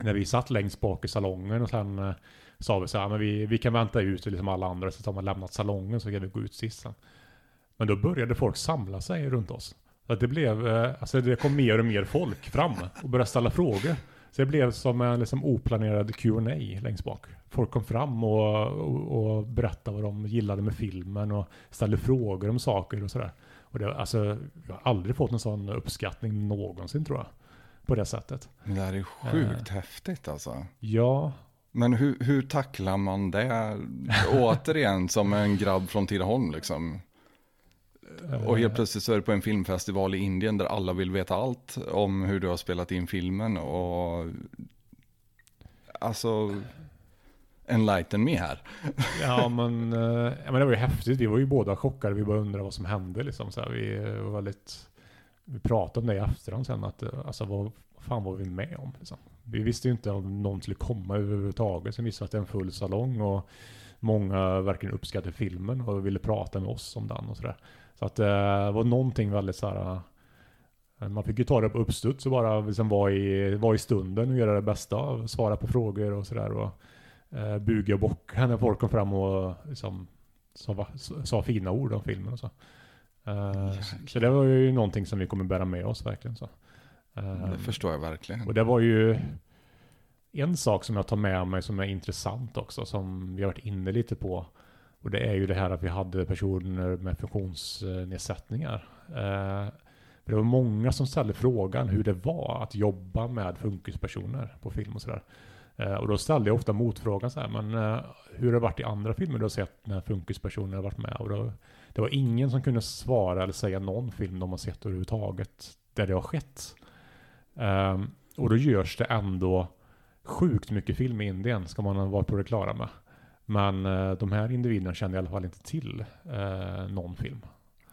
B: När vi satt längst bak i salongen och sen eh, sa vi så här, men vi, vi kan vänta ut liksom alla andra så har man lämnat salongen så kan vi gå ut sist sen. Men då började folk samla sig runt oss. Så det blev, eh, alltså det kom mer och mer folk fram och började ställa frågor. Så det blev som en liksom oplanerad Q&A längst bak. Folk kom fram och, och, och berättade vad de gillade med filmen och ställde frågor om saker och sådär. Och det, alltså, jag har aldrig fått en sån uppskattning någonsin tror jag. på det sättet.
A: Men det här är sjukt uh, häftigt alltså.
B: Ja.
A: Men hur, hur tacklar man det? Återigen som en grabb från Tidaholm liksom. Och helt plötsligt så är du på en filmfestival i Indien där alla vill veta allt om hur du har spelat in filmen och alltså enlighten me här.
B: ja, men, eh, ja, men det var ju häftigt. Vi var ju båda chockade. Vi bara undrade vad som hände liksom. Så här, vi var väldigt, vi pratade om det i efterhand sen. Att, eh, alltså, vad fan var vi med om? Liksom. Vi visste ju inte om någon skulle komma överhuvudtaget. Sen visste vi att det är en full salong och många verkligen uppskattade filmen och ville prata med oss om den och sådär. Så att eh, det var någonting väldigt så här. Man fick ju ta det på uppstuds och bara liksom vara, i, vara i stunden och göra det bästa. Svara på frågor och sådär eh, buga och bocka när folk kom fram och liksom, sa, sa fina ord om filmen och så. Eh, så det var ju någonting som vi kommer bära med oss verkligen. Så.
A: Eh, det förstår jag verkligen.
B: Och det var ju en sak som jag tar med mig som är intressant också, som vi har varit inne lite på. Och det är ju det här att vi hade personer med funktionsnedsättningar. Eh, det var många som ställde frågan hur det var att jobba med funkispersoner på film och sådär. Eh, och då ställde jag ofta motfrågan så här, men hur har det varit i andra filmer du har sett när funkispersoner har varit med? Och då, det var ingen som kunde svara eller säga någon film de har sett överhuvudtaget där det har skett. Um, och då görs det ändå sjukt mycket film i Indien, ska man vara på det klara med. Men uh, de här individerna kände i alla fall inte till uh, någon film.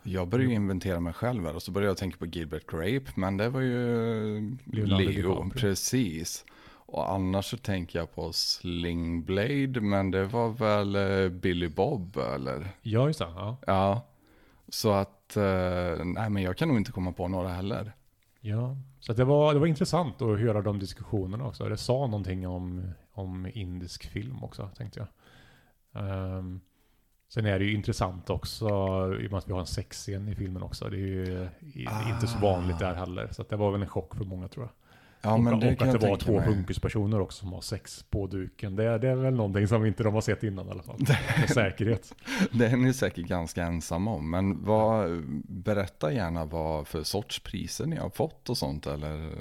A: Jag började inventera mig själv här och så började jag tänka på Gilbert Grape, men det var ju Leonardo Leo, precis. Och annars så tänker jag på Sling Blade, men det var väl eh, Billy Bob eller?
B: Ja, just det. Ja.
A: ja. Så att, nej men jag kan nog inte komma på några heller.
B: Ja, så det var, det var intressant att höra de diskussionerna också. Det sa någonting om, om indisk film också, tänkte jag. Um, sen är det ju intressant också, i och med att vi har en sexscen i filmen också. Det är ju ah. inte så vanligt där heller. Så det var väl en chock för många tror jag.
A: Ja, men och,
B: det
A: och
B: att det var två funkispersoner också som har sex på duken. Det, det är väl någonting som inte de har sett innan i alla fall. <laughs> Med säkerhet.
A: det är ni säkert ganska ensamma om. Men vad, berätta gärna vad för sorts priser ni har fått och sånt. Eller,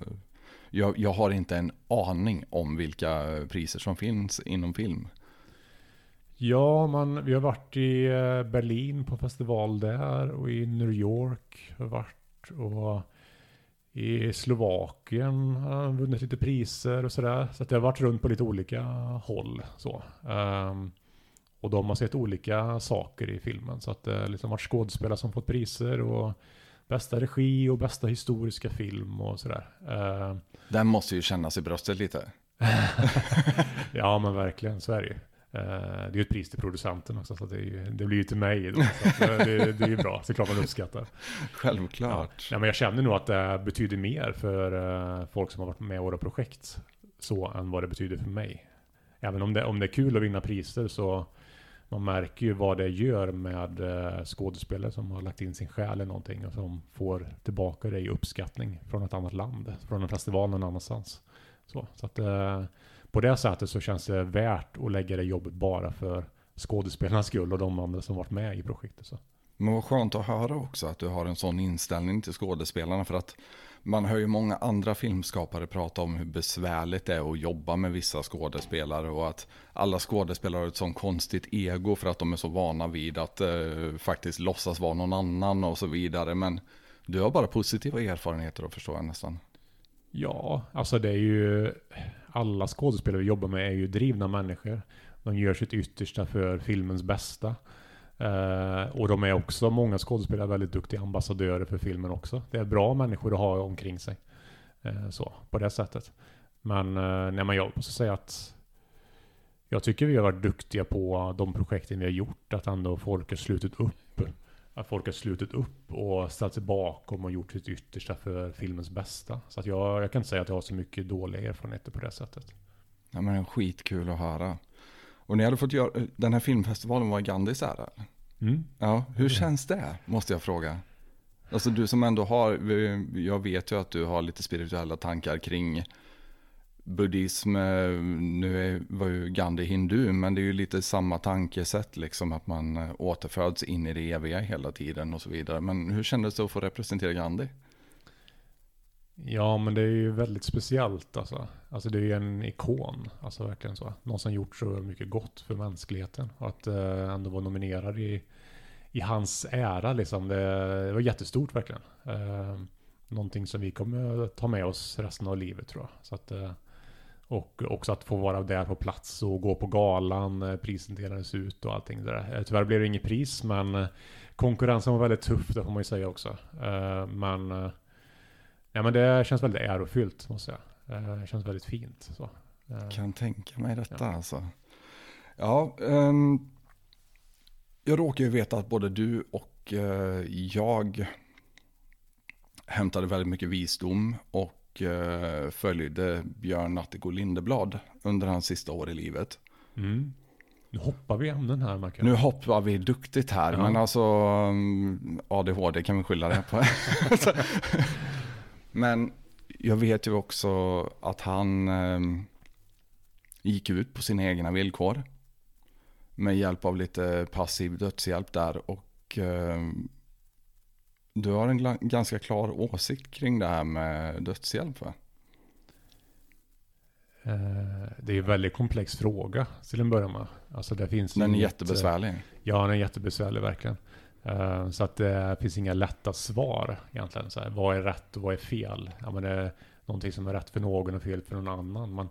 A: jag, jag har inte en aning om vilka priser som finns inom film.
B: Ja, man, vi har varit i eh, Berlin på festival där och i New York har varit. Och i Slovakien har han vunnit lite priser och sådär. Så att det har varit runt på lite olika håll. Så. Um, och de har sett olika saker i filmen. Så att det har liksom varit skådespelare som fått priser och bästa regi och bästa historiska film och sådär. Uh,
A: Den måste ju kännas i bröstet lite. <laughs>
B: ja men verkligen, så är det ju. Eh, det är ju ett pris till producenten också, så det, ju, det blir ju till mig då. Så det, det är ju bra, så klart man uppskattar. <laughs>
A: Självklart.
B: Ja. men jag känner nog att det betyder mer för uh, folk som har varit med i våra projekt, så än vad det betyder för mig. Även om det, om det är kul att vinna priser så man märker ju vad det gör med skådespelare som har lagt in sin själ i någonting och som får tillbaka det i uppskattning från ett annat land, från en festival någon annanstans. Så, så att på det sättet så känns det värt att lägga det jobbet bara för skådespelarnas skull och de andra som varit med i projektet. Så.
A: Men vad skönt att höra också att du har en sån inställning till skådespelarna för att man hör ju många andra filmskapare prata om hur besvärligt det är att jobba med vissa skådespelare och att alla skådespelare har ett sånt konstigt ego för att de är så vana vid att eh, faktiskt låtsas vara någon annan och så vidare. Men du har bara positiva erfarenheter att förstå nästan.
B: Ja, alltså det är ju alla skådespelare vi jobbar med är ju drivna människor. De gör sitt yttersta för filmens bästa. Uh, och de är också, många skådespelare, väldigt duktiga ambassadörer för filmen också. Det är bra människor att ha omkring sig. Uh, så, på det sättet. Men uh, nej, men jag måste säga att jag tycker vi har varit duktiga på de projekten vi har gjort. Att ändå folk har slutit upp att folk har slutit upp och ställt sig bakom och gjort sitt yttersta för filmens bästa. Så att jag, jag kan inte säga att jag har så mycket dåliga erfarenheter på det sättet.
A: Ja men skitkul att höra. Och ni hade fått göra, den här filmfestivalen var i Gandhis ära?
B: Mm.
A: Ja, hur mm. känns det? Måste jag fråga. Alltså du som ändå har, jag vet ju att du har lite spirituella tankar kring buddhism, eh, nu är, var ju Gandhi hindu, men det är ju lite samma tankesätt, liksom att man eh, återföds in i det eviga hela tiden och så vidare. Men hur kändes det att få representera Gandhi?
B: Ja, men det är ju väldigt speciellt alltså. Alltså det är ju en ikon, alltså verkligen så. Någon som gjort så mycket gott för mänskligheten. Och att eh, ändå vara nominerad i, i hans ära liksom. Det, det var jättestort verkligen. Eh, någonting som vi kommer ta med oss resten av livet tror jag. Så att, eh, och också att få vara där på plats och gå på galan, eh, prisen delades ut och allting det där. Eh, tyvärr blev det inget pris, men eh, konkurrensen var väldigt tuff, det får man ju säga också. Men Ja men det känns väldigt ärofyllt måste jag säga. Det känns väldigt fint. Så.
A: Kan tänka mig detta ja. alltså. Ja, um, jag råkar ju veta att både du och uh, jag hämtade väldigt mycket visdom och uh, följde Björn Natthiko Lindeblad under hans sista år i livet.
B: Mm. Nu hoppar vi ämnen här Marcus.
A: Nu hoppar vi duktigt här, ja. men alltså um, ADHD kan vi skylla det på. <laughs> Men jag vet ju också att han eh, gick ut på sina egna villkor. Med hjälp av lite passiv dödshjälp där. Och eh, du har en ganska klar åsikt kring det här med dödshjälp va?
B: Eh, det är en väldigt komplex fråga till en början med. Alltså det finns
A: den är jättebesvärlig.
B: Ja, den är jättebesvärlig verkligen. Uh, så att det finns inga lätta svar egentligen. Så här, vad är rätt och vad är fel? Ja, men det är någonting som är rätt för någon och fel för någon annan. Men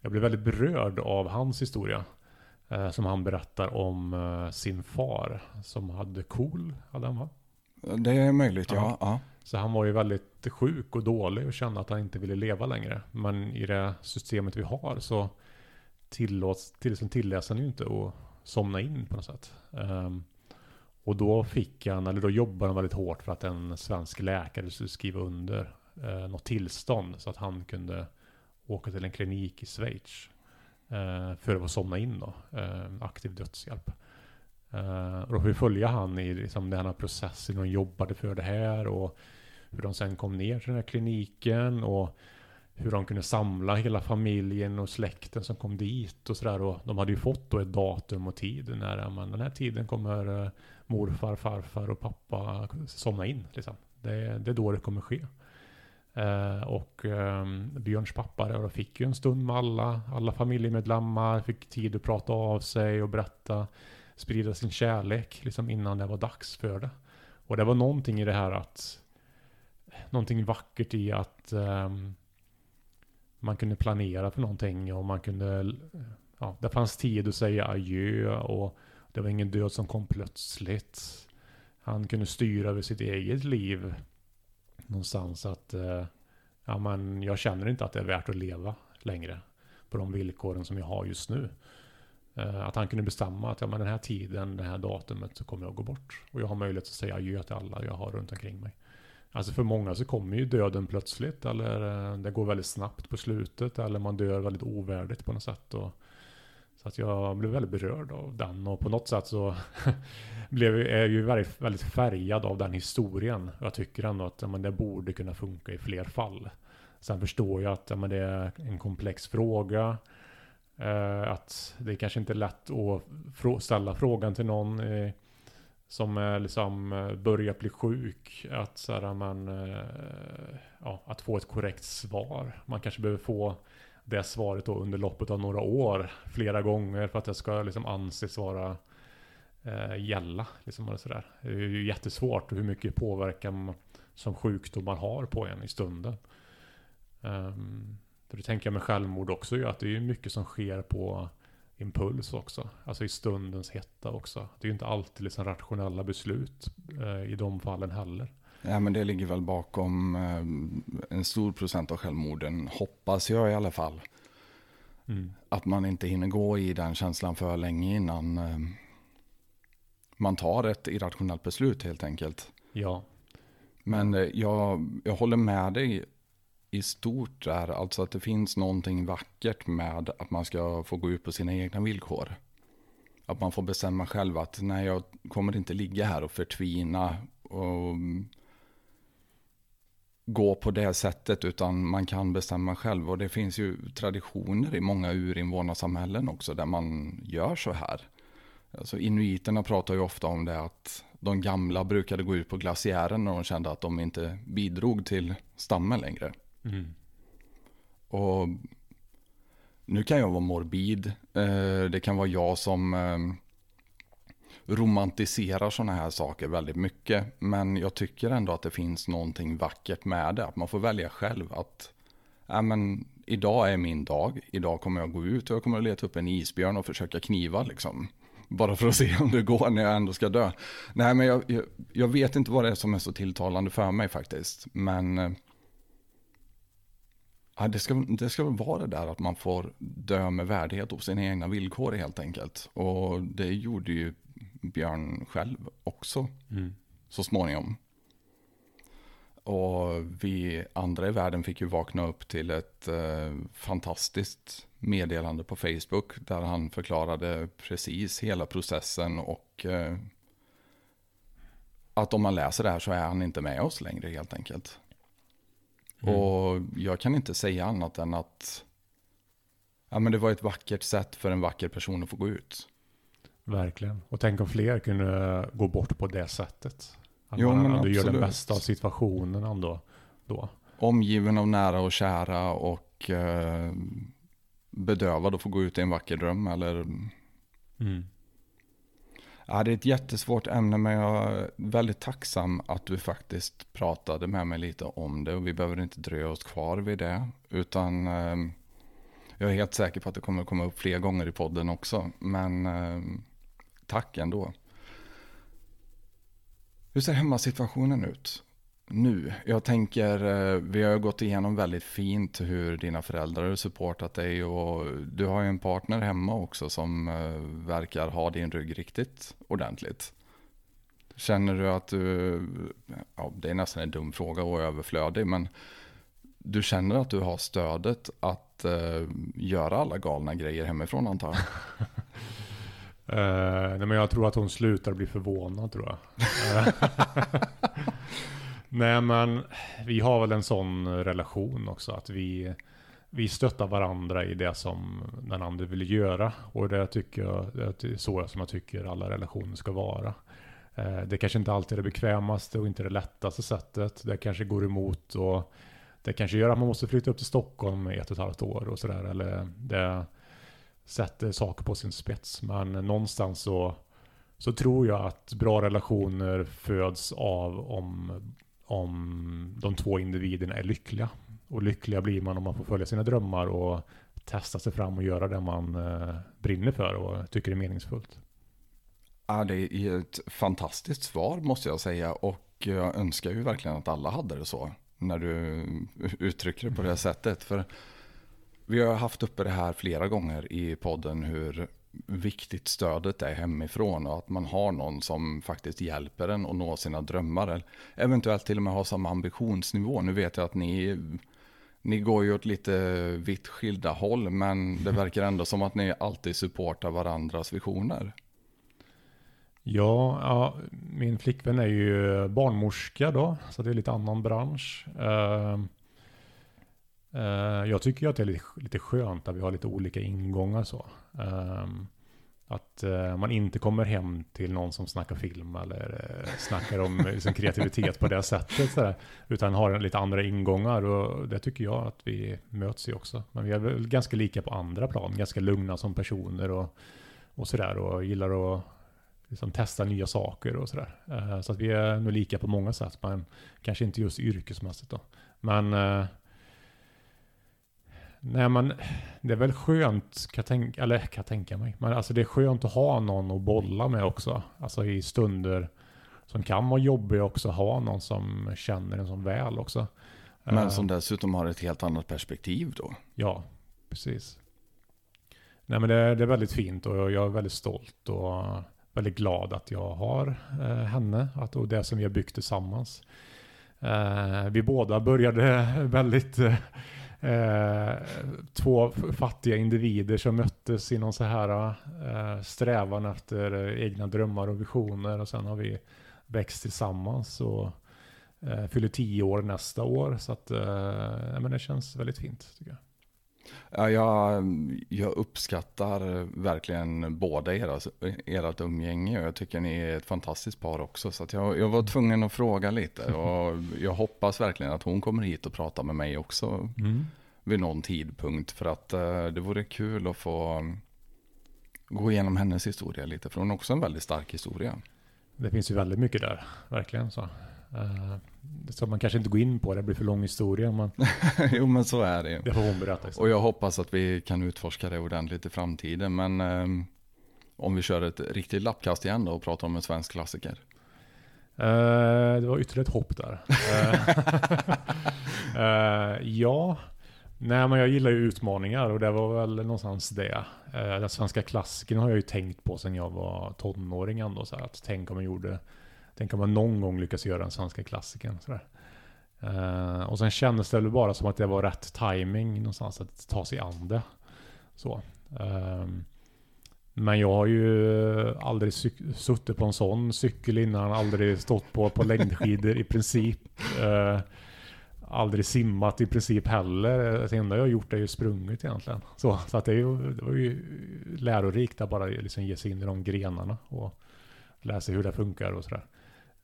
B: jag blev väldigt berörd av hans historia. Som han berättar om sin far som hade KOL, hade han va?
A: Det är möjligt, ja. ja.
B: Så han var ju väldigt sjuk och dålig och kände att han inte ville leva längre. Men i det systemet vi har så tillåts, tillåts han ju inte att somna in på något sätt. Um, och då fick han, eller då jobbade han väldigt hårt för att en svensk läkare skulle skriva under eh, något tillstånd så att han kunde åka till en klinik i Schweiz eh, för att få somna in då, eh, aktiv dödshjälp. Uh, och då får vi följa han i liksom, den här processen, hur de jobbade för det här och hur de sen kom ner till den här kliniken och hur de kunde samla hela familjen och släkten som kom dit och sådär. Och de hade ju fått då ett datum och tid när man, den här tiden kommer eh, morfar, farfar och pappa somna in. Liksom. Det, det är då det kommer ske. Uh, och um, Björns pappa då fick ju en stund med alla, alla familjemedlemmar, fick tid att prata av sig och berätta, sprida sin kärlek liksom innan det var dags för det. Och det var någonting i det här att, någonting vackert i att um, man kunde planera för någonting och man kunde, ja, det fanns tid att säga adjö och det var ingen död som kom plötsligt. Han kunde styra över sitt eget liv någonstans att, uh, ja men jag känner inte att det är värt att leva längre på de villkoren som jag har just nu. Eh, att han kunde bestämma att ja, men den här tiden, det här datumet så kommer jag att gå bort. Och jag har möjlighet att säga adjö till alla jag har runt omkring mig. Alltså för många så kommer ju döden plötsligt eller eh, det går väldigt snabbt på slutet eller man dör väldigt ovärdigt på något sätt. Och, så att jag blev väldigt berörd av den och på något sätt så <laughs> blev, är jag ju väldigt, väldigt färgad av den historien. Jag tycker ändå att men, det borde kunna funka i fler fall. Sen förstår jag att men, det är en komplex fråga. Eh, att det kanske inte är lätt att ställa frågan till någon. Eh, som är liksom eh, börjar bli sjuk. Att, så här, man, eh, ja, att få ett korrekt svar. Man kanske behöver få det svaret då under loppet av några år. Flera gånger för att det ska liksom anses vara eh, gälla. Liksom, eller så där. Det är ju jättesvårt hur mycket påverkan som sjukdomar har på en i stunden. Um, det tänker jag med självmord också ju, att det är mycket som sker på impuls också. Alltså i stundens hetta också. Det är ju inte alltid liksom rationella beslut eh, i de fallen heller.
A: Ja men det ligger väl bakom eh, en stor procent av självmorden, hoppas jag i alla fall. Mm. Att man inte hinner gå i den känslan för länge innan eh, man tar ett irrationellt beslut helt enkelt.
B: Ja.
A: Men eh, jag, jag håller med dig i stort är alltså att det finns någonting vackert med att man ska få gå ut på sina egna villkor. Att man får bestämma själv att nej, jag kommer inte ligga här och förtvina och mm, gå på det sättet, utan man kan bestämma själv. Och det finns ju traditioner i många urinvånarsamhällen också där man gör så här. Alltså inuiterna pratar ju ofta om det att de gamla brukade gå ut på glaciären när de kände att de inte bidrog till stammen längre. Mm. Och nu kan jag vara morbid. Eh, det kan vara jag som eh, romantiserar sådana här saker väldigt mycket. Men jag tycker ändå att det finns någonting vackert med det. Att man får välja själv att äh, men, idag är min dag. Idag kommer jag gå ut och jag kommer att leta upp en isbjörn och försöka kniva liksom. Bara för att se om det går när jag ändå ska dö. Nej, men jag, jag, jag vet inte vad det är som är så tilltalande för mig faktiskt. Men eh, ja, det, ska, det ska väl vara det där att man får dö med värdighet och sina egna villkor helt enkelt. Och det gjorde ju Björn själv också mm. så småningom. Och vi andra i världen fick ju vakna upp till ett eh, fantastiskt meddelande på Facebook där han förklarade precis hela processen och eh, att om man läser det här så är han inte med oss längre helt enkelt. Mm. Och jag kan inte säga annat än att ja, men det var ett vackert sätt för en vacker person att få gå ut.
B: Verkligen. Och tänk om fler kunde gå bort på det sättet. Att jo, man ändå gör det bästa av situationen ändå. Då.
A: Omgiven av nära och kära och eh, bedövad och få gå ut i en vacker dröm. Eller... Mm. Ja, det är ett jättesvårt ämne men jag är väldigt tacksam att du faktiskt pratade med mig lite om det. Och vi behöver inte dröja oss kvar vid det. Utan eh, jag är helt säker på att det kommer komma upp fler gånger i podden också. Men eh, tack ändå. Hur ser hemmasituationen ut? Nu? Jag tänker, eh, vi har gått igenom väldigt fint hur dina föräldrar har supportat dig och du har ju en partner hemma också som eh, verkar ha din rygg riktigt ordentligt. Känner du att du, ja det är nästan en dum fråga och överflödig, men du känner att du har stödet att uh, göra alla galna grejer hemifrån antar jag?
B: uh, <laughs> nej men jag tror att hon slutar bli förvånad tror jag. <laughs> <laughs> Nej men vi har väl en sån relation också att vi, vi stöttar varandra i det som den andra vill göra. Och det tycker jag, det är så som jag tycker alla relationer ska vara. Eh, det kanske inte alltid är det bekvämaste och inte det lättaste sättet. Det kanske går emot och det kanske gör att man måste flytta upp till Stockholm i ett och ett halvt år och sådär. Eller det sätter saker på sin spets. Men någonstans så, så tror jag att bra relationer föds av om om de två individerna är lyckliga. Och lyckliga blir man om man får följa sina drömmar och testa sig fram och göra det man eh, brinner för och tycker är meningsfullt.
A: Ja, det är ett fantastiskt svar måste jag säga och jag önskar ju verkligen att alla hade det så när du uttrycker det på det sättet. För vi har haft uppe det här flera gånger i podden hur viktigt stödet är hemifrån och att man har någon som faktiskt hjälper en att nå sina drömmar. Eventuellt till och med ha samma ambitionsnivå. Nu vet jag att ni, ni går ju åt lite vitt skilda håll men det verkar ändå som att ni alltid supportar varandras visioner.
B: Ja, ja, min flickvän är ju barnmorska då, så det är lite annan bransch. Uh, uh, jag tycker ju att det är lite, lite skönt att vi har lite olika ingångar så. Um, att uh, man inte kommer hem till någon som snackar film eller uh, snackar om liksom, kreativitet på det sättet. Sådär, utan har lite andra ingångar och det tycker jag att vi möts i också. Men vi är väl ganska lika på andra plan, ganska lugna som personer och, och sådär och gillar att liksom, testa nya saker och sådär. Uh, så att vi är nog lika på många sätt, men kanske inte just yrkesmässigt då. Men Nej men det är väl skönt, kan tänka, eller kan tänka mig. Men alltså det är skönt att ha någon att bolla med också. Alltså i stunder som kan vara jobbiga också. Ha någon som känner en som väl också.
A: Men uh, som dessutom har ett helt annat perspektiv då.
B: Ja, precis. Nej men det, det är väldigt fint och jag är väldigt stolt och väldigt glad att jag har uh, henne. Att, och det som vi har byggt tillsammans. Uh, vi båda började <laughs> väldigt eh, Eh, två fattiga individer som möttes i någon så här eh, strävan efter eh, egna drömmar och visioner och sen har vi växt tillsammans och eh, fyller tio år nästa år så att eh, men det känns väldigt fint tycker jag.
A: Ja, jag, jag uppskattar verkligen båda era, ert umgänge och jag tycker ni är ett fantastiskt par också. Så jag, jag var tvungen att fråga lite och jag hoppas verkligen att hon kommer hit och pratar med mig också mm. vid någon tidpunkt. För att uh, det vore kul att få gå igenom hennes historia lite, för hon har också en väldigt stark historia.
B: Det finns ju väldigt mycket där, verkligen så. Uh, så man kanske inte går in på det, det blir för lång historia. Man... <laughs>
A: jo men så är det
B: Det får hon berätta.
A: Och jag hoppas att vi kan utforska det ordentligt i framtiden. Men um, om vi kör ett riktigt lappkast igen då och pratar om en svensk klassiker.
B: Uh, det var ytterligare ett hopp där. uh, <laughs> ja, nej men jag gillar ju utmaningar och det var väl någonstans det. den svenska klassikern har jag ju tänkt på sedan jag var tonåring ändå. Så här, att tänk om jag gjorde Tänk om man någon gång lyckas göra den svenska klassikern. Sådär. Uh, och sen kändes det väl bara som att det var rätt timing någonstans att ta sig an det. Så. Um, men jag har ju aldrig suttit på en sån cykel innan, aldrig stått på, på längdskidor i princip. Uh, aldrig simmat i princip heller. Det enda jag har gjort är ju sprungit egentligen. Så, så att det, är ju, det var ju lärorikt att bara liksom ge sig in i de grenarna och läsa hur det funkar och sådär.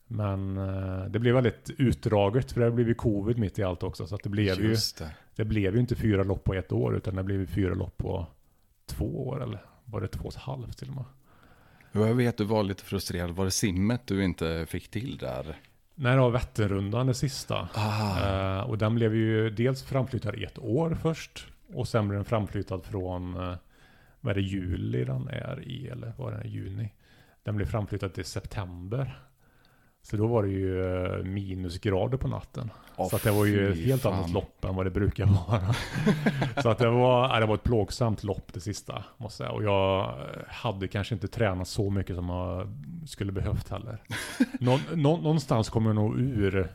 B: Men uh, det blev väldigt utdraget för det blev ju covid mitt i allt också. Så att det blev Just ju det. det blev ju inte fyra lopp på ett år utan det blev fyra lopp på två år eller var det två och ett halvt till och med.
A: Jag vet du var lite frustrerad. Var det simmet du inte fick till där?
B: Nej, det var Vätternrundan det sista. Uh, och den blev ju dels framflyttad ett år först. Och sen blev den framflyttad från, uh, vad är det, juli den är i? Eller var det juni? Den blev framflyttad till september. Så då var det ju eh, minusgrader på natten. Oh, så att det var ju ett helt fan. annat lopp än vad det brukar <laughs> vara. så att det var, det var ett plågsamt lopp det sista, måste jag. Och jag hade kanske inte tränat så mycket som jag skulle behövt heller. Nå, nå, någonstans kommer jag nog ur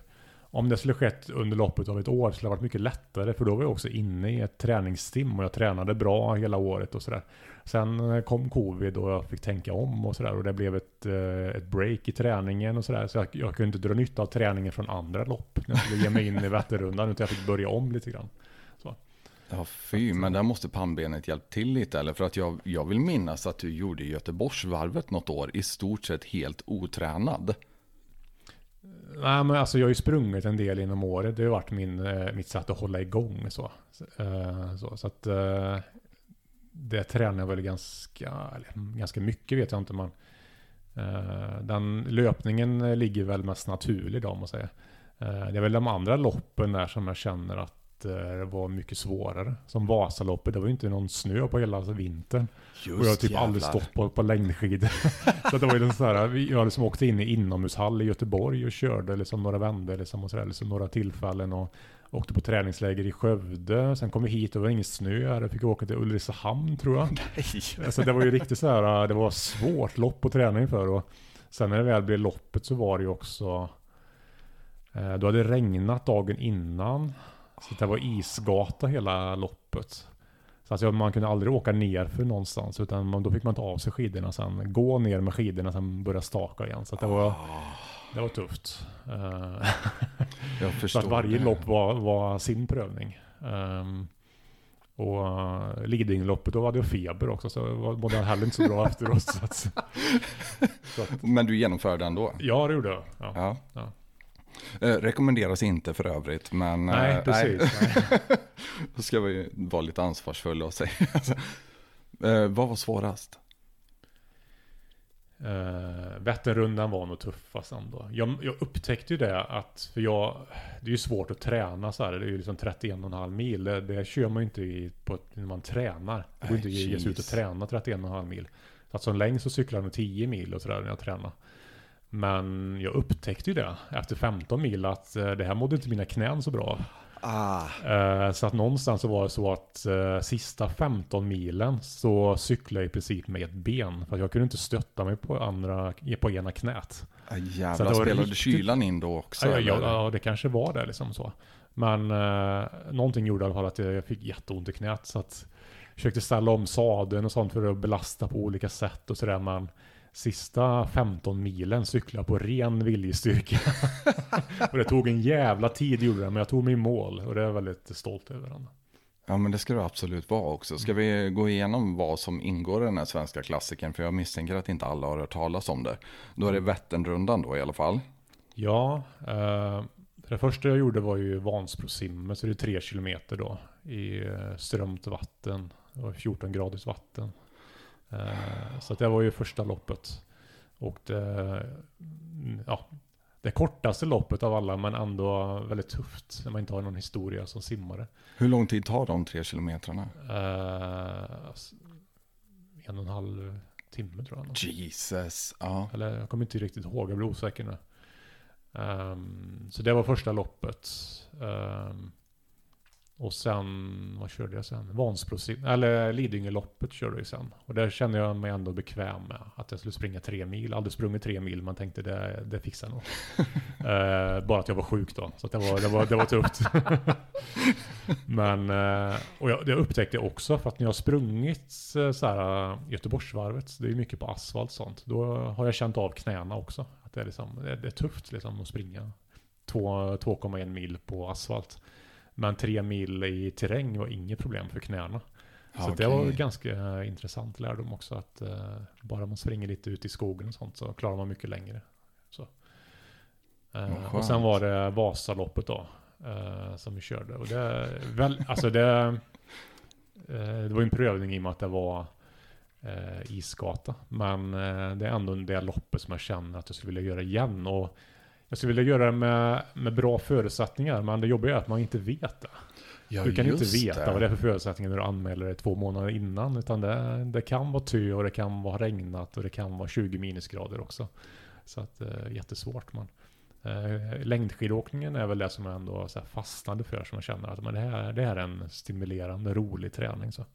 B: om det skulle skett under loppet av ett år skulle det varit mycket lättare för då var jag också inne i ett träningsstim och jag tränade bra hela året och sådär. Sen eh, kom covid och jag fick tänka om och sådär och det blev ett, eh, ett break i träningen och sådär. Så jag, jag kunde inte dra nytta av träningen från andra lopp när jag skulle ge mig in i Vätternrundan utan jag fick börja om lite grann. Så.
A: Ja fy, men där måste pannbenet hjälpt till lite eller? För att jag, jag vill minnas att du gjorde Göteborgsvarvet något år i stort sett helt otränad.
B: Nej, men alltså jag har ju sprungit en del inom året. Det har varit min, eh, mitt sätt att hålla igång. Så, så, så att det tränar jag väl ganska, ganska mycket vet jag inte. Men, uh, den löpningen ligger väl mest naturlig då, om man säger. det är väl de andra loppen där som jag känner att det var mycket svårare. Som Vasaloppet, det var ju inte någon snö på hela vintern. Just och jag har typ jävlar. aldrig stått på, på längdskidor. <laughs> så det var ju så här, jag liksom åkte in i inomhushall i Göteborg och körde liksom några vändor liksom och så där, liksom några tillfällen. Och åkte på träningsläger i Skövde. Sen kom vi hit och det var ingen snö här. Fick åka till Ulricehamn tror jag. Nej. Alltså det var ju riktigt så här, det var svårt lopp att träna inför. Och sen när det väl blev loppet så var det ju också eh, då hade det regnat dagen innan. Så det var isgata hela loppet. Så alltså man kunde aldrig åka ner för någonstans utan man, då fick man ta av sig skidorna sen. Gå ner med skidorna sen börja staka igen. Så det var, det var tufft. Eh, <laughs> Jag förstår så att varje det. lopp var, var sin prövning. Um, och uh, Lidingöloppet, då hade jag feber också så mådde jag heller inte så bra efteråt. Så att, <laughs>
A: så att, Men du genomförde ändå?
B: Ja, det gjorde jag. Ja, ja.
A: ja. Eh, rekommenderas inte för övrigt, men...
B: Nej, eh, precis. Nej. <laughs>
A: Då ska vi vara lite ansvarsfulla och säga. eh, vad var svårast?
B: Uh, Vätternrundan var nog tuffast ändå. Jag, jag upptäckte ju det att, för jag, det är ju svårt att träna så här. Det är ju liksom 31,5 mil. Det, det kör man ju inte i på, när man tränar. Det går inte att ge sig ut och träna 31,5 mil. Att som längst så cyklar jag 10 mil och sådär när jag tränar. Men jag upptäckte ju det efter 15 mil att eh, det här mådde inte mina knän så bra. Ah. Eh, så att någonstans så var det så att uh, sista 15 milen så cyklade jag i princip med ett ben. För jag kunde inte stötta mig på, andra, på ena knät.
A: Ah, jävlar, spelade riktigt... kylan in då också?
B: Ja, ja, ja, det kanske var det liksom så. Men uh, någonting gjorde i alla fall att jag fick jätteont i knät. Så att jag försökte ställa om sadeln och sånt för att belasta på olika sätt och sådär. Men Sista 15 milen cyklade på ren viljestyrka. <laughs> och det tog en jävla tid gjorde det, men jag tog mig i mål och det är jag väldigt stolt över. Den.
A: Ja men det ska det absolut vara också. Ska vi gå igenom vad som ingår i den här svenska klassikern? För jag misstänker att inte alla har hört talas om det. Då är det Vätternrundan då i alla fall.
B: Ja, eh, det första jag gjorde var ju Vansbrosimmet, så det är tre kilometer då i strömt vatten. och 14 graders vatten. Eh, så det var ju första loppet. Och det, ja, det kortaste loppet av alla men ändå väldigt tufft när man inte har någon historia som simmare.
A: Hur lång tid tar de tre kilometrarna?
B: Uh, en och en halv timme tror jag.
A: Jesus, ja.
B: Eller jag kommer inte riktigt ihåg, jag blir osäker nu. Um, så det var första loppet. Um, och sen, vad körde jag sen? Vansbro, eller Lidingöloppet körde jag sen. Och där kände jag mig ändå bekväm med att jag skulle springa tre mil. Aldrig sprungit tre mil, man tänkte det, det fixar nog. uh, <laughs> bara att jag var sjuk då, så det, var, det, var, det var tufft. <laughs> Men, uh, och jag, det upptäckte jag också, för att när jag har sprungit så här, Göteborgsvarvet, det är mycket på asfalt sånt, då har jag känt av knäna också. Att det är, liksom, det, det är tufft liksom att springa 2,1 mil på asfalt. Men tre mil i terräng var inget problem för knäna. Så okay. det var ganska intressant lärdom också att uh, bara man springer lite ut i skogen och sånt så klarar man mycket längre. Så. Uh, och sen var det Vasaloppet då uh, som vi körde. Och det, väl, alltså det, det var en prövning i och med att det var isgata. Men det är ändå det loppet som jag känner att jag skulle vilja göra igen. Och jag skulle vilja göra det med, med bra förutsättningar, men det jobbiga är att man inte vet det. Ja, du kan inte veta det. vad det är för förutsättningar när du anmäler dig två månader innan. Utan det, det kan vara tö och det kan vara regnat och det kan vara 20 minusgrader också. Så att eh, jättesvårt. Men, eh, längdskidåkningen är väl det som jag ändå så fastnade för. Som jag känner att men det, här, det här är en stimulerande, rolig träning. Så.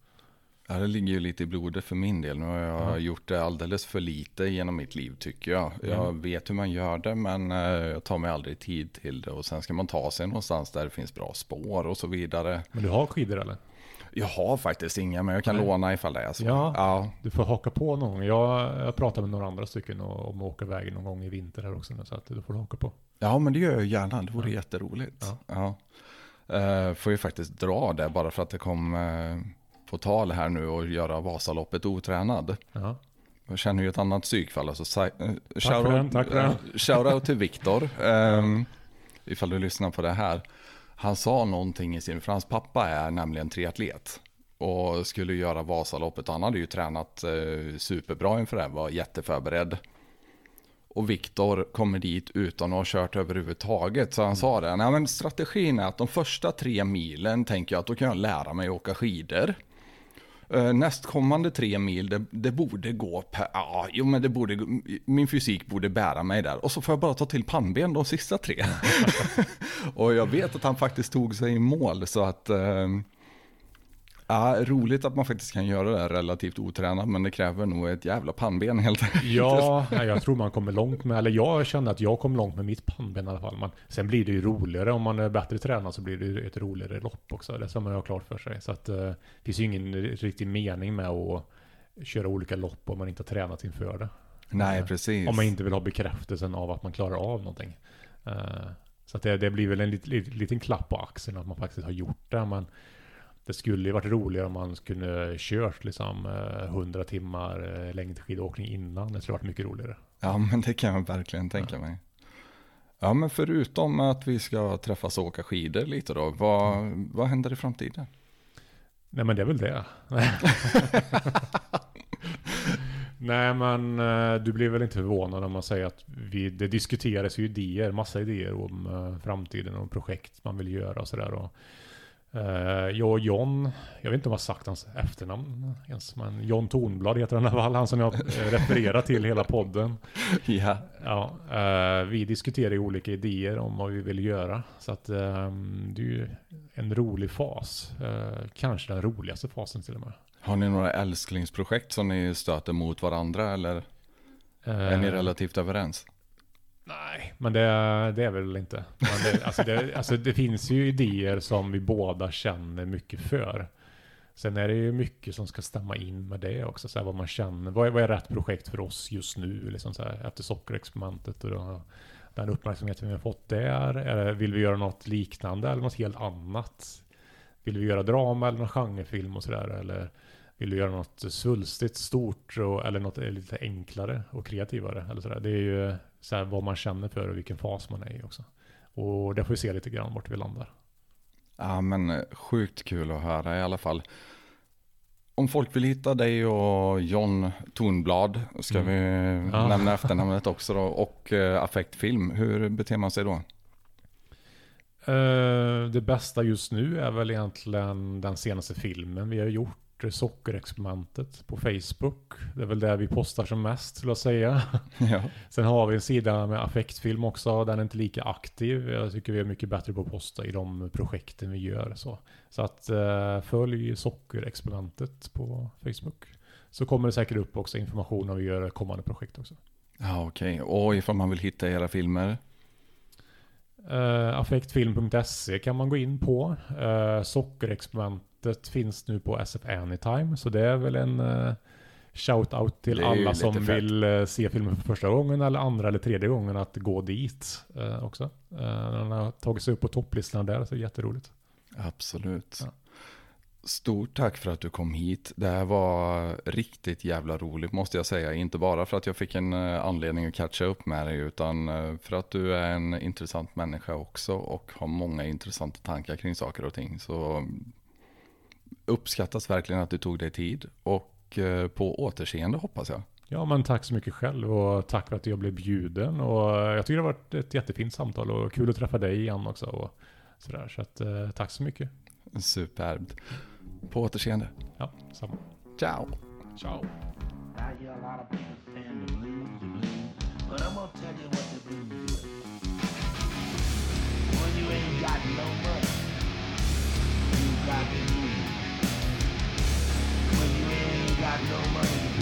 A: Ja, det ligger ju lite i blodet för min del. Nu har jag mm. gjort det alldeles för lite genom mitt liv tycker jag. Jag mm. vet hur man gör det men eh, jag tar mig aldrig tid till det. Och sen ska man ta sig någonstans där det finns bra spår och så vidare.
B: Men du har skidor eller?
A: Jag har faktiskt inga men jag kan Nej. låna ifall det är så.
B: Ja, ja, du får haka på någon gång. Jag, jag pratar med några andra stycken om att åka iväg någon gång i vinter här också. Så att du får haka på.
A: Ja men det gör jag gärna. Det vore ja. jätteroligt. Ja. Ja. Uh, får ju faktiskt dra det bara för att det kom... Uh, på tal här nu och göra Vasaloppet otränad. Ja. Jag känner ju ett annat psykfall. Alltså, uh,
B: shoutout, tack uh,
A: shoutout till Viktor. <laughs> Um, ifall du lyssnar på det här. Han sa någonting i sin, för hans pappa är nämligen triatlet. Och skulle göra Vasaloppet. Han hade ju tränat uh, superbra inför det, var jätteförberedd. Och Viktor kommer dit utan att ha kört överhuvudtaget. Så han mm. sa det, nej men strategin är att de första tre milen tänker jag att då kan jag lära mig att åka skidor. Eh, nästkommande tre mil, det, det borde gå per, ja, jo men det borde, min fysik borde bära mig där. Och så får jag bara ta till pannben de sista tre. <laughs> och jag vet att han faktiskt tog sig i mål så att eh, Ja, roligt att man faktiskt kan göra det här relativt otränat, men det kräver nog ett jävla pannben helt enkelt.
B: Ja, jag tror man kommer långt med, eller jag känner att jag kom långt med mitt pannben i alla fall. Men sen blir det ju roligare, om man är bättre tränad så blir det ju ett roligare lopp också. Det ska man ha klart för sig. Så att eh, det finns ju ingen riktig mening med att köra olika lopp om man inte har tränat inför det.
A: Nej, eh, precis.
B: Om man inte vill ha bekräftelsen av att man klarar av någonting. Eh, så att det, det blir väl en liten, liten klapp på axeln att man faktiskt har gjort det. Men det skulle ju varit roligare om man kunde kört liksom 100 eh, timmar eh, längdskidåkning innan. Det skulle varit mycket roligare.
A: Ja, men det kan jag verkligen tänka ja. mig. Ja, men förutom att vi ska träffas och åka skidor lite då, vad, mm. vad händer i framtiden?
B: Nej, men det är väl det. <laughs> Nej, men eh, du blir väl inte förvånad om man säger att vi, det diskuteras ju idéer, massa idéer om framtiden och projekt man vill göra och sådär. Uh, jag och John, jag vet inte om jag har sagt hans efternamn ens, men John Tornblad heter han i alla fall, han som jag refererar till hela podden. <laughs>
A: Ja.
B: ja uh, vi diskuterar ju olika idéer om vad vi vill göra. Så att um, det är ju en rolig fas. Uh, kanske den roligaste fasen till och med.
A: Har ni några älsklingsprojekt som ni stöter mot varandra eller är ni relativt överens?
B: Nej, men det, det är väl inte. Det, alltså, det, alltså det finns ju idéer som vi båda känner mycket för. Sen är det ju mycket som ska stämma in med det också. Så här, vad man känner. Vad är, vad är rätt projekt för oss just nu? Liksom så här, efter sockerexperimentet och då, den uppmärksamheten vi har fått där. Eller vill vi göra något liknande eller något helt annat? Vill vi göra drama eller någon genrefilm och sådär? Eller vill vi göra något svulstigt, stort och, eller något lite enklare och kreativare? Eller sådär. Det är ju så vad man känner för och vilken fas man är i också. Och det får vi se lite grann vart vi landar.
A: Ja men eh, sjukt kul att höra i alla fall. Om folk vill hitta dig och John Tornblad, ska mm. vi ja. nämna <laughs> efternamnet också då, och uh, Affektfilm, hur beter man sig då?
B: Uh, det bästa just nu är väl egentligen den senaste filmen vi har gjort sockerexperimentet på Facebook. Det är väl där vi postar som mest, skulle jag säga. <laughs> Ja. Sen har vi en sida med affektfilm också. Den är inte lika aktiv. Jag tycker vi är mycket bättre på att posta i de projekten vi gör. Så, så att uh, följ sockerexperimentet på Facebook. Så kommer det säkert upp också information om vi gör kommande projekt också.
A: Ja, okej. Okay. Och ifall man vill hitta era filmer?
B: Uh, affektfilm.se kan man gå in på. Uh, sockerexperimentet finns nu på SF Anytime. Så det är väl en uh, shout-out till alla som vill uh, se filmen för första gången eller andra eller tredje gången att gå dit uh, också. den har tagit sig upp på topplistorna där, så det är jätteroligt.
A: Absolut. Ja. Stort tack för att du kom hit. Det här var riktigt jävla roligt måste jag säga. Inte bara för att jag fick en anledning att catcha upp med dig utan för att du är en intressant människa också och har många intressanta tankar kring saker och ting. Så uppskattas verkligen att du tog dig tid och eh, på återseende hoppas jag.
B: Ja, men tack så mycket själv och tack för att jag blev bjuden. Och jag tycker det har varit ett jättefint samtal och kul att träffa dig igen också. Och sådär. Så att, eh, tack så mycket.
A: Superbt. På återseende.
B: Ja, samma.
A: Ciao.
B: Ciao. I got no money.